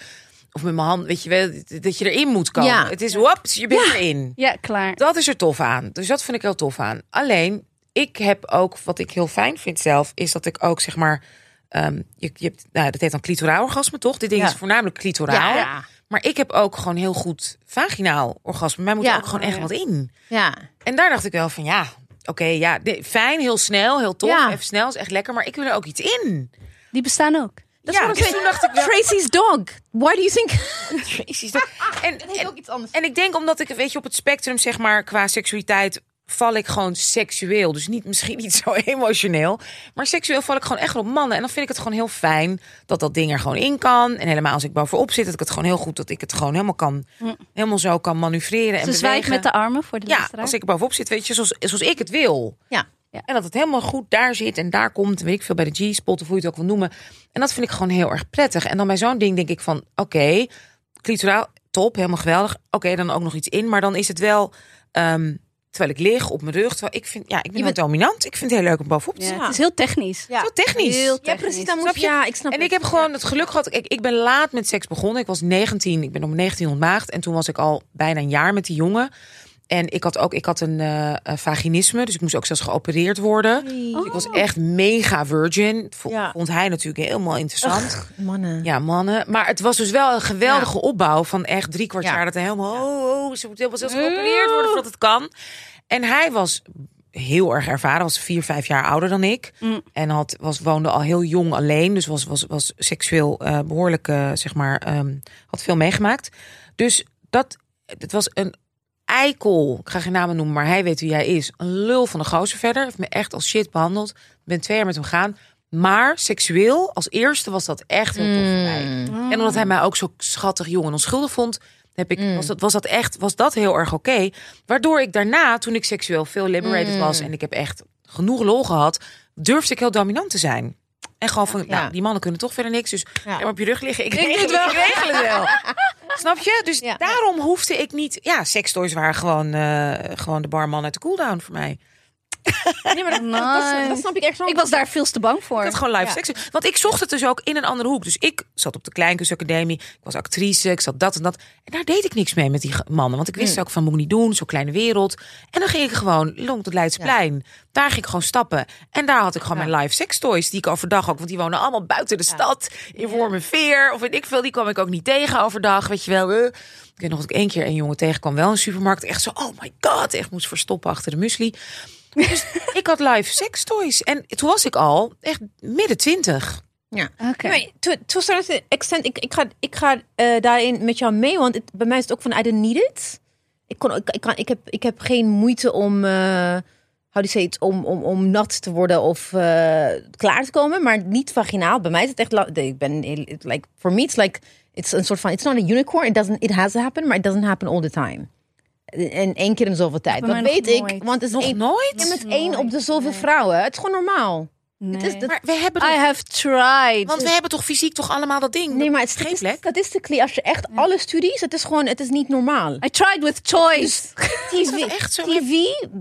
of met mijn hand, weet je wel, dat je erin moet komen. Ja. Het is wops, je bent erin. Ja, klaar. Dat is er tof aan. Dus dat vind ik heel tof aan. Alleen, ik heb ook, wat ik heel fijn vind zelf, is dat ik ook zeg maar, ehm, je, je hebt, nou, dat heet dan clitoraal orgasme, toch? Dit ding Ja. is voornamelijk clitoraal. Ja. Maar ik heb ook gewoon heel goed vaginaal orgasme. Mij moet Ja. ook gewoon echt ja. wat in. Ja. En daar dacht ik wel van, ja, oké, ja, fijn, heel snel, heel tof, Ja. even snel, is echt lekker. Maar ik wil er ook iets in. Die bestaan ook. Dat Ja, is dus toen dacht ik wel- Tracy's dog. Why do you think... Dat- en, ook iets anders. En ik denk omdat ik, weet je, op het spectrum, zeg maar, qua seksualiteit val ik gewoon seksueel. Dus niet, misschien niet zo emotioneel. Maar seksueel val ik gewoon echt op mannen. En dan vind ik het gewoon heel fijn dat dat ding er gewoon in kan. En helemaal als ik bovenop zit, dat ik het gewoon heel goed, dat ik het gewoon helemaal kan, helemaal zo kan manoeuvreren en Ze zwijgt met de armen voor de Ja, luisteraar. als ik er bovenop zit, weet je, zoals, zoals ik het wil. Ja. Ja. En dat het helemaal goed daar zit en daar komt, weet ik veel, bij de G-spot of hoe je het ook wil noemen. En dat vind ik gewoon heel erg prettig. En dan bij zo'n ding denk ik van, oké, clitoraal, top, helemaal geweldig. Oké, dan ook nog iets in, maar dan is het wel, ehm, terwijl ik lig op mijn rug. Terwijl ik vind, ja, ik ben Je wel bent- dominant. Ik vind het heel leuk om bovenop te Ja, zitten. Het is heel technisch. Ja. Zo technisch. Heel Ja, technisch. precies. Dan moet Snap je... Ja, ik snap En het. ik heb gewoon het geluk gehad. Ik, ik ben laat met seks begonnen. Ik was 19. Ik ben op mijn 19 ontmaagd. En toen was ik al bijna een jaar met die jongen. En ik had ook ik had een eh, eh, vaginisme. Dus ik moest ook zelfs geopereerd worden. Dus ik was echt mega virgin. Ja. Vond hij natuurlijk helemaal interessant. Mannen. Ja, mannen. Maar het was dus wel een geweldige opbouw van echt drie kwart Ja. jaar. Dat hij helemaal, oh, oh, ze moet helemaal zelfs geopereerd worden voordat het kan. En hij was heel erg ervaren. Was vier, vijf jaar ouder dan ik. Mm. En had, was, woonde al heel jong alleen. Dus was, was, was seksueel eh, behoorlijk, eh, zeg maar, ehm, had veel meegemaakt. Dus dat, het was een eikel. Ik ga geen namen noemen, maar hij weet wie hij is. Een lul van de gozer verder. Heeft me echt als shit behandeld. Ik ben twee jaar met hem gaan. Maar seksueel, als eerste was dat echt heel tof voor mij. En omdat hij mij ook zo schattig, jong en onschuldig vond, heb ik, was, dat, was dat echt was dat heel erg oké. Waardoor ik daarna, toen ik seksueel veel liberated was en ik heb echt genoeg lol gehad, durfde ik heel dominant te zijn. En gewoon van, Ja. nou, die mannen kunnen toch verder niks. Dus op je rug liggen. Ik, regel het wel. Ik regel het wel. Snap je? Dus daarom hoefde ik niet... Ja, sextoys waren gewoon, eh, gewoon de barman uit de cooldown voor mij. Nee, maar dat, dat, dat, dat snap ik echt zo. Ik was daar veel te bang voor. Ik had gewoon live Ja. seks. Want ik zocht het dus ook in een andere hoek. Dus ik zat op de Kleinkunstacademie. Ik was actrice. Ik zat dat en dat. En daar deed ik niks mee met die mannen. Want ik wist ook van, moet ik niet doen. Zo'n kleine wereld. En dan ging ik gewoon long tot Leidsplein. Daar ging ik gewoon stappen. En daar had ik gewoon mijn live sex toys. Die ik overdag ook. Want die wonen allemaal buiten de stad. In Wormerveer. Of weet ik veel. Die kwam ik ook niet tegen overdag. Weet je wel. eh. Ik weet nog dat ik één keer een jongen tegenkwam. Wel in de supermarkt. Echt zo, oh my god. Echt moest verstoppen achter de muesli. Dus ik had live sex toys. En toen was ik al echt midden twintig. Ja. Oké. Nee, maar to, to a certain extent, ik, ik ga, ik ga eh, daarin met jou mee, want het, bij mij is het ook van I didn't need it. Ik, kon, ik, ik, kan, ik, heb, ik heb geen moeite om, eh how do you say it, om, om, om nat te worden of eh, klaar te komen, maar niet vaginaal. Bij mij is het echt, la- ik ben, it, like, for me it's like, it's een soort van, it's not a unicorn, it doesn't, it has happened, maar it doesn't happen all the time. En één keer in zoveel tijd. Dat weet ik, nooit. want het is Nog één, nooit? ja, met één op de zoveel Nee. vrouwen. Het is gewoon normaal. Nee. Het is, dat, Maar we hebben I have tried. want we hebben toch fysiek toch allemaal dat ding? Nee, maar het geen is plek. statistically, als je echt alle studies, het is gewoon, het is niet normaal. I tried with toys. TV, dat echt zo? TV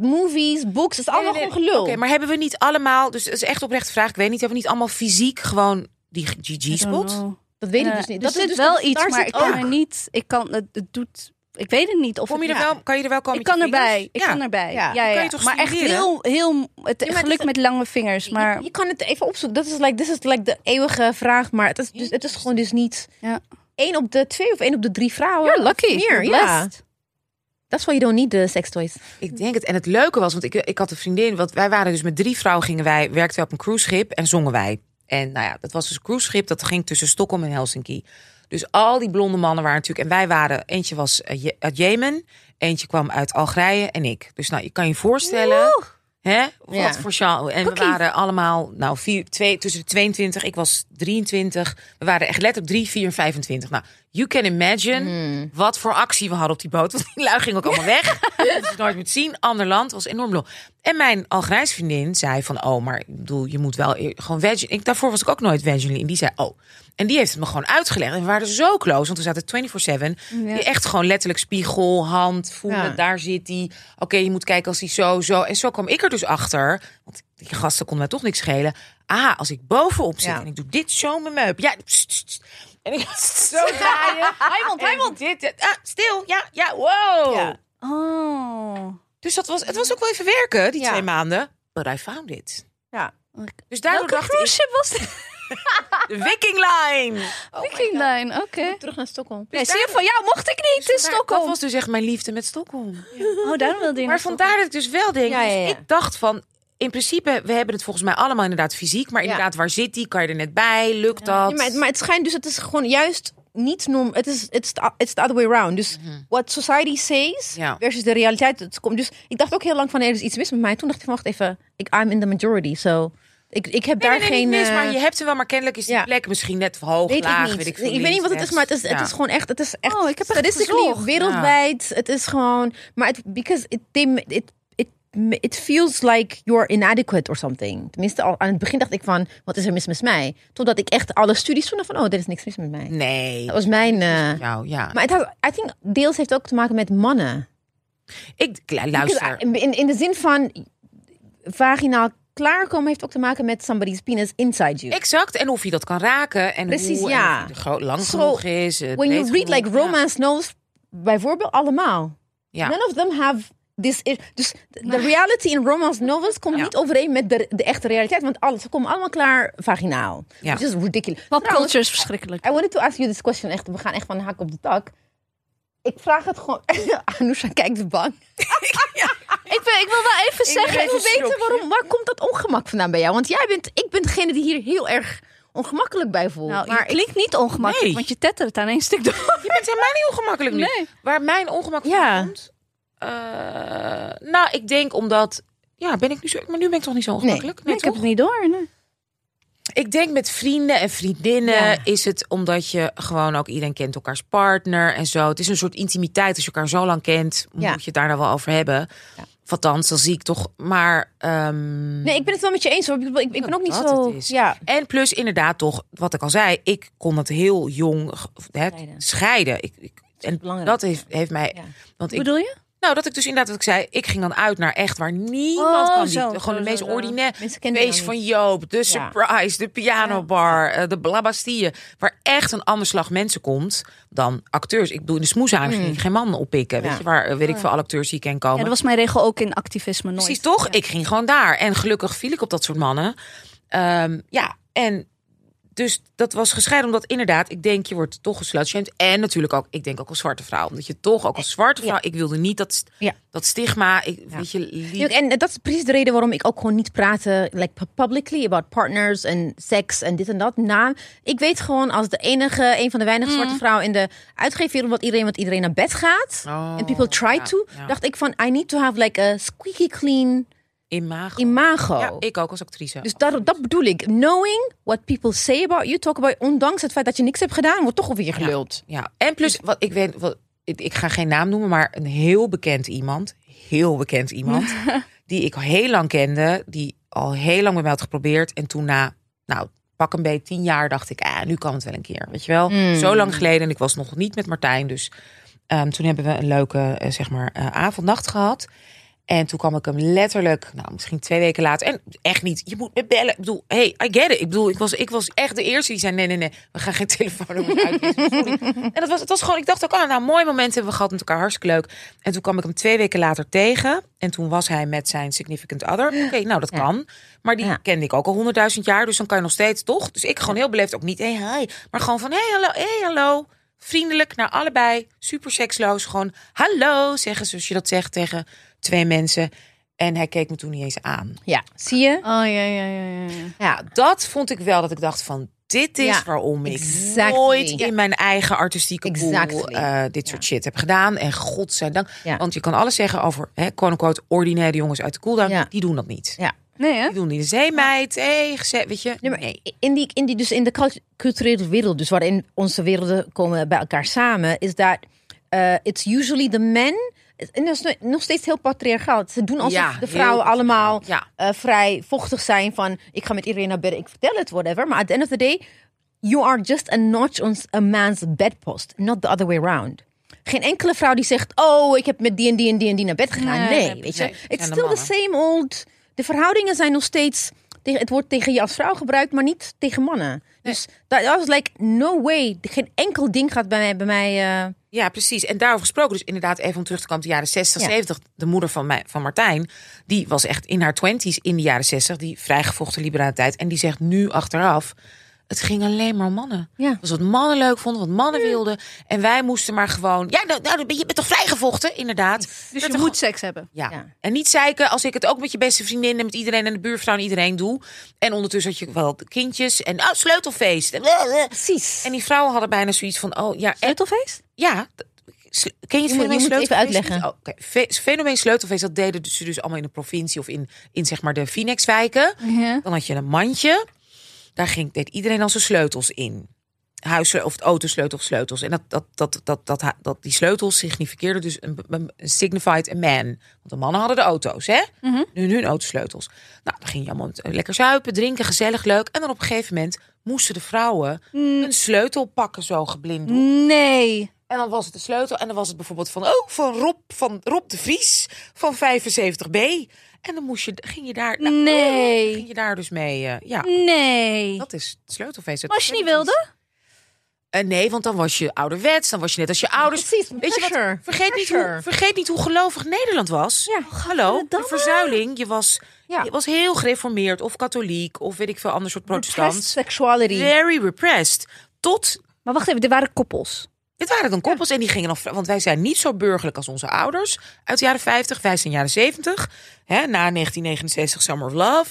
movies, books, het is allemaal gewoon gelul. Oké, maar hebben we niet allemaal, dus het is echt oprecht vraag, ik weet niet, hebben we niet allemaal fysiek gewoon die GG-spot? Dat weet ik dus niet. Dat is dus wel iets, maar ik kan er niet. Ik kan het, het doet. Ik weet het niet of Kom je het- er wel, kan je er wel komen Ik kan erbij. Ik Ja. kan erbij. Ja. Ja, ja, Kan je toch maar echt heel, heel. Het het geluk is- met lange vingers, maar Je, je kan het even opzoeken. Dat is like, this is like de eeuwige vraag, maar het is, dus, het is gewoon dus niet ja. één op de twee of één op de drie vrouwen. You're lucky. Meer, ja. That's why you don't need the sex toys. Ik denk het. En het leuke was, want ik, ik had een vriendin, want wij waren dus met drie vrouwen, gingen wij, werkten wij op een cruiseschip en zongen wij. En nou ja, dat was dus een cruiseschip, dat ging tussen Stockholm en Helsinki. Dus al die blonde mannen waren natuurlijk, en wij waren, eentje was eh, uit Jemen, eentje kwam uit Algerije en ik. Dus nou, je kan je voorstellen, hè, wat Ja. voor genre. En we waren allemaal, nou, vier, twee, tussen de 22, ik was 23. We waren echt letterlijk 3, 4 en 25. Nou, you can imagine wat voor actie we hadden op die boot. Want die lui gingen ook allemaal weg. dat is nooit meer te zien. Ander land, was enorm lol. En mijn Algerijns vriendin zei van, oh, maar ik bedoel, je moet wel gewoon veg. Ik, daarvoor was ik ook nooit vaginally. En die zei, oh. En die heeft het me gewoon uitgelegd. En we waren zo close, want we zaten 24-7. Die echt gewoon letterlijk spiegel, hand, voelen, Ja. daar zit hij. Oké, je moet kijken als hij zo, zo. En zo kwam ik er dus achter. Want die gasten konden mij toch niks schelen. Ah, als ik bovenop zit Ja. en ik doe dit zo met mijn heup. Ja, pst, pst, pst. En ik zo draaien. Ik doe dit. Ah, stil. Ja, ja, wow. Ja. Oh. Dus dat was, het was ook wel even werken, die Ja. twee maanden. But I found it. Ja. Dus daardoor Welke dacht cruise ik, was dit? de Viking Line. Viking Line, oké. Terug naar Stockholm. Nee, zie je, van jou mocht ik niet in Maar Dat Stockholm. was dus echt mijn liefde met Stockholm. Oh, daarom wilde je Maar vandaar dat ik dus wel denk, Ja, ja, dus ja. ik dacht van, in principe, we hebben het volgens mij allemaal inderdaad fysiek. Maar Ja. inderdaad, waar zit die? Kan je er net bij? Lukt dat? Ja, maar, maar het schijnt dus, het is gewoon juist niet norm. Het is it's the, it's the other way around. Dus what society says Ja. versus de realiteit. Het komt. Dus ik dacht ook heel lang van nee, er is iets mis met mij. Toen dacht ik van wacht even, ik I'm in the majority. So ik, ik heb Nee, daar nee, nee, geen. niet mis, eh, maar je hebt hem wel, maar kennelijk is die ja. plek misschien net hoog, Weet laag, ik niet. weet ik ik, veel. weet niet wat het is, maar het is, het is gewoon echt. Het is echt. Oh, ik heb gezocht. wereldwijd. Het is gewoon. Maar het because it, they, it, it, feels like you're inadequate or something. Tenminste, al aan het begin dacht ik van wat is er mis met mij? Totdat ik echt alle studies vond van oh, er is niks mis met mij. Nee. Dat was mijn. eh, Nou, ja. maar het had, I think deels heeft ook te maken met mannen. ik luister. In, in, de zin van vaginaal klaarkomen heeft ook te maken met somebody's penis inside you. Exact. En of je dat kan raken. En Precies, hoe, ja. En lang So, genoeg is. When you read like genoeg, romance novels, bijvoorbeeld allemaal. Ja. None of them have this. i- Dus de reality in romance novels komt Ja. niet overeen met de, de echte realiteit, want alles, ze komen allemaal klaar vaginaal. Ja. Which is ridiculous. Pop Trouwens, culture is verschrikkelijk. I wanted to ask you this question. Echt, we gaan echt van de hak op de tak. Ik vraag het gewoon. Anousha kijkt bang. Ik, ben, ik wil wel even zeggen... Ik wil weten waarom, waar komt dat ongemak vandaan bij jou? Want jij bent, ik ben degene die hier heel erg ongemakkelijk bij voelt. Nou, maar je klinkt niet ongemakkelijk, Nee. want je tettert aan één stuk door. Je bent helemaal niet ongemakkelijk nu. Nee. Waar mijn ongemak van Ja. komt? Eh, nou, ik denk omdat... Ja, ben ik nu zo... Maar nu ben ik toch niet zo ongemakkelijk? Nee, ik heb het niet door. Nee. Ik denk met vrienden en vriendinnen Ja. is het omdat je gewoon ook iedereen kent elkaars partner en zo. Het is een soort intimiteit. Als je elkaar zo lang kent, Ja. moet je het daar nou wel over hebben. Ja. Althans, dan zie ik toch. Maar. ehm, Nee, ik ben het wel met je eens hoor. Ik, ik, ik ben ook niet dat zo. Ja. En plus inderdaad toch, wat ik al zei, ik kon het heel jong hè, Scheiden. scheiden. Ik, ik, en dat heeft, heeft mij. Ja. Want Wat ik, bedoel je? Nou, dat ik dus inderdaad, wat ik zei, ik ging dan uit naar echt waar niemand Oh, kan. Die, zo, gewoon zo, de meest ordinaire jou van. Joop, de surprise, de pianobar, eh, de La Bastille. Waar echt een ander slag mensen komt dan acteurs. Ik bedoel, in de ging ik geen man oppikken. Weet Ja. je, waar eh, weet ik veel alle acteurs die ik ken komen. Ja, dat was mijn regel ook in activisme nooit. Precies toch? Ik ging gewoon daar. En gelukkig viel ik op dat soort mannen. Ehm, ja, en dus dat was gescheiden omdat inderdaad, ik denk je wordt toch geslutshamed. En natuurlijk ook, ik denk ook als zwarte vrouw. Omdat je toch ook als zwarte vrouw, ik wilde niet dat, Ja. dat stigma. Ik, Weet je, lief- En dat is precies de reden waarom ik ook gewoon niet praatte like pu- publicly about partners en seks en dit en dat. Na, ik weet gewoon als de enige, een van de weinige zwarte vrouwen in de uitgeefwereld wat iedereen, wat iedereen naar bed gaat. Oh, En people try to. Dacht ik van, I need to have like a squeaky clean imago. imago. Ja, ik ook als actrice. Dus dat, dat bedoel ik. Knowing what people say about you, talk about you, ondanks het feit dat je niks hebt gedaan, wordt toch je geluld. Ja, en plus, wat ik weet, wat, ik, ik ga geen naam noemen, maar een heel bekend iemand, heel bekend iemand, die ik heel lang kende, die al heel lang met mij had geprobeerd. En toen na, nou, pak een beetje tien jaar, dacht ik, ah, nu kan het wel een keer. Weet je wel? Zo lang geleden, en ik was nog niet met Martijn, dus ehm, toen hebben we een leuke, eh, zeg maar, eh, avondnacht gehad. En toen kwam ik hem letterlijk, nou misschien twee weken later. En echt niet, je moet me bellen. Ik bedoel, hey, I get it. Ik bedoel, ik was, ik was echt de eerste die zei, nee, nee, nee. We gaan geen telefoonnummer uitwisselen. Sorry. En dat was, het was gewoon, ik dacht ook, oh, nou, mooi moment hebben we gehad met elkaar. Hartstikke leuk. En toen kwam ik hem twee weken later tegen. En toen was hij met zijn significant other. Oké, nou, dat kan. Maar die Ja. kende ik ook al honderdduizend jaar. Dus dan kan je nog steeds, toch? Dus ik gewoon heel beleefd ook niet, hey, hi. Maar gewoon van, hey, hallo, hey, hallo. Vriendelijk naar allebei. Super seksloos. Gewoon hallo zeggen zoals je dat zegt tegen twee mensen. En hij keek me toen niet eens aan. Ja, zie je? Oh ja, ja, ja, ja. ja. Ja, dat vond ik wel dat ik dacht van... Dit is Ja, waarom ik exactly. nooit in mijn eigen artistieke pool Exactly. eh, dit soort shit heb gedaan. En godzijdank. Ja. Want je kan alles zeggen over, hè, quote-unquote, ordinaire jongens uit de cooldown. Ja. Die doen dat niet. Ja. Nee, hè? Die doen niet de zeemeid. Hey, weet je? Nee, maar Nee. In die, in die, dus in de cult- culturele wereld, dus waarin onze werelden komen bij elkaar samen, is dat eh it's usually the men. En dat is nog- steeds heel patriarchaal. Ze doen alsof Ja, de vrouwen allemaal patriarchaal, eh, vrij vochtig zijn van ik ga met iedereen naar bed, ik vertel het, whatever. Maar at the end of the day, you are just a notch on a man's bedpost, not the other way around. Geen enkele vrouw die zegt, oh, ik heb met die en die en die en die naar bed gegaan. Nee, Nee, weet je. nee, It's still the same old. De verhoudingen zijn nog steeds. tegen- Het wordt tegen je als vrouw gebruikt, maar niet tegen mannen. Dus dat was like, no way. Geen enkel ding gaat bij mij. Bij mij eh, Ja, precies. En daarover gesproken, dus inderdaad, even om terug te komen, de jaren 60, Ja. 70. De moeder van, mij, van Martijn, die was echt in haar twenties in de jaren 60, die vrijgevochten liberaliteit. En die zegt nu achteraf, het ging alleen maar om mannen. Ja. Was wat mannen leuk vonden, wat mannen wilden. En wij moesten maar gewoon, ja, nou, nou, je bent toch vrijgevochten, inderdaad. Dus je moet seks hebben. Ja. Ja. en niet zeiken als ik het ook met je beste vriendin en met iedereen en de buurvrouw en iedereen doe. En ondertussen had je wel kindjes en oh, sleutelfeest. En, precies. en die vrouwen hadden bijna zoiets van, oh ja, Sleutelfeest? ja. Ken je het fenomeen het even sleutelfeest uitleggen. Oh, oké. Fe- Fenomeen sleutelfeest, dat deden ze dus allemaal in de provincie of in, in zeg maar de Phoenixwijken. Ja. Dan had je een mandje. Daar ging, deed iedereen dan zijn sleutels in. Huis of autosleutels, sleutels. En dat, dat, dat, dat, dat, dat, die sleutels significeerden dus een, signified a man. Want de mannen hadden de auto's, hè? Nu hun autosleutels. Nou, dan ging je allemaal met- lekker zuipen, drinken, gezellig, leuk. En dan op een gegeven moment moesten de vrouwen een sleutel pakken, zo geblinddoekt. Nee. En dan was het de sleutel. En dan was het bijvoorbeeld van, oh, van Rob, van Rob de Vries van 75B. En dan moest je, ging je daar, nou, Nee. ging je daar dus mee. eh, ja, Nee. dat is het sleutelfeest. Als je niet wilde? Eh, nee, want dan was je ouderwets. Dan was je net als je ouders. precies, Weet je wat? pressure. Vergeet niet, hoe, vergeet niet hoe gelovig Nederland was. Ja, Hallo, de verzuiling. Je was, Ja. je was heel gereformeerd of katholiek of weet ik veel ander soort Repressed protestant. sexuality. Very repressed. Tot Maar wacht even, er waren koppels. Dit waren dan koppels en die gingen nog, want wij zijn niet zo burgerlijk als onze ouders uit de jaren 50. Wij zijn jaren 70, hè, na 1969 Summer of Love.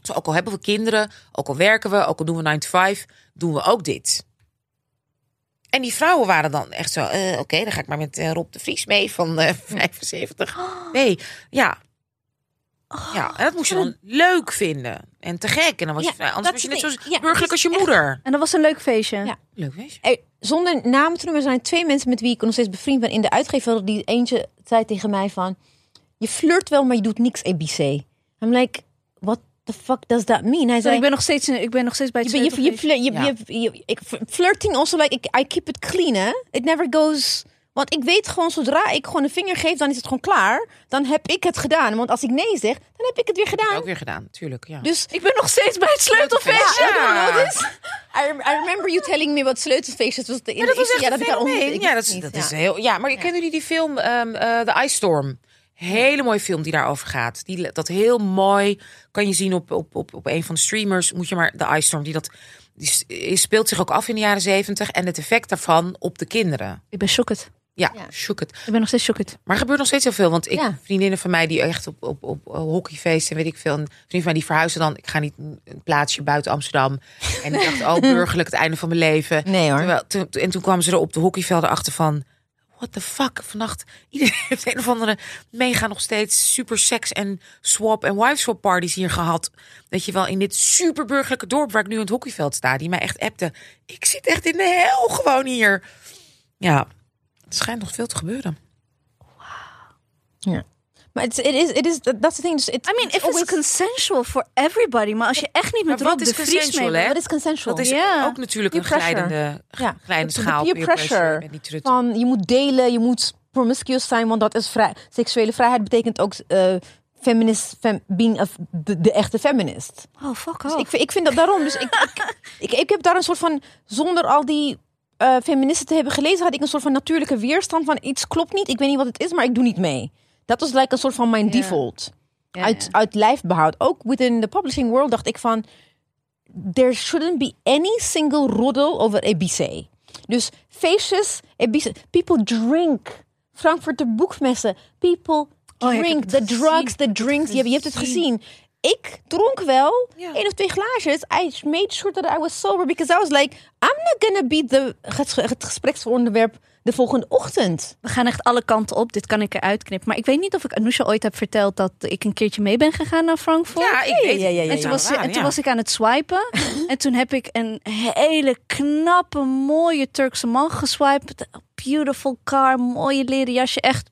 Dus ook al hebben we kinderen, ook al werken we, ook al doen we 9 to 5, doen we ook dit. En die vrouwen waren dan echt zo, eh, oké, dan ga ik maar met eh, Rob de Vries mee van eh 75. Nee, ja. Ja, en dat moest je dan leuk vinden. En te gek. En dan was je, Ja, anders was je net zo. Ja, burgerlijk als je moeder. En dat was een leuk feestje. Ja. Leuk, weet je? Er- zonder namen te noemen, er zijn twee mensen met wie ik nog steeds bevriend ben in de uitgever. Die eentje zei tegen mij van, je flirt wel, maar je doet niks ABC. I'm like, what the fuck does that mean? Hij zei, ik ben nog steeds, ik ben nog steeds bij je, het je, je, je, Ja. je, je- ik, flirting also like, ik, I keep it clean, hè. It never goes... Want ik weet gewoon, zodra ik gewoon een vinger geef, dan is het gewoon klaar. Dan heb ik het gedaan. Want als ik nee zeg, dan heb ik het weer gedaan. Ook weer gedaan, tuurlijk. Ja. Dus Ik ben nog steeds bij het sleutelfeest. ja, Ja. I. I, remember you telling me about sleutelfeestjes. Was de, in Maar dat de was echt ja, dat ik. Ja, dat is, dat is heel. Ja, maar kennen jullie die film ehm eh, The Ice Storm? Hele mooie film die daarover gaat. Die, dat heel mooi kan je zien op, op, op, op een van de streamers. Moet je maar The Ice Storm. Die, dat, die speelt zich ook af in de jaren zeventig. En het effect daarvan op de kinderen. Ik ben shocked. Ja, Ja. shook het. Ik ben nog steeds shocked. Maar er gebeurt nog steeds heel veel. Want ik, Ja. vriendinnen van mij die echt op, op, op hockeyfeesten en weet ik veel. Een vriend van mij die verhuisde dan. Ik ga niet een plaatsje buiten Amsterdam. En ik dacht, oh, burgerlijk het einde van mijn leven. Nee hoor. Terwijl, toen- en toen kwamen ze er op de hockeyvelden achter van... What the fuck? Vannacht, iedereen heeft een of andere mega nog steeds super seks en swap en wife swap parties hier gehad. Weet je wel, in dit super burgerlijke dorp waar ik nu in het hockeyveld sta. Die mij echt appte. Ik zit echt in de hel gewoon hier. Ja, het schijnt nog veel te gebeuren. Ja. Maar het it is, it is, that's the thing. Dus it, I mean, if it's always- consensual for everybody. Maar als je echt niet met wat Rob is de Vries mee consensual, bent- hè? What is consensual? Dat is Ja. ook natuurlijk Peer een pressure. glijdende, ja. glijdende De schaal. peer pressure. Ik niet terug. Van, je moet delen, je moet promiscuous zijn, want dat is vrij. Seksuele vrijheid betekent ook eh feminist, fem, being a, de, de echte feminist. Oh, fuck Dus off. ik, vind- ik vind dat daarom. Dus ik, ik, ik, ik heb daar een soort van, zonder al die eh, feministen te hebben gelezen, had ik een soort van natuurlijke weerstand van iets klopt niet. Ik weet niet wat het is, maar ik doe niet mee. Dat was like een soort van mijn Ja. default. Ja, uit, uit lijfbehoud. Ook within the publishing world dacht ik van... There shouldn't be any single roddle over ABC. Dus feestjes, people drink. Frankfurter boekmessen, people Oh, drink. the drugs, the drinks. Je, hebt- je hebt het gezien. Ik dronk wel één of twee glaasjes. I made sure that I was sober because I was like, I'm not gonna be the, het, het gespreksonderwerp de volgende ochtend. We gaan echt alle kanten op. Dit kan ik eruit knippen. Maar ik weet niet of ik Anousha ooit heb verteld dat ik een keertje mee ben gegaan naar Frankfurt. Ja, ik weet ja, ja, ja, En toen, was, en toen was ik aan het swipen. en toen heb ik een hele knappe, mooie Turkse man geswiped. Beautiful car, mooie leren jasje. Echt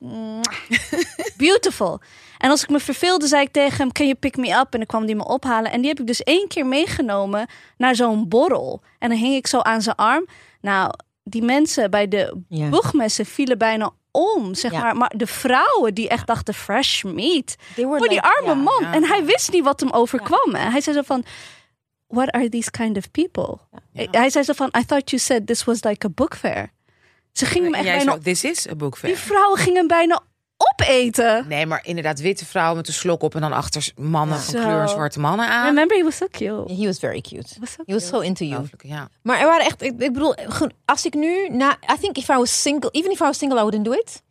beautiful. En als ik me verveelde, zei ik tegen hem: Can you pick me up? En dan kwam die me ophalen. En die heb ik dus één keer meegenomen naar zo'n borrel. En dan hing ik zo aan zijn arm. Nou, die mensen bij de Ja. boegmessen vielen bijna om. Zeg Ja. maar. maar de vrouwen die echt dachten: fresh meat. Voor die like- arme man. En hij wist niet wat hem overkwam. En hij zei zo van... What are these kind of people? Hij zei zo van... I thought you said this was like a book fair. Ze gingen hem echt jij bijna... zo, this is a book Die fair. vrouwen gingen hem bijna opeten. Nee, maar inderdaad, witte vrouwen met een slok op en dan achter mannen van kleur en zwarte mannen aan. Remember, he was so cute. He was very cute. Was so He was so into you. Ja. Maar er waren echt, ik, ik bedoel, als ik nu, na, I think if I was single, even if I was single, I wouldn't do it.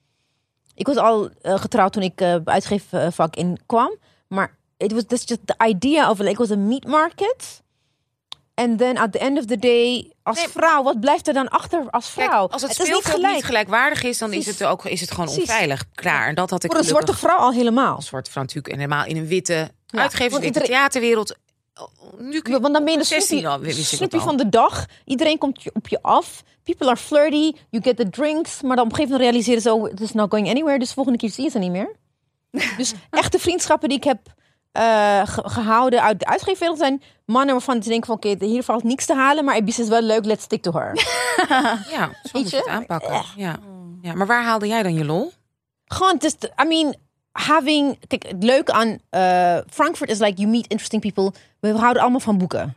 Ik was al eh, getrouwd toen ik eh uitgeefvak in kwam, maar it was that's just the idea of like it was a meat market. And then at the end of the day, als Nee, vrouw, wat blijft er dan achter als Kijk, vrouw? als het, niet speelveld gelijk. niet gelijkwaardig is, dan is het, ook, is het gewoon onveilig. Klaar. En dat had ik Voor een zwarte vrouw al helemaal. als zwarte vrouw natuurlijk. En helemaal in een witte Ja, uitgevers, witte iedereen- theaterwereld. Nu kun je- Want dan ben je de 16 snoepie, van de dag. Iedereen komt op je af. People are flirty. You get the drinks. Maar dan op een gegeven moment realiseren ze... Oh, it is not going anywhere. Dus de volgende keer zie je ze niet meer. dus echte vriendschappen die ik heb eh, ge- gehouden uit de uitgeefwereld zijn mannen waarvan ze denken van... Oké, hier valt niks te halen. Maar Ibis is wel leuk. Let's stick to her. Ja, zo moet je het aanpakken. Ja. ja, maar waar haalde jij dan je lol? Gewoon, is, I mean... Having, kijk, het leuke aan eh, Frankfurt is like you meet interesting people. We houden allemaal van boeken.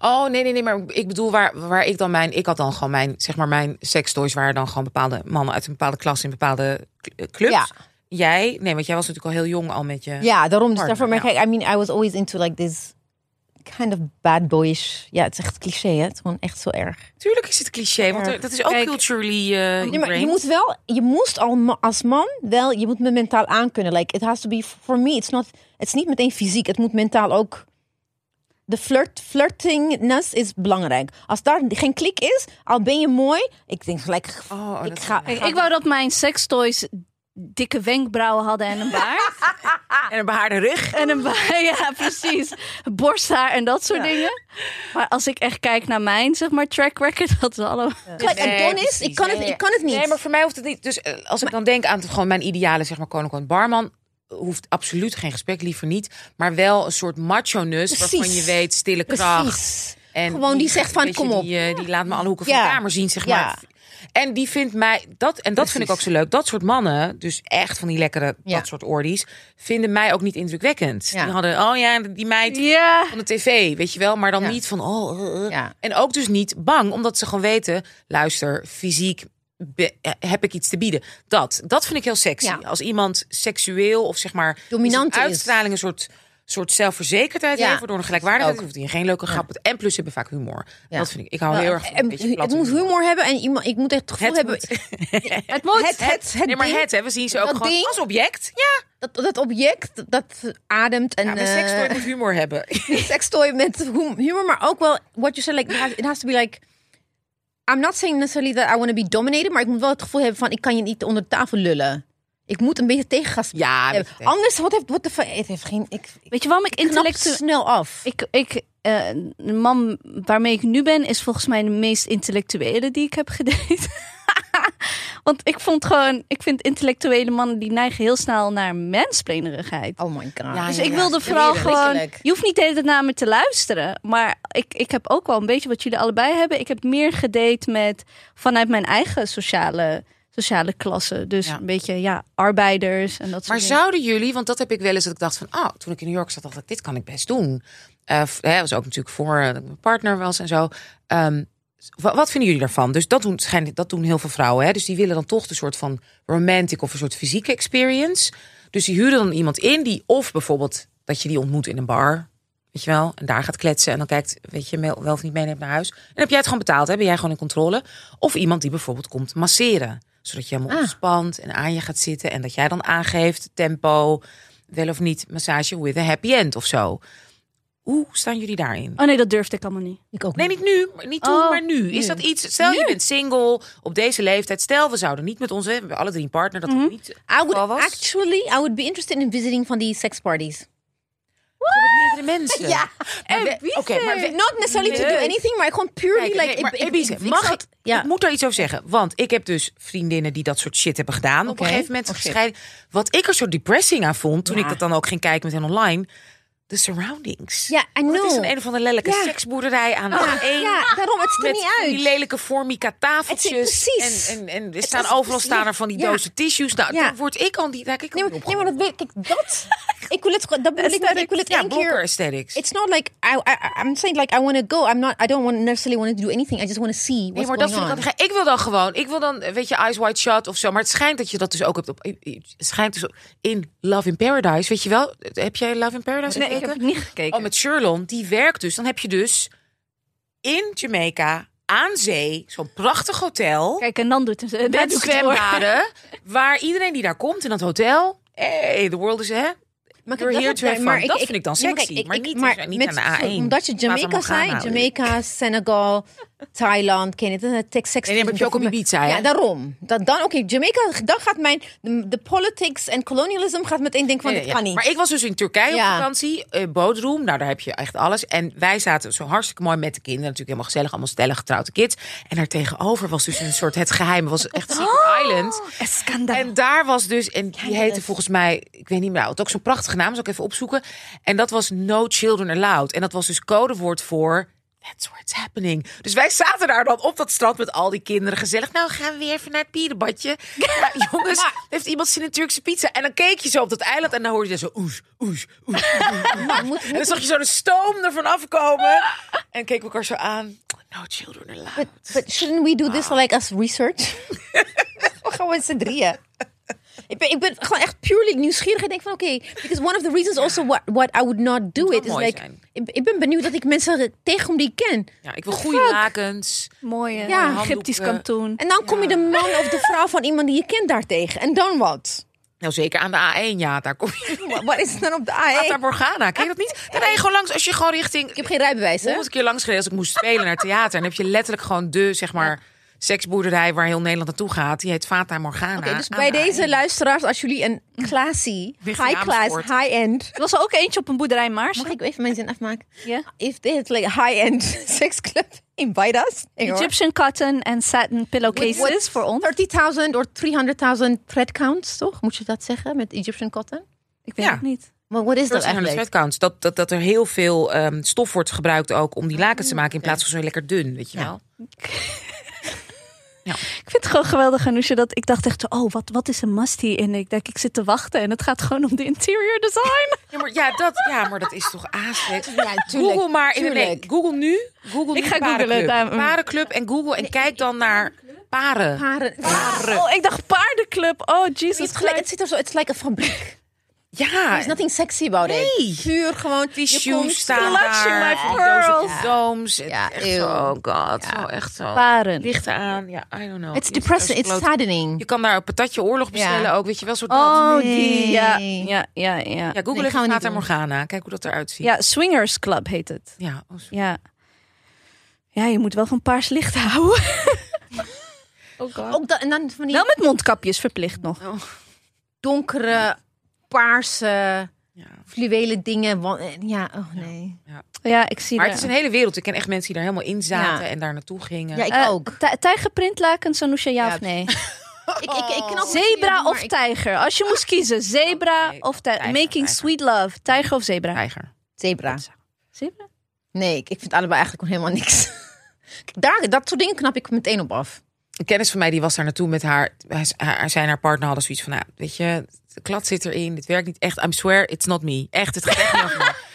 Oh, nee, nee, nee, maar ik bedoel waar, waar ik dan mijn... Ik had dan gewoon mijn, zeg maar, mijn sextoys waren dan gewoon bepaalde mannen uit een bepaalde klas in bepaalde eh, clubs. Ja. Jij, nee, want jij was natuurlijk al heel jong al met je... Ja, daarom. Dus daarvoor merk ja. ik, I mean, I was always into like this kind of bad boyish. Ja, het is echt cliché, hè? Het is gewoon echt zo erg. Tuurlijk is het cliché, want er- dat is ook Kijk, culturally eh Nee, maar je moet wel, je moest al als man wel, je moet me mentaal aankunnen. Like, it has to be, for me, it's not, het is niet meteen fysiek. Het moet mentaal ook, de flirt, flirtingness is belangrijk. Als daar geen klik is, al ben je mooi, ik denk gelijk, Oh, ik ga, Kijk, ik wou dat mijn sextoys dikke wenkbrauwen hadden en een baard. En een behaarde rug. en een baard, ja precies. Borsthaar en dat soort dingen. Maar als ik echt kijk naar mijn, zeg maar, track record, dat is allemaal... Kijk, Nee, Adonis, precies. ik kan, het, ik kan het niet. Nee, maar voor mij hoeft het niet. Dus eh, als ik dan denk aan gewoon mijn ideale, zeg maar, koninklijk barman. Hoeft absoluut geen gesprek, liever niet. Maar wel een soort macho-ness waarvan je weet, stille kracht. Precies. En Gewoon die zegt van, kom op. Die, eh, die laat me alle hoeken van Ja. de kamer zien, zeg Ja. En die vindt mij, dat, en dat vind ik ook zo leuk. Dat soort mannen, dus echt van die lekkere, Ja. dat soort ordies, vinden mij ook niet indrukwekkend. Ja. Die hadden, oh ja, die meid Ja. van de tv, weet je wel. Maar dan niet van, oh, eh, eh. Ja. En ook dus niet bang, omdat ze gewoon weten, luister, fysiek be- eh, heb ik iets te bieden. Dat, dat vind ik heel sexy. Ja. Als iemand seksueel of zeg maar Dominant is. uitstraling, een soort, soort zelfverzekerdheid Ja. waardoor een gelijkwaardigheid Ook. hoeft hij geen leuke grappen. En plus hebben vaak humor. Ja. Dat vind ik. Ik hou heel erg van een En het platte moet humor hebben en iemand, ik moet echt het gevoel Het hebben. moet. Het moet. Het, het, het nee, maar ding- het, hè, we zien ze ook gewoon ding- als object. Ja, dat, dat object dat ademt en ja sekstooi moet humor hebben. sextoy met hum- humor, maar ook wel what you said like it has, it has to be like I'm not saying necessarily that I want to be dominated, maar ik moet wel het gevoel hebben van ik kan je niet onder de tafel lullen. Ik moet een beetje tegengas Ja, een hebben. beetje tegen. Anders wat heeft wat de het heeft geen ik Weet je waarom ik intellectueel... snel af. Ik, ik, eh, de man waarmee ik nu ben, is volgens mij de meest intellectuele die ik heb gedate. Want ik vond gewoon, ik vind intellectuele mannen die neigen heel snel naar mansplainerigheid. oh my god. Ja, Dus ja, ik ja. wilde vooral gewoon. Je hoeft niet de hele tijd naar me te luisteren. Maar ik, ik heb ook wel een beetje wat jullie allebei hebben. Ik heb meer gedate met vanuit mijn eigen sociale, sociale klasse. Dus Ja. een beetje ja, arbeiders en dat soort Maar dingen. zouden jullie, want dat heb ik wel eens dat ik dacht van, ah, toen ik in New York zat, dacht ik, dit kan ik best doen. Hè, was ook natuurlijk voor eh, dat mijn partner was en zo. Ehm, wa- wat vinden jullie daarvan? Dus dat doen, schijnt, dat doen heel veel vrouwen. Hè? Dus die willen dan toch de soort van romantic of een soort fysieke experience. Dus die huren dan iemand in die, of bijvoorbeeld dat je die ontmoet in een bar. Weet je wel? En daar gaat kletsen en dan kijkt, weet je, wel wel of niet meeneemt naar huis. En heb jij het gewoon betaald, hè? Ben jij gewoon in controle. Of iemand die bijvoorbeeld komt masseren. Zodat je helemaal Ah. ontspant en aan je gaat zitten. En dat jij dan aangeeft, tempo, wel of niet massage with a happy end of zo. Hoe staan jullie daarin? Oh nee, dat durfde ik allemaal niet. Ik ook Nee, niet nu, niet toen, Oh, maar nu. Is nu. dat iets? Stel, je bent single op deze leeftijd. Stel, we zouden niet met onze, we hebben alle drie een partner, dat het niet I would was. actually, I would be interested in visiting van die sex parties. Met meerdere mensen. Ja. Maar wie Oké, maar we- Not necessarily to do anything, maar gewoon purely Kijk, like. nee, maar ik- mag ik-? Ja. Ik moet daar iets over zeggen. Want ik heb dus vriendinnen die dat soort shit hebben gedaan. Op een gegeven moment Oh, gescheiden. Wat ik er zo depressing aan vond, toen Ja. ik dat dan ook ging kijken met hen online. De surroundings. Ja, I Want Het is know. een een of andere lelijke Ja. seksboerderij aan de Ja, A1. ja, daarom, het ziet er niet van die uit. lelijke formica tafeltjes. Precies. En, en, en er Het staan is- overal staan er van die Ja. dozen tissues. Nou, Ja. dan word ik al die. Daar kijk ik Nee, maar, nee, maar dat weet ik. Dat. Ik wil het. Dat bedoel ik. Ik wil het één keer. aesthetics. It's not like I, I I'm saying like I want to go. I'm not. I don't want necessarily want to do anything. I just want to see what's Nee, maar dat vind ik. Ik wil dan gewoon. Ik wil dan, weet je, Eyes Wide Shut of zo. Maar het schijnt dat je dat dus ook hebt op. Het schijnt dus in Love in Paradise, weet je wel? Heb jij Love in Paradise Nee, ik heb het niet gekeken. Oh, met Sherlon, die werkt dus. Dan heb je dus in Jamaica aan zee zo'n prachtig hotel Kijk, en dan doet het. met zwembaden, waar iedereen die daar komt in dat hotel, hey, the world is hè. Maar You're dat maar fun. Dat vind ik dan ja, sexy, kijk, ik- maar ik- niet- maar niet met- aan de A1. Omdat je Jamaica zei. Jamaica, Senegal, Thailand, ken je het? Sex nee, maar heb je ook op Ibiza, hè? Ja, daarom. Dan, dan oké, Jamaica, dan gaat mijn, de, de politics en colonialism gaat meteen denken van, Nee, dit ja. kan niet. Maar ik was dus in Turkije Ja. op vakantie, eh Bodrum. Nou, daar heb je echt alles. En wij zaten zo hartstikke mooi met de kinderen. Natuurlijk helemaal gezellig, allemaal stellig getrouwde kids. En daar tegenover was dus een soort het geheim. Was echt Secret Island. Schandaal. En daar was dus, en die heette volgens mij, ik weet niet meer, het ook zo'n prachtige naam, zal ik even opzoeken. En dat was No Children Allowed. En dat was dus codewoord voor That's where it's happening. Dus wij zaten daar dan op dat strand met al die kinderen gezellig. Nou, gaan we weer even naar het pierenbadje. Ja, jongens, heeft iemand zin in Turkse pizza? En dan keek je zo op dat eiland en dan hoorde je zo oes, oes, oes. En dan zag je zo de stoom ervan afkomen. En keken we elkaar zo aan. No children allowed. But, but shouldn't we do this like as research? gewoon met z'n drieën. Ik ben, ik ben gewoon echt purely nieuwsgierig. Ik denk van oké, because one of the reasons also what, what I would not do it is like, ik, ik ben benieuwd dat ik mensen tegenkom die ik ken. Ja, ik wil goede lakens. Mooie Ja. Egyptisch kantoen. En dan kom je de man of de vrouw van iemand die je kent daar tegen. En dan wat? Nou, zeker aan de A1, ja, daar kom je. Wat- is het dan op de Fata A1? Morgana, ken je dat niet? Dan rij je gewoon langs, als je gewoon richting... Ik heb geen rijbewijs, hè? honderd keer langs gereden als ik moest spelen naar theater. En dan heb je letterlijk gewoon de, zeg maar, seksboerderij waar heel Nederland naartoe gaat. Die heet Fata Morgana. Oké, dus bij de deze A1. luisteraars, als jullie een classy, high class, high end. Er was er ook eentje op een boerderij Maars. Mag ik even mijn zin afmaken? Ja. If they had like high end sex club, invite us. Egyptian cotton en satin pillowcases What- voor ons. 30.000 of 300.000 thread counts, toch? Moet je dat zeggen met Egyptian cotton? Ik weet Ja. het niet. Maar wat is dat 1300 eigenlijk? thread counts. Dat, dat, dat er heel veel ehm, stof wordt gebruikt ook om die lakens te maken. In plaats van zo lekker dun, weet je Ja. wel. Ik vind het gewoon geweldig, Anousha, dat ik dacht echt, oh, wat, wat is een must hier? En ik denk, ik zit te wachten en het gaat gewoon om de interior design. Ja, maar, ja, dat, ja, maar dat is toch aaslex. Ja, tuurlijk. Google maar in nee. Google nu. Google Ik nu ga parenclub. googlen, Parenclub en Google en kijk dan naar paren. Paren. Oh, ik dacht paardenclub. Oh, Je Jesus het Christ. ziet er zo, it's like a fabriek. Ja, There's nothing sexy about Nee. it. Puur gewoon, die je shoes komt- staan daar. my die pearls. dozen. Ja, echt eeuw. zo, oh god. Ja. Zo, echt zo. Paren. Lichten aan. Ja, I don't know. It's depressing, it's saddening. Je kan daar een patatje oorlog bestellen Ja. ook, weet je wel, soort dat. Oh, Nee. die. Ja, ja, ja, ja. Ja, Google Nee, even gaan. Morgana. Kijk hoe dat eruit ziet. Ja, Swingers Club heet het. Ja, oh. Ja. Ja, je moet wel van paars licht houden. Ook dat, en dan van die Wel met mondkapjes verplicht nog. donkere, paarse, Ja. fluwelen dingen. wa- Ja, oh nee. Ja, ik zie Maar daar- het is een hele wereld. Ik ken echt mensen die daar helemaal in zaten Ja. en daar naartoe gingen. Ja, ik Eh, ook. tij- Tijgerprintlakens, Anousha, ja, Ja, of nee? Ik, ik, ik knap Zebra of tijger? tijger? Als je moest kiezen, zebra of tijger. tijger, Making tijger. sweet love, tijger of zebra? Tijger. Zebra. Zebra? Nee, ik, ik vind allebei eigenlijk gewoon helemaal niks. Daar, dat soort dingen knap ik meteen op af. Een kennis van mij die was daar naartoe met haar. Hij, haar zij en haar partner hadden zoiets van, nou, weet je, de klad zit erin. Dit werkt niet echt. I'm swear, it's not me. Echt, het gaat echt niet over.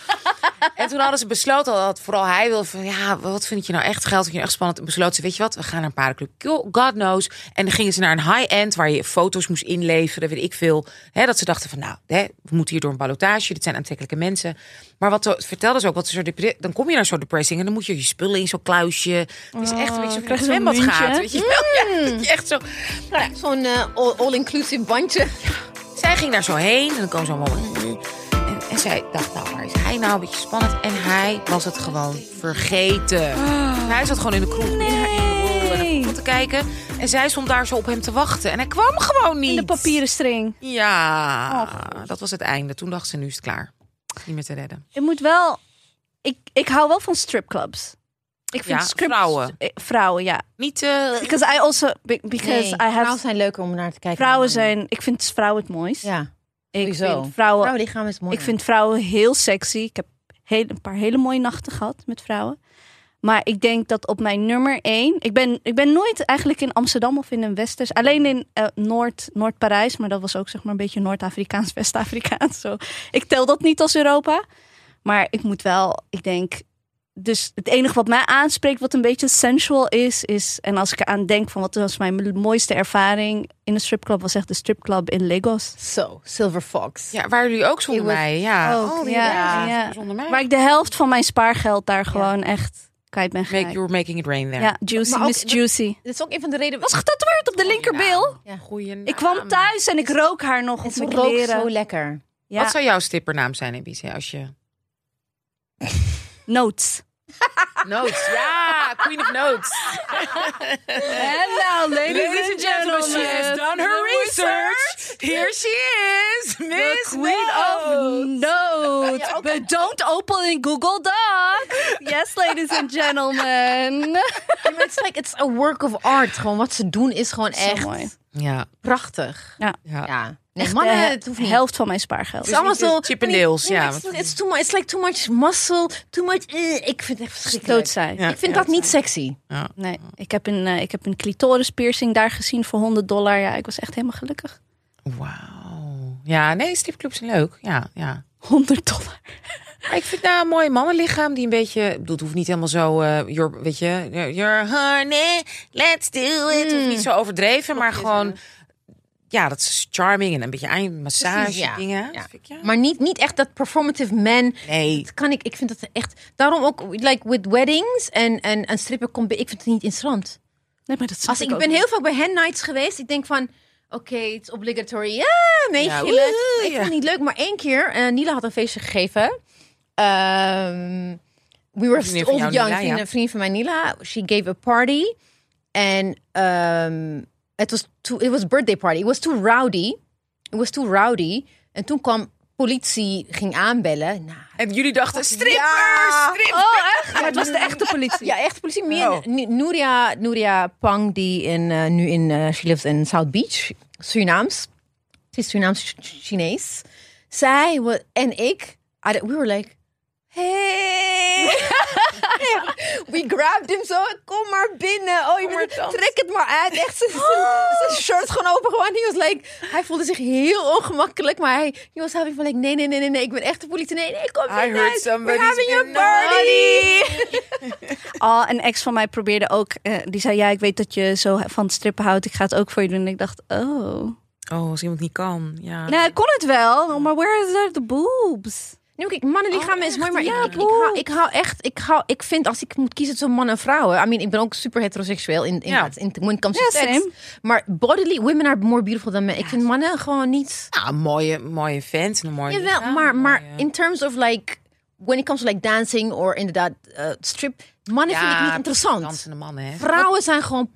En toen hadden ze besloten, dat vooral hij wilde van, ja, wat vind je nou echt geld? Vind je nou echt spannend? En besloten ze, weet je wat, we gaan naar een paardenclub. God knows. En dan gingen ze naar een high-end waar je foto's moest inleveren, weet ik veel. Hè, dat ze dachten van, nou, hè, we moeten hier door een ballotage. Dit zijn aantrekkelijke mensen. Maar wat vertelden ze ook, wat zo depre- dan kom je naar zo'n depressing en dan moet je je spullen in zo'n kluisje. Het is echt een beetje krijg zo'n zwembad gaat, weet je wel? Ja, je echt zo... Nou ja, Zo'n eh, all- all-inclusive bandje. Zij ging daar zo heen en dan kwam zo'n moment. En, en zij dacht, nou, waar is hij nou? Een beetje spannend. En hij was het gewoon vergeten. Hij zat gewoon in de kroeg in haar in en Nee. voetbal te kijken. En zij stond daar zo op hem te wachten. En hij kwam gewoon niet. In de papieren string. Ja, dat was het einde. Toen dacht ze, nu is het klaar. Niet meer te redden. Ik moet wel... Ik, ik hou wel van stripclubs. Ik vind Ja, vrouwen. eh, Vrouwen, ja. Niet... eh, Because I also... be- Because Nee, I have... vrouwen zijn leuker om naar te kijken. Vrouwen zijn... Ik vind vrouwen het mooist. Ja, ik sowieso. vind vrouwen... vrouwenlichaam is mooi. Ik vind vrouwen heel sexy. Ik heb heel, een paar hele mooie nachten gehad met vrouwen. Maar ik denk dat op mijn nummer één... Ik ben, ik ben nooit eigenlijk in Amsterdam of in een Westers... Alleen in eh, Noord, Noord-Parijs. Maar dat was ook zeg maar een beetje Noord-Afrikaans, West-Afrikaans. Zo. Ik tel dat niet als Europa. Maar ik moet wel... Ik denk... Dus het enige wat mij aanspreekt, wat een beetje sensual is, is... En als ik eraan denk van wat was mijn mooiste ervaring in een stripclub... was echt de stripclub in Lagos. Zo, Silver Fox. ja, waren jullie ook zonder was- mij? Ja. Ook, oh, ja, ja. ja. Zonder mij. Waar ik de helft van mijn spaargeld daar gewoon echt kwijt ben Make, geraakt. you were making it rain there. Ja, Juicy, ook- Miss Juicy. Dit is ook een van de redenen... Was getatoeëerd op de linkerbil. Ja. Goeie Ik kwam thuis en ik rook haar nog op mijn kleren. zo lekker. Ja. Wat zou jouw stippernaam zijn, Ibiza, als je... Notes. Notes, ja, Queen of Notes. And now, ladies, and gentlemen, she has done her research. Here she is, Miss queen of notes. Ja, But don't open in Google Docs. Yes, ladies and gentlemen. It's like, it's a work of art. Gewoon wat ze doen is gewoon Zo echt mooi. Ja, Ja. prachtig. ja. Ja. Nee, Echt mannen, de het hoeft niet. helft van mijn spaargeld. Het is allemaal zo... Chippendales, nee, ja. maar It's, too much, it's like too much muscle, too much... eh, ik vind het echt verschrikkelijk. Doodzij. Ja. Ik vind dat niet sexy. ja. Nee, ik heb, een, eh, ik heb een clitoris piercing daar gezien voor 100 dollar. Ja, ik was echt helemaal gelukkig. Wauw. Ja, nee, stripclubs zijn leuk. Ja, ja. 100 dollar. Maar ik vind nou een mooi mannenlichaam die een beetje... Ik bedoel, het hoeft niet helemaal zo... eh your, weet je, your honey, let's do it. Het hoeft niet zo overdreven, maar gewoon... Ja, dat is charming en een beetje aan massage Precies, ja. dingen. Ja. Vind ik, ja. Maar niet, niet echt dat performative man. Nee. Dat kan ik, ik vind dat echt... Daarom ook, like with weddings en, en, en strippen, komt, ik vind het niet interessant. Nee, maar dat Als ik, ook ben niet. heel vaak bij hen nights geweest. Ik denk van, oké, het is obligatory. Ja, meegillen. ik ja. vond het niet leuk. Maar één keer, eh Nila had een feestje gegeven. Ehm, we were jou, young. Nila, vriendin, ja. vriendin van mij, Nila. She gave a party. En ehm, het was too, it was birthday party. It was too rowdy. It was too rowdy. En toen kwam politie, ging aanbellen. Nou, En jullie dachten, strippers, Ja. strippers. Oh, echt? Maar het was de echte politie. Ja, echt politie. Meer Oh. Nuria, Nuria Pang, die in, eh, nu in, eh, she lives in South Beach, Surinaams. Ze is Surinaams-Chinees. Zij en ik, we were like, hey. we grabbed him zo, kom maar binnen. Oh, je moet, trek het maar uit. Echt, zijn zijn shirt gewoon open. Gewoon. He was like, hij voelde zich heel ongemakkelijk, maar hij he was having van like, nee, nee, nee, nee, nee, ik ben echt de politie. Nee, nee, kom I binnen. heard We're having been party. Oh, een ex van mij probeerde ook. eh, die zei: Ja, ik weet dat je zo van strippen houdt. Ik ga het ook voor je doen. En ik dacht: Oh. Oh, als iemand niet kan. Ja. Nou, ik kon het wel, maar where are the boobs? Nee, kijk, mannenlichaam Oh, is mooi, maar ik, Ja, ik, ik, hou, ik hou echt, ik hou, ik vind als ik moet kiezen tussen mannen en vrouwen. I mean, ik ben ook super heteroseksueel in, in, Ja. in when it comes Ja, to sex. Maar bodily, women are more beautiful than men. Ik vind mannen gewoon niet. Nou, een mooie, mooie vent en een mooie Jawel, lichaam, maar, een maar mooie- in terms of like, when it comes to like dancing or inderdaad uh, strip, mannen vind ik niet interessant. Dansende mannen, hè? Vrouwen zijn gewoon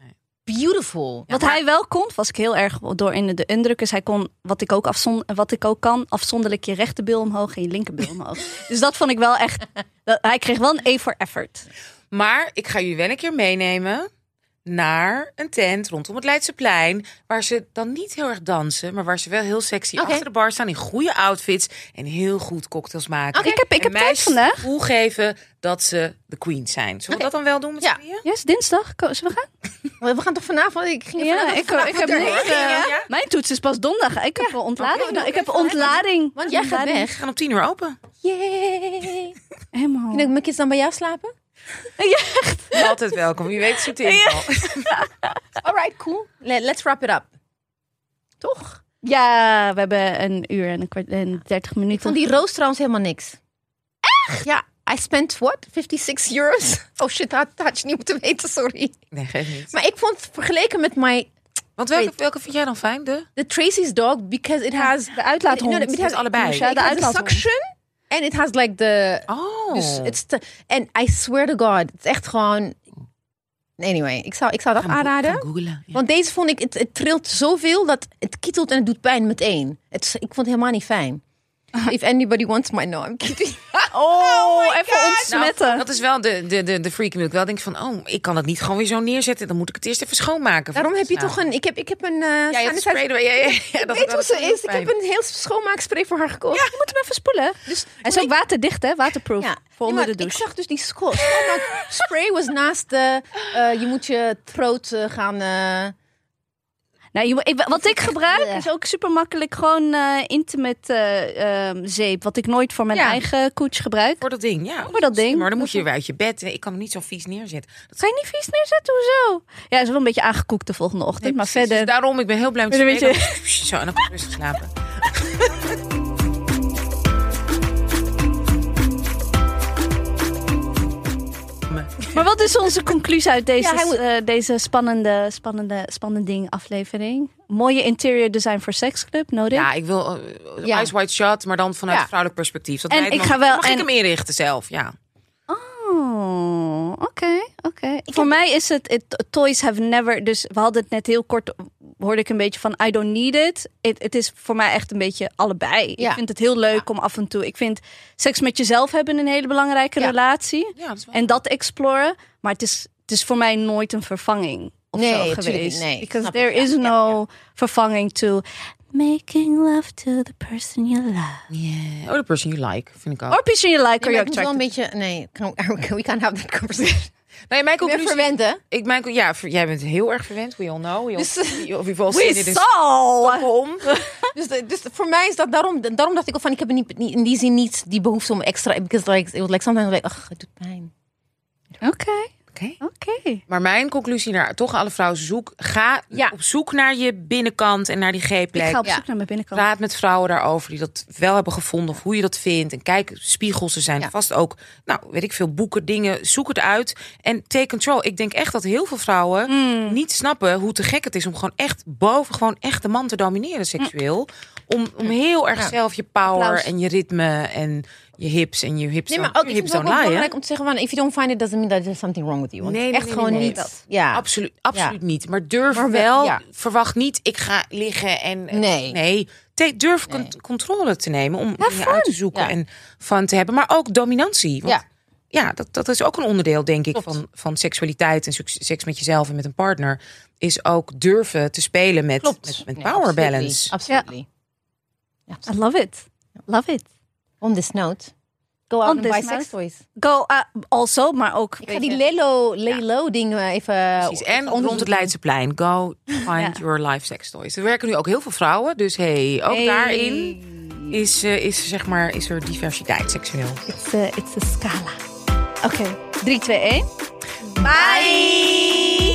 beautiful. Wat hij wel kon, was ik heel erg door in de, indruk. Is hij kon, wat ik, ook afzon, wat ik ook kan, afzonderlijk je rechterbil omhoog en je linkerbil omhoog. dus dat vond ik wel echt. Dat, hij kreeg wel een A voor effort. Maar ik ga jullie wel een keer meenemen naar een tent rondom het Leidseplein. Waar ze dan niet heel erg dansen, maar waar ze wel heel sexy achter de bar staan in goede outfits en heel goed cocktails maken. Oké, ik heb- ik En heb tijd vandaag. het gevoel geven dat ze de queen zijn. Zullen we dat dan wel doen met Ja. z'n? Yes, dinsdag. Zullen we gaan? We gaan toch vanavond? Ik ging Ja, vanavond- ik, ik heb niet. ja. Ja? Mijn toets is pas donderdag. Ik heb een ontlading. Nou, ik heb ontlading. Want jij gaat Ontlading. We weg. gaan om tien uur open. Yay. Helemaal. Kunnen mijn kids dan bij jou slapen? Altijd welkom. Wie weet zoet inval. Alright, cool. Le- let's wrap it up. Toch? Ja, we hebben een uur en een kwart en 30 Ik minuten. vond die roos trouwens helemaal niks. Echt? Ja. I spent, what? 56 euros? Oh shit, dat dat had je niet moeten weten, sorry. Nee, geef niet. Maar ik vond vergeleken met my, Want welke, welke vind jij dan fijn? De? the Tracy's dog, because it has... de uitlaathond. No, no, it has allebei. Ja, de uitlaathond. suction and it has like the... Oh. Dus it's the, and I swear to God, het is echt gewoon... Anyway, ik zou, ik zou dat Gaan aanraden. gaan googlen. Ja. Want deze vond ik, het, het trilt zoveel dat het kietelt en het doet pijn meteen. Het, ik vond het helemaal niet fijn. If anybody wants my no, I'm kidding. Oh, even Nou, ontsmetten. dat is wel de, de, de, de freak. Ik wel denk van, oh, ik kan het niet gewoon weer zo neerzetten. Dan moet ik het eerst even schoonmaken. Daarom heb je Nou. toch een... Ik heb, ik heb een... uh, Ja, je hebt spray. Ja, ja, ja, dat- weet hoe ze is. Ik heb een heel schoonmaakspray voor haar gekocht. Je moet hem even spoelen. Dus Hij is ook waterdicht, hè? Waterproof. Ja. Voor onder de douche. Ik zag dus die scho- schoonmaakspray was naast de... eh, je moet je throat eh, gaan... Nou, ik- wat ik gebruik is ook super makkelijk gewoon eh intimate eh, ehm, zeep. Wat ik nooit voor mijn Ja. eigen koets gebruik. Voor dat ding, ja. Voor dat ding. Maar dan moet je weer uit je bed. Ik kan hem niet zo vies neerzetten. Dat Ga je niet vies neerzetten? Hoezo? Ja, is wel een beetje aangekoekt de volgende ochtend. Nee, maar verder... Dus daarom, ik ben heel blij met je beetje- Zo, en dan kan ik rustig slapen. Maar wat is onze conclusie uit deze, Ja, hij moet- eh, deze spannende, spannende, spannende ding aflevering? Mooie interior design voor seksclub, nodig? Ja, ik wil uh, Ja. Eyes Wide Shut, maar dan vanuit Ja. vrouwelijk perspectief. Dat En ik ga wel- Mag en- ik hem inrichten zelf? Ja. Oh, oké, oké. Voor mij is het, it, toys have never, dus we hadden het net heel kort, hoorde ik een beetje van I don't need it. Het is voor mij echt een beetje allebei. Ja. Ik vind het heel leuk om af en toe, ik vind seks met jezelf hebben een hele belangrijke Ja. relatie. Ja, dat is wel. En dat exploren, maar het is, het is voor mij nooit een vervanging of Nee, zo geweest. Nee, Because there is no vervanging to making love to the person you love. Yeah. Oh, the person you like, vind ik ook. Or person you like or Nee, you're maar ik moet wel een beetje... Nee, we can't have that conversation. Nee, mijn Ik ben conclusie... verwend, hè? Ik, mijn, ja, ver- jij bent heel erg verwend. We all know. We all, Dus- of we've all seen it We! Stockholm. Dus, dus voor mij is dat daarom, daarom dacht ik al van, ik heb niet, niet- in die zin niet die behoefte om extra, because like, it was like sometimes like, ach, het doet pijn. Oké, Oké. Maar mijn conclusie naar toch alle vrouwen zoek. Ga Ja. op zoek naar je binnenkant en naar die Ik G-plek. ga op Ja. zoek naar mijn binnenkant. Praat met vrouwen daarover die dat wel hebben gevonden of hoe je dat vindt. En kijk, spiegels, er zijn Ja. vast ook, nou, weet ik veel, boeken, dingen. Zoek het uit en take control. Ik denk echt dat heel veel vrouwen Mm. niet snappen hoe te gek het is om gewoon echt boven, gewoon echt de man te domineren seksueel. Om, om heel erg zelf je power Applaus. en je ritme en je hips en je hips Nee, maar ook, ik hips vind het belangrijk om te zeggen van, if you don't find it, doesn't mean that there's something wrong with you. Want Nee, nee, echt nee, gewoon nee, niet. Dat. Ja. Absoluut, absoluut niet. Maar durf Maar wel- ja. verwacht niet, ik ga liggen en... Nee. Nee, Te- durf Nee. con- controle te nemen om dingen uit te zoeken Ja. en van te hebben. Maar ook dominantie. Want Ja. ja, dat, dat is ook een onderdeel, denk ik, van, van seksualiteit en seks- met jezelf en met een partner. Is ook durven te spelen met, Klopt. met, power absolutely. balance. Absolutely. I love it. Love it. On this note, go out On and buy note. sex toys. Go uh, also, maar ook. Ik ga die Lelo, Lelo dingen even Precies. En rond het Leidseplein, go find Ja. your life sex toys. Er werken nu ook heel veel vrouwen, dus hey, ook Hey. daarin is, eh, is, zeg maar, is er diversiteit seksueel. It's a, it's a scala. Oké, 3, 2, 1. Bye!